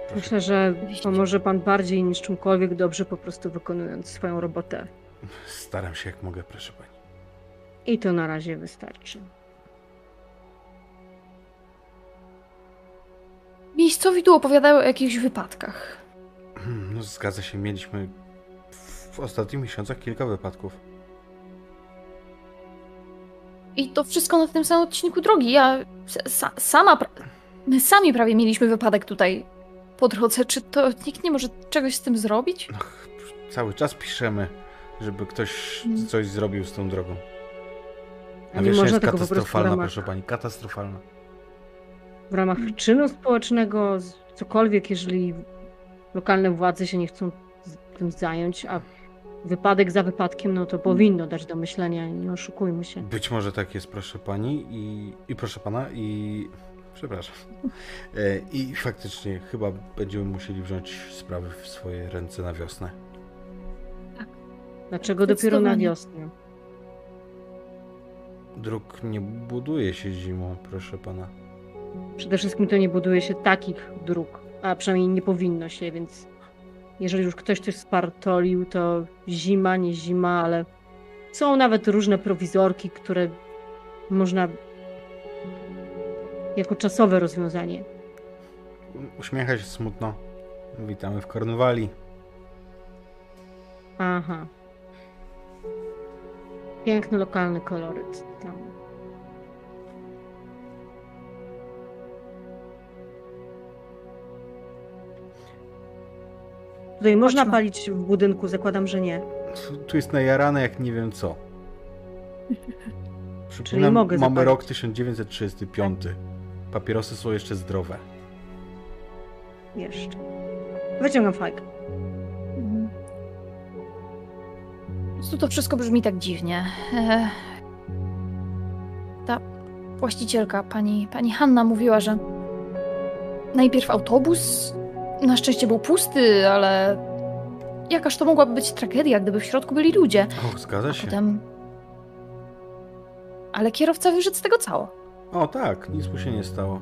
Proszę. Myślę, że pomoże pan bardziej niż czymkolwiek dobrze po prostu wykonując swoją robotę. Staram się jak mogę, proszę pani. I to na razie wystarczy. Miejscowi tu opowiadają o jakichś wypadkach. Hmm, No zgadza się, mieliśmy w ostatnich miesiącach kilka wypadków. I to wszystko na tym samym odcinku drogi. Ja sa, sama. Pra... My sami prawie mieliśmy wypadek tutaj po drodze. Czy to nikt nie może czegoś z tym zrobić? No, cały czas piszemy, żeby ktoś coś zrobił z tą drogą. A nie można jest tego katastrofalna, ramach, proszę pani, katastrofalna. w ramach czynu społecznego, cokolwiek, jeżeli lokalne władze się nie chcą z- tym zająć, a wypadek za wypadkiem, no to powinno dać do myślenia, nie oszukujmy się. Być może tak jest, proszę pani i, i proszę pana i przepraszam. E, I faktycznie chyba będziemy musieli wziąć sprawy w swoje ręce na wiosnę. Dlaczego dopiero na wiosnę? Dróg nie buduje się zimą, proszę pana. Przede wszystkim to nie buduje się takich dróg, a przynajmniej nie powinno się, więc jeżeli już ktoś coś spartolił, to zima, nie zima, ale są nawet różne prowizorki, które można jako czasowe rozwiązanie. Uśmiecha się smutno. Witamy w Kornwali. Aha. Piękny lokalny koloryt tam. Tutaj można Chodźmy. palić w budynku, zakładam, że nie. Tu- Tu jest najarane jak nie wiem co. Przypominam, mogę mamy zapalić. rok 1935. Papierosy są jeszcze zdrowe. Jeszcze. Wyciągam fajkę. Mhm. Prostu to wszystko brzmi tak dziwnie. E, Ta właścicielka, pani, pani Hanna, mówiła, że najpierw autobus na szczęście był pusty, ale jakaż to mogłaby być tragedia, gdyby w środku byli ludzie. O, zgadza A się. potem. Ale kierowca wyszedł z tego cało. O tak, nic mu się nie stało.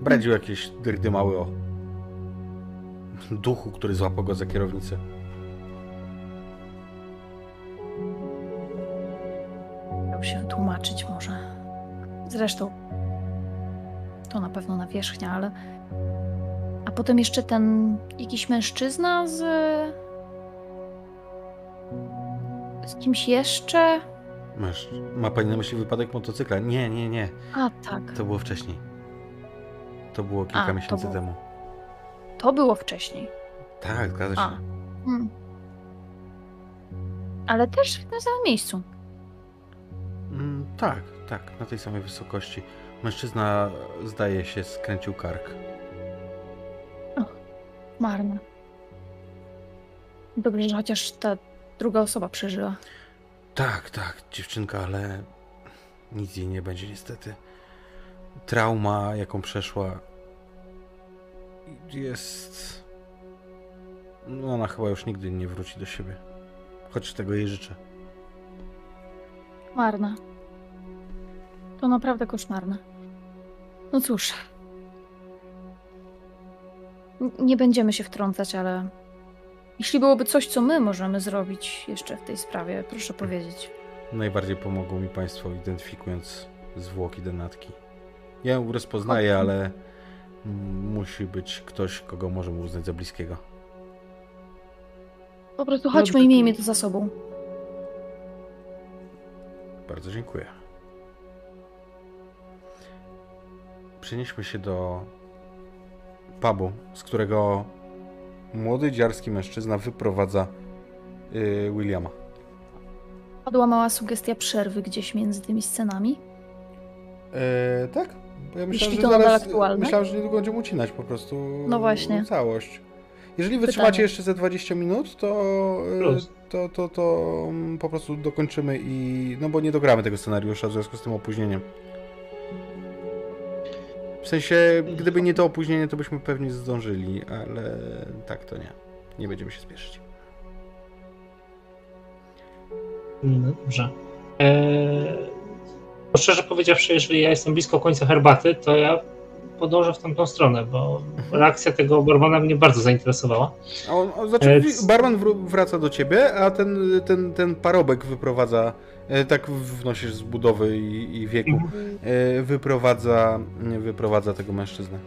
Bredził jakieś dyrdy mały o duchu, który złapał go za kierownicę. Miał się wytłumaczyć może. Zresztą to na pewno nawierzchnia, ale. A potem jeszcze ten jakiś mężczyzna z. z kimś jeszcze. Masz, ma pani na myśli wypadek motocykla? Nie, nie, nie. A, tak. To było wcześniej. To było kilka A, to miesięcy było. temu. To było wcześniej. Tak, zgadza się. A. Hmm. Ale też w tym samym miejscu. Mm, tak, tak, na tej samej wysokości. Mężczyzna, zdaje się, skręcił kark. Marne. Dobrze, że chociaż ta druga osoba przeżyła. Tak, tak, dziewczynka, ale nic jej nie będzie niestety. Trauma, jaką przeszła, jest. No, ona chyba już nigdy nie wróci do siebie. Choć tego jej życzę. Marne. To naprawdę koszmarne. No cóż. Nie będziemy się wtrącać, ale jeśli byłoby coś, co my możemy zrobić jeszcze w tej sprawie, proszę powiedzieć. Najbardziej pomogło mi Państwo identyfikując zwłoki denatki. Ja ją rozpoznaję, ale musi być ktoś, kogo możemy uznać za bliskiego. Po prostu No, chodźmy tak- i miejmy to za sobą. Bardzo dziękuję. Przenieśmy się do pubu, z którego młody dziarski mężczyzna wyprowadza y, Williama. Padła mała sugestia przerwy gdzieś między tymi scenami. E, tak? Bo ja myślałem, Jeśli że to nadal zaraz, aktualne? myślałem, że niedługo będziemy ucinać po prostu No właśnie. całość. Jeżeli wytrzymacie Pytanie. jeszcze ze 20 minut, to, e, Plus. to, to, to mm, po prostu dokończymy i... No bo nie dogramy tego scenariusza w związku z tym opóźnieniem. W sensie, gdyby nie to opóźnienie, to byśmy pewnie zdążyli, ale tak to nie. Nie będziemy się spieszyć. Dobrze. Eee, szczerze powiedziawszy, jeżeli ja jestem blisko końca herbaty, to ja podążę w tamtą stronę, bo reakcja tego barmana mnie bardzo zainteresowała. A on, on, znaczy, E, c- barman wraca do ciebie, a ten, ten, ten parobek wyprowadza, e, tak wnosisz z budowy i, i wieku, e, wyprowadza, wyprowadza tego mężczyznę.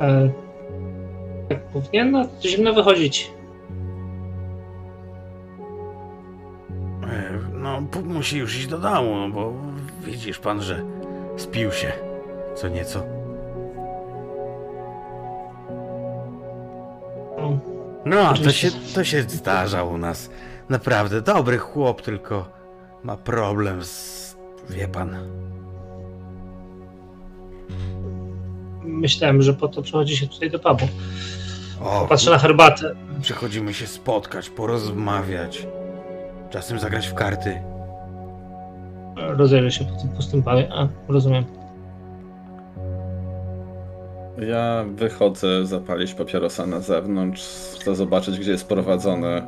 Eee, tak powinien no, zimno wychodzić. E, No, musi już iść do domu, no bo widzisz pan, że spił się co nieco. No, to się, to się zdarza u nas. Naprawdę dobry chłop, tylko ma problem z... wie pan. myślałem, że po to przychodzi się tutaj do pubu. O, Patrzę na herbatę. Przychodzimy się spotkać, porozmawiać. Czasem zagrać w karty. Rozejrzę się po tym pustym pubie. A, rozumiem. Ja wychodzę zapalić papierosa na zewnątrz. Chcę zobaczyć, gdzie jest prowadzony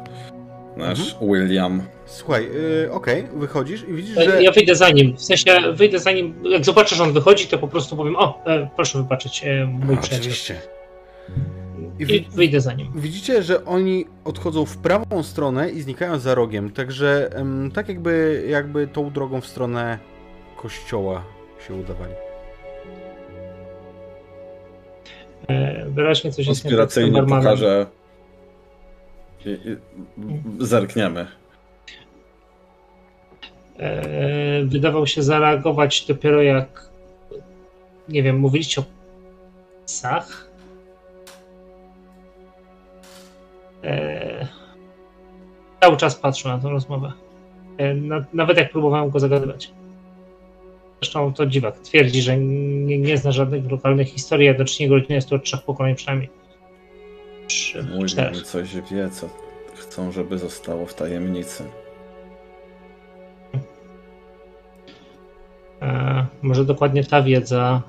nasz William. Słuchaj, yy, okej, wychodzisz i widzisz, że... E, Ja wyjdę za nim. W sensie wyjdę za nim. Jak zobaczę, że on wychodzi, to po prostu powiem: O, e, proszę wybaczyć, e, mój przyjaciel. Oczywiście. I wyjdę za nim. widzicie, że oni odchodzą w prawą stronę i znikają za rogiem, także tak jakby, jakby tą drogą w stronę kościoła się udawali. E, Wyraźnie coś jest tak Konspiracyjnie pokażę. I, i, zerkniemy. E, Wydawał się zareagować dopiero jak. Nie wiem, mówiliście o psach. E, Cały czas patrzę na tę rozmowę. E, na- Nawet jak próbowałem go zagadywać. Zresztą to dziwak. Twierdzi, że nie, nie zna żadnych lokalnych historii, a docznie jego rodzina jest tu od trzech pokoleń przynajmniej. Trzy, William czterech. coś wie, co chcą, żeby zostało w tajemnicy. E, może dokładnie ta wiedza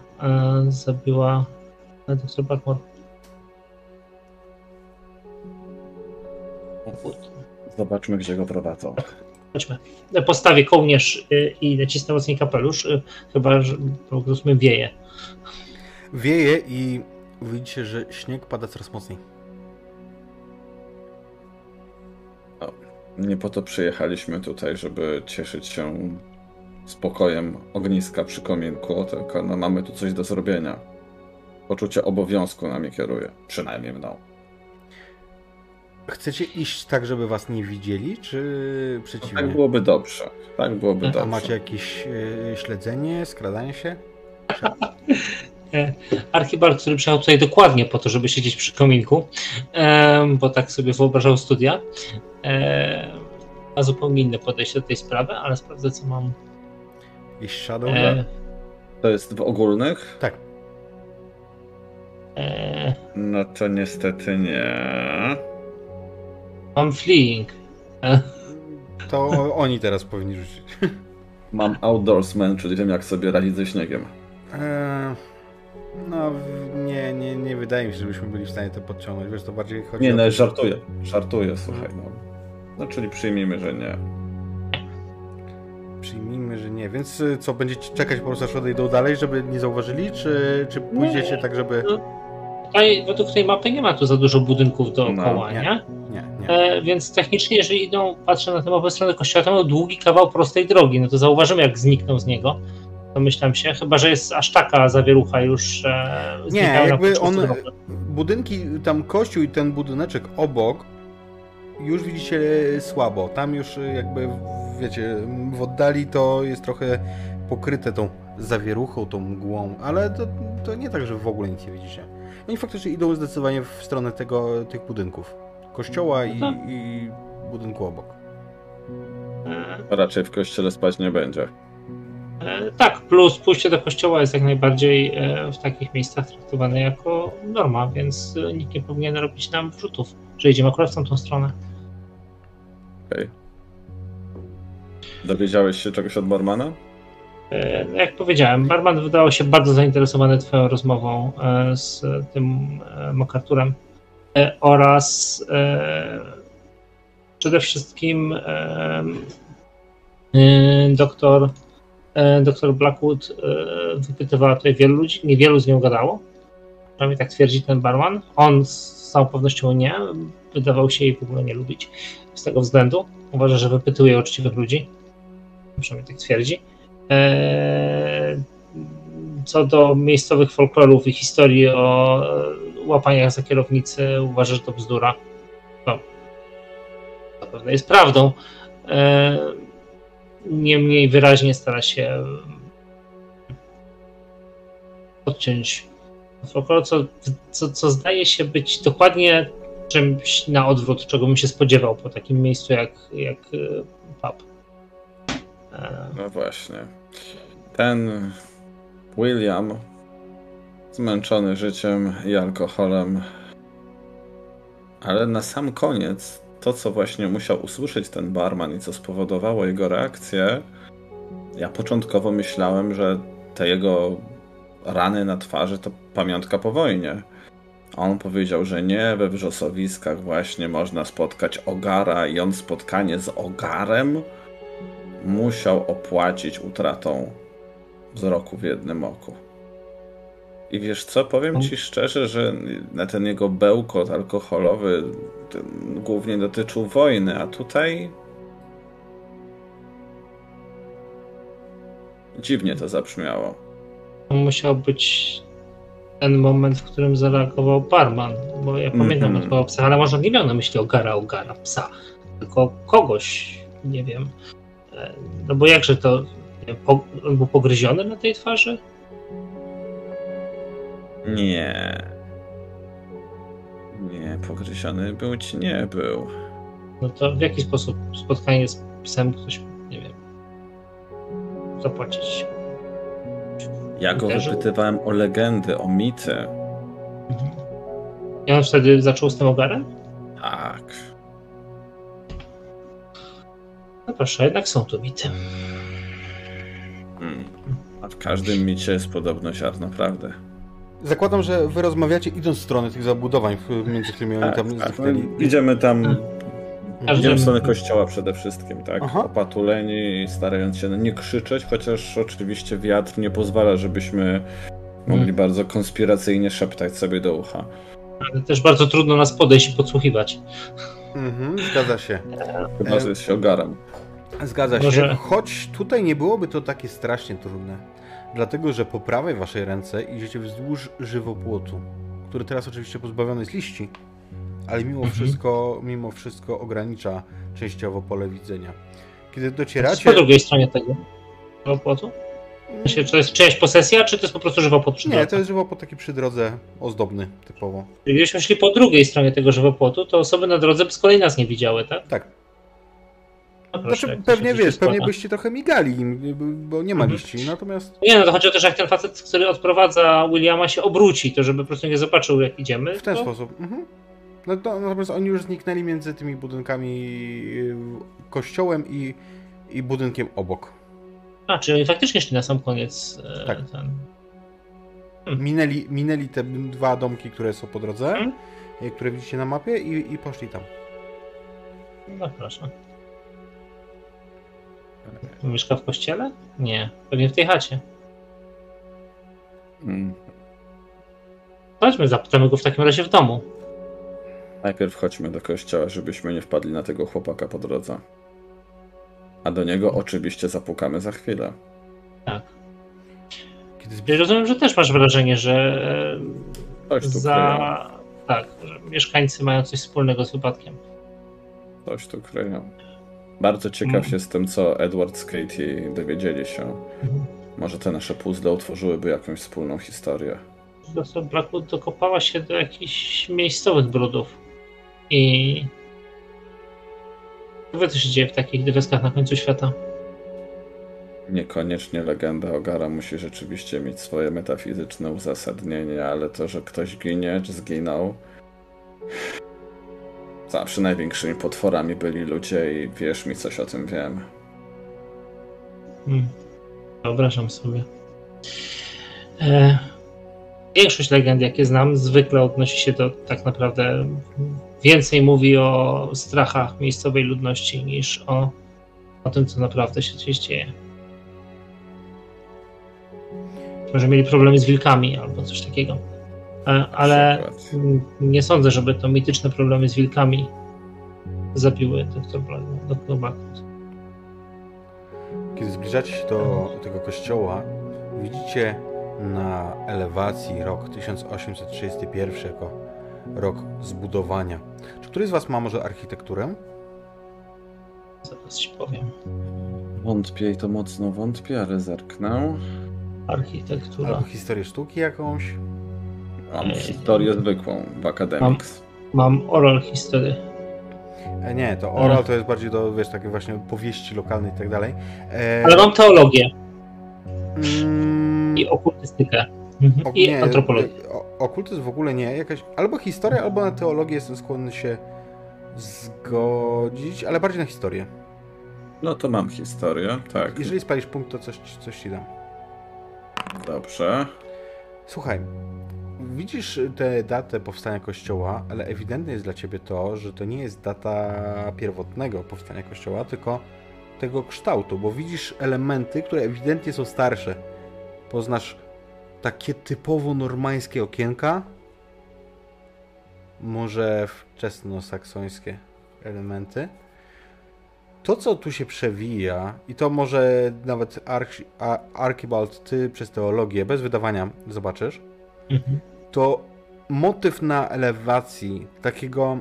zabiła e, dr Zobaczmy, gdzie go prowadzą. Chodźmy. Postawię kołnierz e, i nacisnę mocniej kapelusz, e, chyba że po prostu wieje. Wieje i widzicie, że śnieg pada coraz mocniej. Nie po to przyjechaliśmy tutaj, żeby cieszyć się spokojem ogniska przy kominku, tylko no, mamy tu coś do zrobienia. Poczucie obowiązku nami kieruje, przynajmniej mną. Chcecie iść tak, żeby was nie widzieli, czy przeciwnie? Tak byłoby dobrze. Tak byłoby A A dobrze. macie jakieś e, śledzenie, skradanie się? Archibald, który przyjechał tutaj dokładnie po to, żeby siedzieć przy kominku, bo tak sobie wyobrażał studia, em, ma zupełnie inne podejście do tej sprawy, ale sprawdzę, co mam. Jakiś shadow? E, To jest w ogólnych? Tak. e, No to niestety nie. Mam fleeing. To oni teraz powinni rzucić. Mam outdoorsman, czyli wiem jak sobie radzić ze śniegiem. E, no, nie, nie, nie wydaje mi się, żebyśmy byli w stanie to podciągnąć. Wiesz, to bardziej chodzi Nie, o no żartuję. Żartuję, słuchaj. No. no czyli przyjmijmy, że nie. Przyjmijmy, że nie. Więc y, co, będziecie czekać po prostu aż odejdą dalej, żeby nie zauważyli? Czy, czy pójdziecie tak, żeby... Tutaj, według tej mapy nie ma tu za dużo budynków dookoła, No, nie? Nie, nie. E, więc technicznie, jeżeli idą, patrzę na tę mapę stronę kościoła, to mają długi kawał prostej drogi, no to zauważymy, jak znikną z niego. Domyślam się, chyba że jest aż taka zawierucha już. E, Nie, jakby on- drogi. Budynki, tam kościół i ten budyneczek obok już widzicie słabo. Tam już jakby, wiecie, w oddali to jest trochę pokryte tą zawieruchą, tą mgłą, ale to, to nie tak, że w ogóle nic nie widzicie. Oni faktycznie idą zdecydowanie w stronę tego, tych budynków. Kościoła i, No. i budynku obok. Raczej w kościele spać nie będzie. E, Tak, plus pójście do kościoła jest jak najbardziej e, w takich miejscach traktowane jako norma, więc e, nikt nie powinien robić nam wrzutów, że idziemy akurat w tamtą stronę. Okej. Dowiedziałeś się czegoś od barmana? No Jak powiedziałem, barman wydawał się bardzo zainteresowany Twoją rozmową z tym MacArthurem oraz e, przede wszystkim e, e, doktor, e, doktor Blackwood e, wypytywała tutaj wielu ludzi, niewielu z nią gadało. Przynajmniej tak twierdzi ten barman. On z całą pewnością nie. Wydawał się jej w ogóle nie lubić z tego względu. Uważa, że wypytuje uczciwych ludzi. Przynajmniej tak twierdzi. Co do miejscowych folklorów i historii o e, łapaniach za kierownicy, uważa, że to bzdura. No, zapewne jest prawdą. Eee, Niemniej wyraźnie stara się odciąć folklor, co, co, co zdaje się być dokładnie czymś na odwrót, czego bym się spodziewał po takim miejscu jak, jak e, pub. Eee, No właśnie. Ten William, zmęczony życiem i alkoholem, ale na sam koniec, to co właśnie musiał usłyszeć ten barman i co spowodowało jego reakcję, ja początkowo myślałem, że te jego rany na twarzy to pamiątka po wojnie. A On powiedział, że nie, we wrzosowiskach właśnie można spotkać ogara i on spotkanie z ogarem musiał opłacić utratą wzroku w jednym oku. I wiesz co, powiem ci szczerze, że na ten jego bełkot alkoholowy głównie dotyczył wojny, a tutaj dziwnie to zabrzmiało. To musiał być ten moment, w którym zareagował barman, bo ja pamiętam mm -hmm. psa, ale może nie miał na myśli ogara, ogara, psa, tylko kogoś, nie wiem. E, No bo jakże to, on był pogryziony na tej twarzy? Nie. Nie, pogryziony ci nie był. No to w jaki sposób spotkanie z psem ktoś, nie wiem, zapłacić? Ja go Uderzył? wypytywałem o legendy, o mity. Mhm. I on wtedy zaczął z tym ogarem? Tak. No proszę, jednak są tu mity. Mm. A w każdym micie jest podobno ziarno prawdy. Zakładam, że wy rozmawiacie idąc w stronę tych zabudowań, między którymi oni tam tak, zniknęli. idziemy tam. Każdy- Idziemy w stronę kościoła przede wszystkim, tak? Aha. Opatuleni, starając się nie krzyczeć, chociaż oczywiście wiatr nie pozwala, żebyśmy mogli Hmm. bardzo konspiracyjnie szeptać sobie do ucha. Ale też bardzo trudno nas podejść i podsłuchiwać. Mhm, zgadza się. Chyba, że jest się ogarem. Zgadza się. Może- Choć tutaj nie byłoby to takie strasznie trudne. Dlatego, że po prawej waszej ręce idziecie wzdłuż żywopłotu, który teraz oczywiście pozbawiony jest liści, ale mimo Mhm. wszystko, mimo wszystko ogranicza częściowo pole widzenia. Kiedy Po docieracie... drugiej stronie tego żywopłotu? Czy to jest czyjaś posesja, czy to jest po prostu żywopłot przy Nie, drodze? to jest żywopłot taki przy drodze ozdobny typowo. Czyli Gdybyśmy szli po drugiej stronie tego żywopłotu, to osoby na drodze by z kolei nas nie widziały, tak? Tak. No Znaczy, pewnie wiesz, pewnie byście trochę migali, im, bo nie ma Mhm. liści, natomiast Nie, no to chodzi o to, że jak ten facet, który odprowadza Williama się obróci, to żeby po prostu nie zobaczył jak idziemy. w ten to... sposób. Mhm. No to, natomiast oni już zniknęli między tymi budynkami, yy, kościołem i, i budynkiem obok. A, czyli oni faktycznie szli na sam koniec. e, Tak. Ten... Minęli, minęli te dwa domki, które są po drodze, Mhm. yy, które widzicie na mapie i, i poszli tam. No proszę. Mieszka w kościele? Nie, pewnie w tej chacie. Mm. Chodźmy, zapytamy go w takim razie w domu. Najpierw chodźmy do kościoła, żebyśmy nie wpadli na tego chłopaka po drodze. A do niego oczywiście zapukamy za chwilę. Tak. Kiedy rozumiem, że też masz wrażenie, że Coś e, tu kryją. za... Tak, że mieszkańcy mają coś wspólnego z wypadkiem. Coś tu kryją. Bardzo ciekaw Mm. jestem, co Edward z Katie dowiedzieli się. Mhm. Może te nasze puzzle utworzyłyby jakąś wspólną historię. Blackwood dokopała się do jakichś miejscowych brudów. I... Wie, co się dzieje w takich wioskach na końcu świata. Niekoniecznie legenda Ogara musi rzeczywiście mieć swoje metafizyczne uzasadnienie, ale to, że ktoś ginie czy zginął. Zawsze największymi potworami byli ludzie i wierz mi, coś o tym wiem. Hmm. Wyobrażam sobie. E, większość legend, jakie znam, zwykle odnosi się do tak naprawdę więcej mówi o strachach miejscowej ludności niż o, o tym, co naprawdę się gdzieś dzieje. Może mieli problemy z wilkami albo coś takiego. E, ale nie sądzę, żeby to mityczne problemy z wilkami zabiły doktor Blackwood. Kiedy zbliżacie się do tego kościoła, widzicie na elewacji rok 1831 jako rok zbudowania. Czy któryś z Was ma może architekturę? Zaraz ci powiem. Wątpię i to mocno wątpię, ale zerknę. Architektura. Albo historię sztuki jakąś? Mam historię zwykłą w Academics. Mam oral history. E, nie, to oral to jest bardziej do, wiesz, takie właśnie powieści lokalnej i tak dalej. E, Ale mam teologię mm, i okultystykę. Mhm. o- I nie, antropologię. e, Okultyzm w ogóle nie. Jakaś, albo historia, albo na teologię jestem skłonny się zgodzić, ale bardziej na historię. No to mam historię, tak. Jeżeli spalisz punkt, to coś, coś ci dam. Dobrze. Słuchaj, widzisz tę datę powstania kościoła, ale ewidentne jest dla ciebie to, że to nie jest data pierwotnego powstania kościoła, tylko tego kształtu, bo widzisz elementy, które ewidentnie są starsze. Poznasz takie typowo normańskie okienka, może wczesnosaksońskie elementy. To, co tu się przewija, i to może nawet Archibald, ty przez teologię, bez wydawania zobaczysz, Mhm. To motyw na elewacji takiego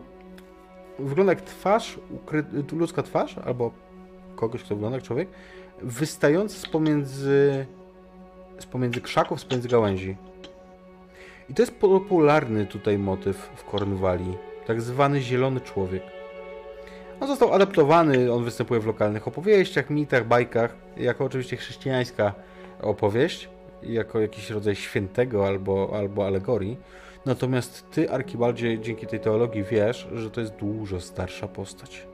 wygląda jak twarz, ukry... ludzka twarz, albo kogoś, kto wygląda jak człowiek, wystający z pomiędzy, z pomiędzy krzaków, z pomiędzy gałęzi. I to jest popularny tutaj motyw w Kornwalii, tak zwany zielony człowiek. On został adaptowany, on występuje w lokalnych opowieściach, mitach, bajkach, jako oczywiście chrześcijańska opowieść, jako jakiś rodzaj świętego albo, albo alegorii. Natomiast ty, Archibaldzie, dzięki tej teologii wiesz, że to jest dużo starsza postać,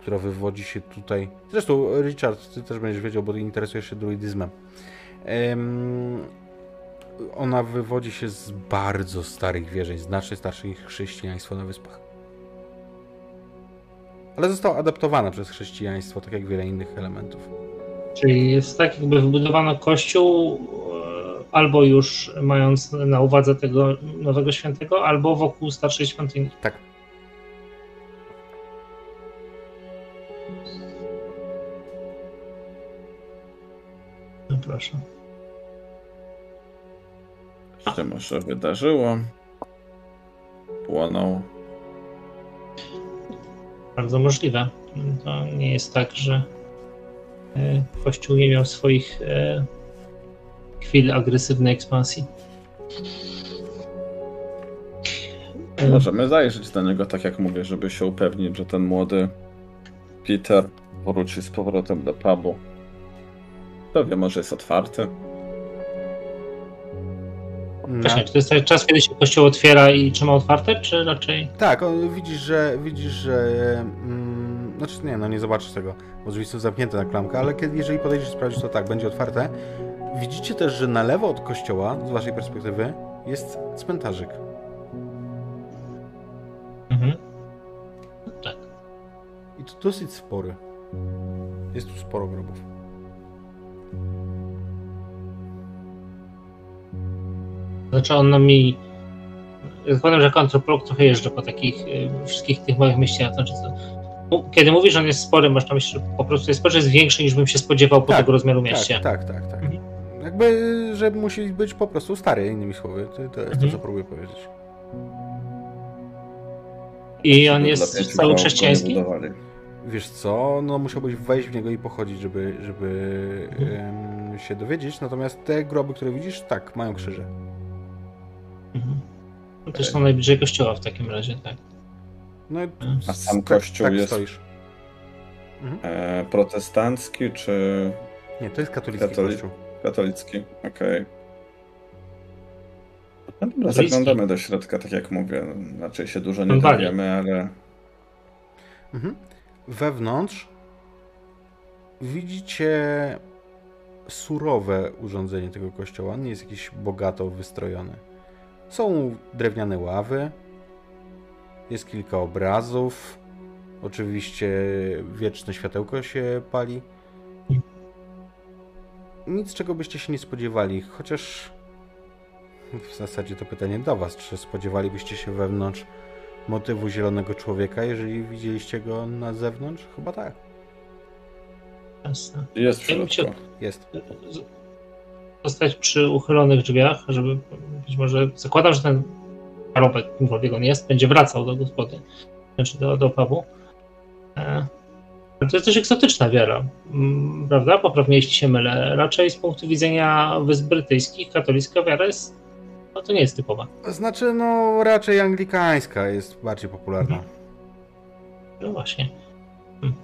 która wywodzi się tutaj. Zresztą, Richard, ty też będziesz wiedział, bo interesujesz się druidyzmem. Em, ona wywodzi się z bardzo starych wierzeń, znacznie starszych niż chrześcijaństwo na wyspach. Ale została adaptowana przez chrześcijaństwo, tak jak wiele innych elementów. Czyli jest tak, jakby wybudowano kościół e, albo już mając na uwadze tego nowego świętego, albo wokół starszej świątyni. Tak. No proszę. Co się może wydarzyło? płonął. Bardzo możliwe. To nie jest tak, że Kościół nie miał swoich e, chwil agresywnej ekspansji. E, Możemy zajrzeć do niego, tak jak mówię, żeby się upewnić, że ten młody Peter wróci z powrotem do pubu. Kto wie, może jest otwarty. Na... Właśnie, czy to jest ten czas, kiedy się kościół otwiera i trzyma otwarte, czy raczej... Tak, on, widzisz, że widzisz, że. Mm, znaczy nie, no nie zobaczysz tego, bo drzwi są zamknięte na klamkę, ale kiedy, jeżeli podejdziesz sprawdzić, to tak, będzie otwarte. Widzicie też, że na lewo od kościoła, z waszej perspektywy, jest cmentarzyk. Mhm. Tak. I to dosyć spory. Jest tu sporo grobów. Znaczy on mi... Zakładam, że jako antropolog trochę jeżdżę po takich y, wszystkich tych małych mieściach. Znaczy, kiedy mówisz, że on jest spory, masz na myśli, że po prostu jest spory, że jest większy niż bym się spodziewał po Tak, tego rozmiaru mieście. Tak, tak, tak, tak. Mhm. Jakby, że musi być po prostu stary, innymi słowy. To, to jest Mhm. to, co próbuję powiedzieć. I on jest cały chrześcijański? Wiesz co, no musiałbyś wejść w niego i pochodzić, żeby, żeby em, się dowiedzieć. Natomiast te groby, które widzisz, tak, mają krzyże. Mhm. No to są najbliżej kościoła w takim razie, tak. No, i A sam tak- kościół tak jest- stoisz. E, protestancki czy Nie, to jest katolicki Katolik. kościół. katolicki? Okej. No dobra, Katolicki. zaglądamy do środka, tak jak mówię. Raczej się dużo nie dowiemy, ale Mhm. Wewnątrz widzicie surowe urządzenie tego kościoła. Nie jest jakiś bogato wystrojony. Są drewniane ławy, jest kilka obrazów. Oczywiście wieczne światełko się pali. Nic, czego byście się nie spodziewali, chociaż w zasadzie to pytanie do Was, czy spodziewalibyście się wewnątrz motywu zielonego człowieka, jeżeli widzieliście go na zewnątrz? Chyba tak. jest Jasne. w środku. się- Jest. Zostać przy uchylonych drzwiach, żeby być może zakładam, że ten parobek, kimkolwiek on jest, będzie wracał do gospody, znaczy do, do pubu. E, to jest też egzotyczna wiara, mm, prawda? Poprawnie, jeśli się mylę. Raczej z punktu widzenia Wysp Brytyjskich katolicka wiara jest, no to nie jest typowa. Znaczy, no raczej anglikańska jest bardziej popularna. No właśnie. Hmm.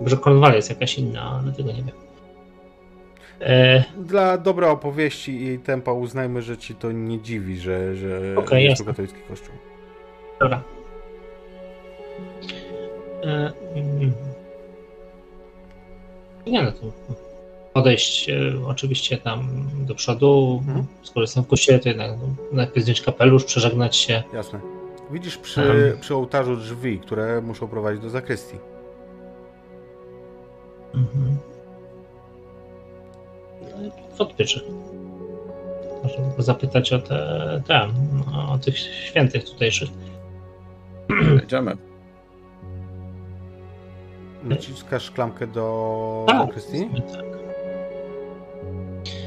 Może Cornwall jest jakaś inna, ale tego nie wiem. E, Dla dobra opowieści i tempa uznajmy, że ci to nie dziwi, że, że Okej, jest to katolicki kościół. Dobra. E, mm. Nie no to podejść e, oczywiście tam do przodu. Mhm. Skoro jestem w kościele, to jednak najpierw zdjąć kapelusz, przeżegnać się. Jasne. Widzisz przy, Mhm. przy ołtarzu drzwi, które muszą prowadzić do zakrystii. Mhm. Czy można by zapytać o te, te o tych świętych tutejszych. Idziemy. Naciskasz klamkę do Tak, zakrystii? tak.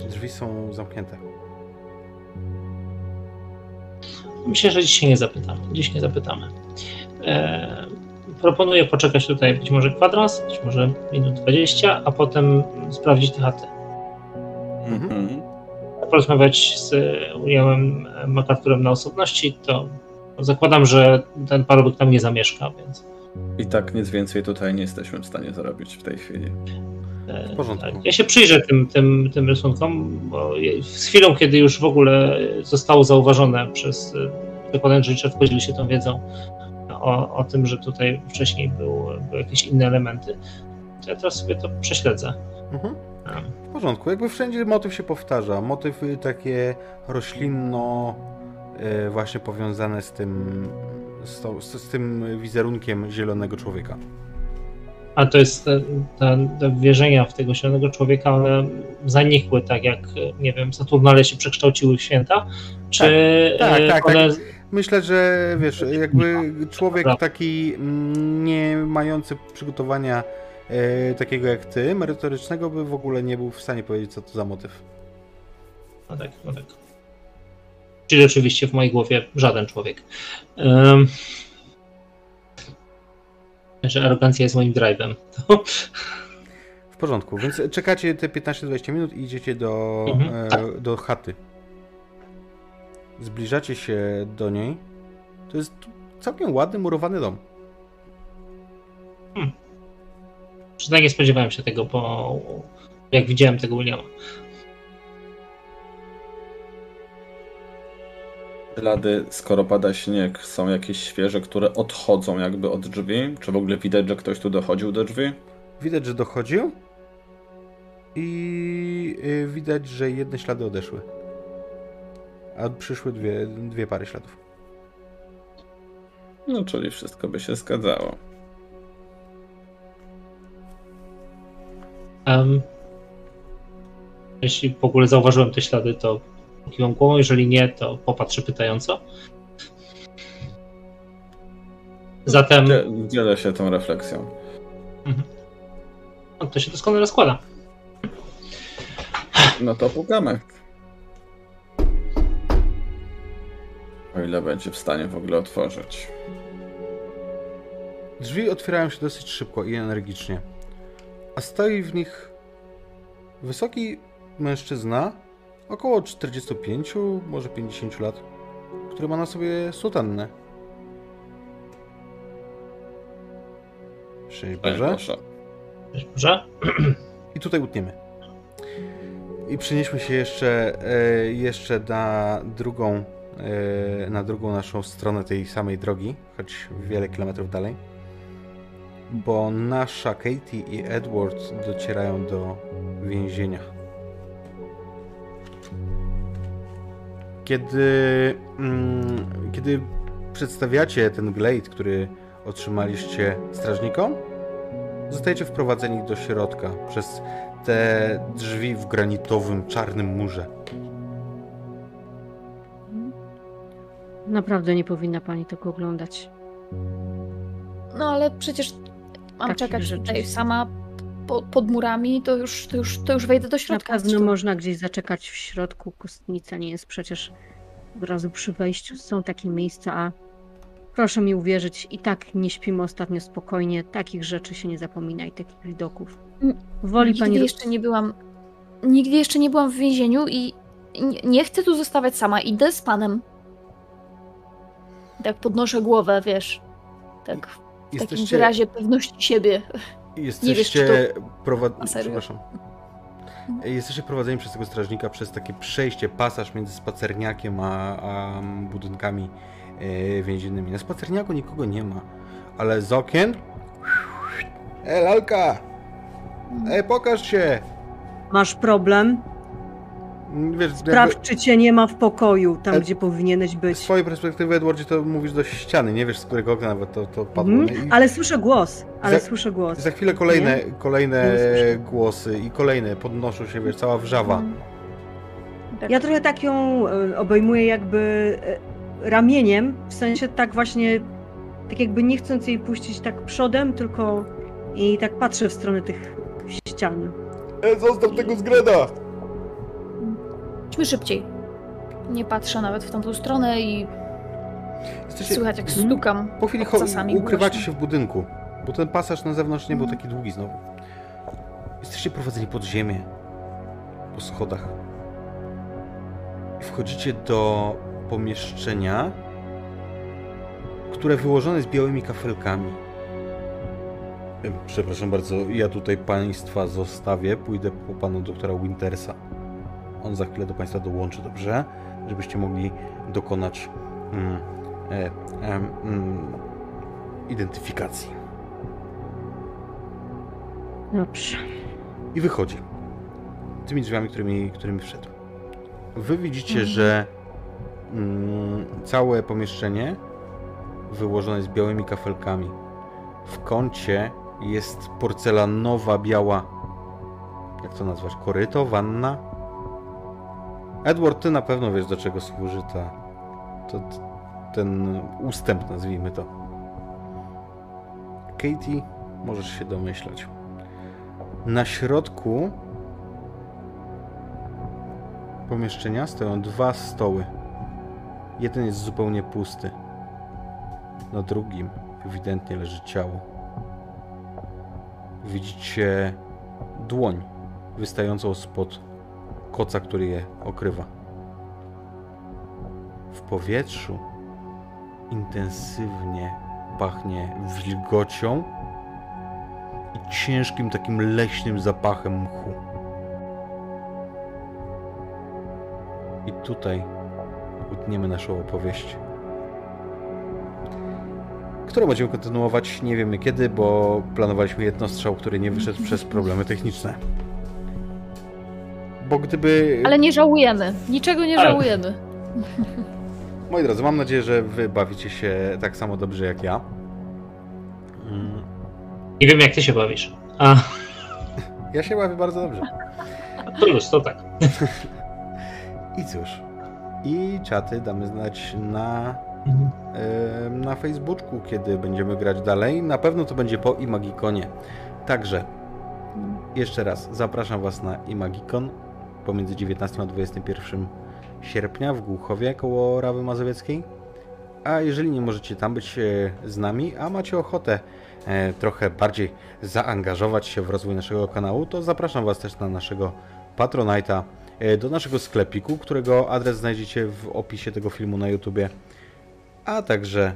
Drzwi są zamknięte. Myślę, że dziś się nie zapytamy. Dziś nie zapytamy. E, proponuję poczekać tutaj być może kwadrans, być może minut 20, a potem sprawdzić te chaty. Mhm. Porozmawiać z Williamem MacArthurem na osobności, to zakładam, że ten parobek tam nie zamieszka, więc I tak nic więcej tutaj nie jesteśmy w stanie zrobić w tej chwili. e, W porządku. tak. Ja się przyjrzę tym, tym, tym rysunkom, bo z chwilą, kiedy już w ogóle zostało zauważone przez e, zakładam, że Richard podzielił się tą wiedzą o, o tym, że tutaj wcześniej był, były jakieś inne elementy, to ja teraz sobie to prześledzę. Mhm. Em, W porządku, jakby wszędzie motyw się powtarza. Motywy takie roślinno, e, właśnie powiązane z tym, z, tą, z, z tym wizerunkiem zielonego człowieka. A to jest te, te, te wierzenia w tego zielonego człowieka, one zanikły tak jak, nie wiem, Saturnale się przekształciły w święta? Czy Tak, e, tak, one... tak. Myślę, że wiesz, jakby człowiek taki mm, nie mający przygotowania e, takiego jak ty, merytorycznego, by w ogóle nie był w stanie powiedzieć, co to za motyw. No tak, no tak. Czyli oczywiście w mojej głowie żaden człowiek. Um, że arogancja jest moim drive'em. W porządku, więc czekacie te 15-20 minut i idziecie do, Mhm, e, tak. do chaty. Zbliżacie się do niej. To jest całkiem ładny, murowany dom. Przyznaję, nie spodziewałem się tego, bo jak widziałem tego Williama. Ślady, skoro pada śnieg, są jakieś świeże, które odchodzą jakby od drzwi? Czy w ogóle widać, że ktoś tu dochodził do drzwi? Widać, że dochodził i y, widać, że jedne ślady odeszły. A przyszły dwie, dwie pary śladów. No, czyli wszystko by się zgadzało. Um, jeśli w ogóle zauważyłem te ślady, to kiwam głową, jeżeli nie, to popatrzę pytająco. Zatem Dzie- Dzielę się tą refleksją. no, to się doskonale składa. No to pukamy. O ile będzie w stanie w ogóle otworzyć. Drzwi otwierają się dosyć szybko i energicznie. A stoi w nich wysoki mężczyzna, około 45, może 50 lat, który ma na sobie sutannę. Szczęść Boże. Boże. Dobrze? I tutaj utniemy. I przenieśmy się jeszcze, e, jeszcze na drugą, e, na drugą naszą stronę tej samej drogi, choć wiele kilometrów dalej. Bo nasza Katie i Edward docierają do więzienia. Kiedy, mm, kiedy przedstawiacie ten glade, który otrzymaliście strażnikom, Zostajecie wprowadzeni do środka przez te drzwi w granitowym, czarnym murze. Naprawdę nie powinna pani tego oglądać. No ale przecież mam czekać rzeczy. tutaj sama po, pod murami, to już, to, już, to już wejdę do Na środka. pewno Zresztą- można gdzieś zaczekać w środku. Kostnica nie jest przecież od razu przy wejściu. Są takie miejsca, a proszę mi uwierzyć, i tak nie śpimy ostatnio spokojnie. Takich rzeczy się nie zapomina i takich widoków. Woli Nigdy pani... jeszcze nie byłam. Nigdy jeszcze nie byłam w więzieniu i nie, nie chcę tu zostawać sama. Idę z panem. Tak podnoszę głowę, wiesz. Tak w takim Jesteście, wyrazie pewności siebie. jesteście Na prowadzeni. serio? Przepraszam. Jesteście prowadzeni przez tego strażnika przez takie przejście, pasaż między spacerniakiem a, a budynkami e, więziennymi. Na spacerniaku nikogo nie ma, ale z okien. E, lalka! E, pokaż się! Masz problem? Wiesz, Sprawdź, czy cię nie ma w pokoju, tam E- gdzie powinieneś Z być. swojej perspektywy, Edwardzie, to mówisz do ściany, nie wiesz z którego okna nawet to, to padło. I Ale słyszę głos, ale Za- słyszę głos. za chwilę kolejne, kolejne Nie głosy i kolejne podnoszą się, wiesz, cała wrzawa. Mm. Tak. Ja trochę tak ją e, obejmuję jakby e, ramieniem, w sensie tak właśnie, tak jakby nie chcąc jej puścić tak przodem, tylko i tak patrzę w stronę tych ścian. E, zostaw tego zgreda! Idźmy szybciej. Nie patrzę nawet w tamtą stronę i Jesteście, słychać jak Mhm. stukam po chwili ukrywacie głośno. się w budynku, bo ten pasaż na zewnątrz nie był taki długi znowu. Jesteście prowadzeni pod ziemię, po schodach. I wchodzicie do pomieszczenia, które wyłożone jest białymi kafelkami. Przepraszam bardzo, ja tutaj Państwa zostawię. Pójdę po panu doktora Wintersa. On za chwilę do Państwa dołączy, dobrze? Żebyście mogli dokonać mm, e, em, mm, identyfikacji. Dobrze. I wychodzi. Tymi drzwiami, którymi, którymi wszedł. Wy widzicie, Mhm. że mm, całe pomieszczenie wyłożone jest białymi kafelkami. W kącie jest porcelanowa, biała. Jak to nazwać? Koryto? Wanna? Edward, ty na pewno wiesz, do czego służy ta, to, ten ustęp, nazwijmy to. Katie, możesz się domyślać. Na środku pomieszczenia stoją dwa stoły. Jeden jest zupełnie pusty. Na drugim ewidentnie leży ciało. Widzicie dłoń wystającą spod koca, który je okrywa. W powietrzu intensywnie pachnie wilgocią i ciężkim takim leśnym zapachem mchu. I tutaj utniemy naszą opowieść, którą będziemy kontynuować nie wiemy kiedy, bo planowaliśmy jednostrzał, który nie wyszedł przez problemy techniczne. Bo gdyby... Ale nie żałujemy. Niczego nie Ale- żałujemy. Moi drodzy, mam nadzieję, że wy bawicie się tak samo dobrze jak ja. Mm, Nie wiem, jak ty się bawisz. A, Ja się bawię bardzo dobrze. to luz, to tak. I cóż. I czaty damy znać na, Mhm. em, na Facebooku, kiedy będziemy grać dalej. Na pewno to będzie po Imagikonie. Także jeszcze raz zapraszam Was na Imagikon pomiędzy 19 a 21 sierpnia w Głuchowie koło Rawy Mazowieckiej. A jeżeli nie możecie tam być e, z nami, a macie ochotę e, trochę bardziej zaangażować się w rozwój naszego kanału, to zapraszam Was też na naszego Patronite'a, e, do naszego sklepiku, którego adres znajdziecie w opisie tego filmu na YouTubie. A także,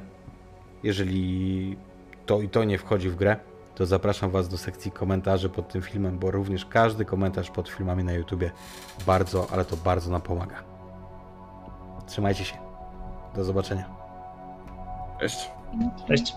jeżeli to i to nie wchodzi w grę, to zapraszam Was do sekcji komentarzy pod tym filmem, bo również każdy komentarz pod filmami na YouTubie bardzo, ale to bardzo nam pomaga. Trzymajcie się. Do zobaczenia. Cześć. Cześć.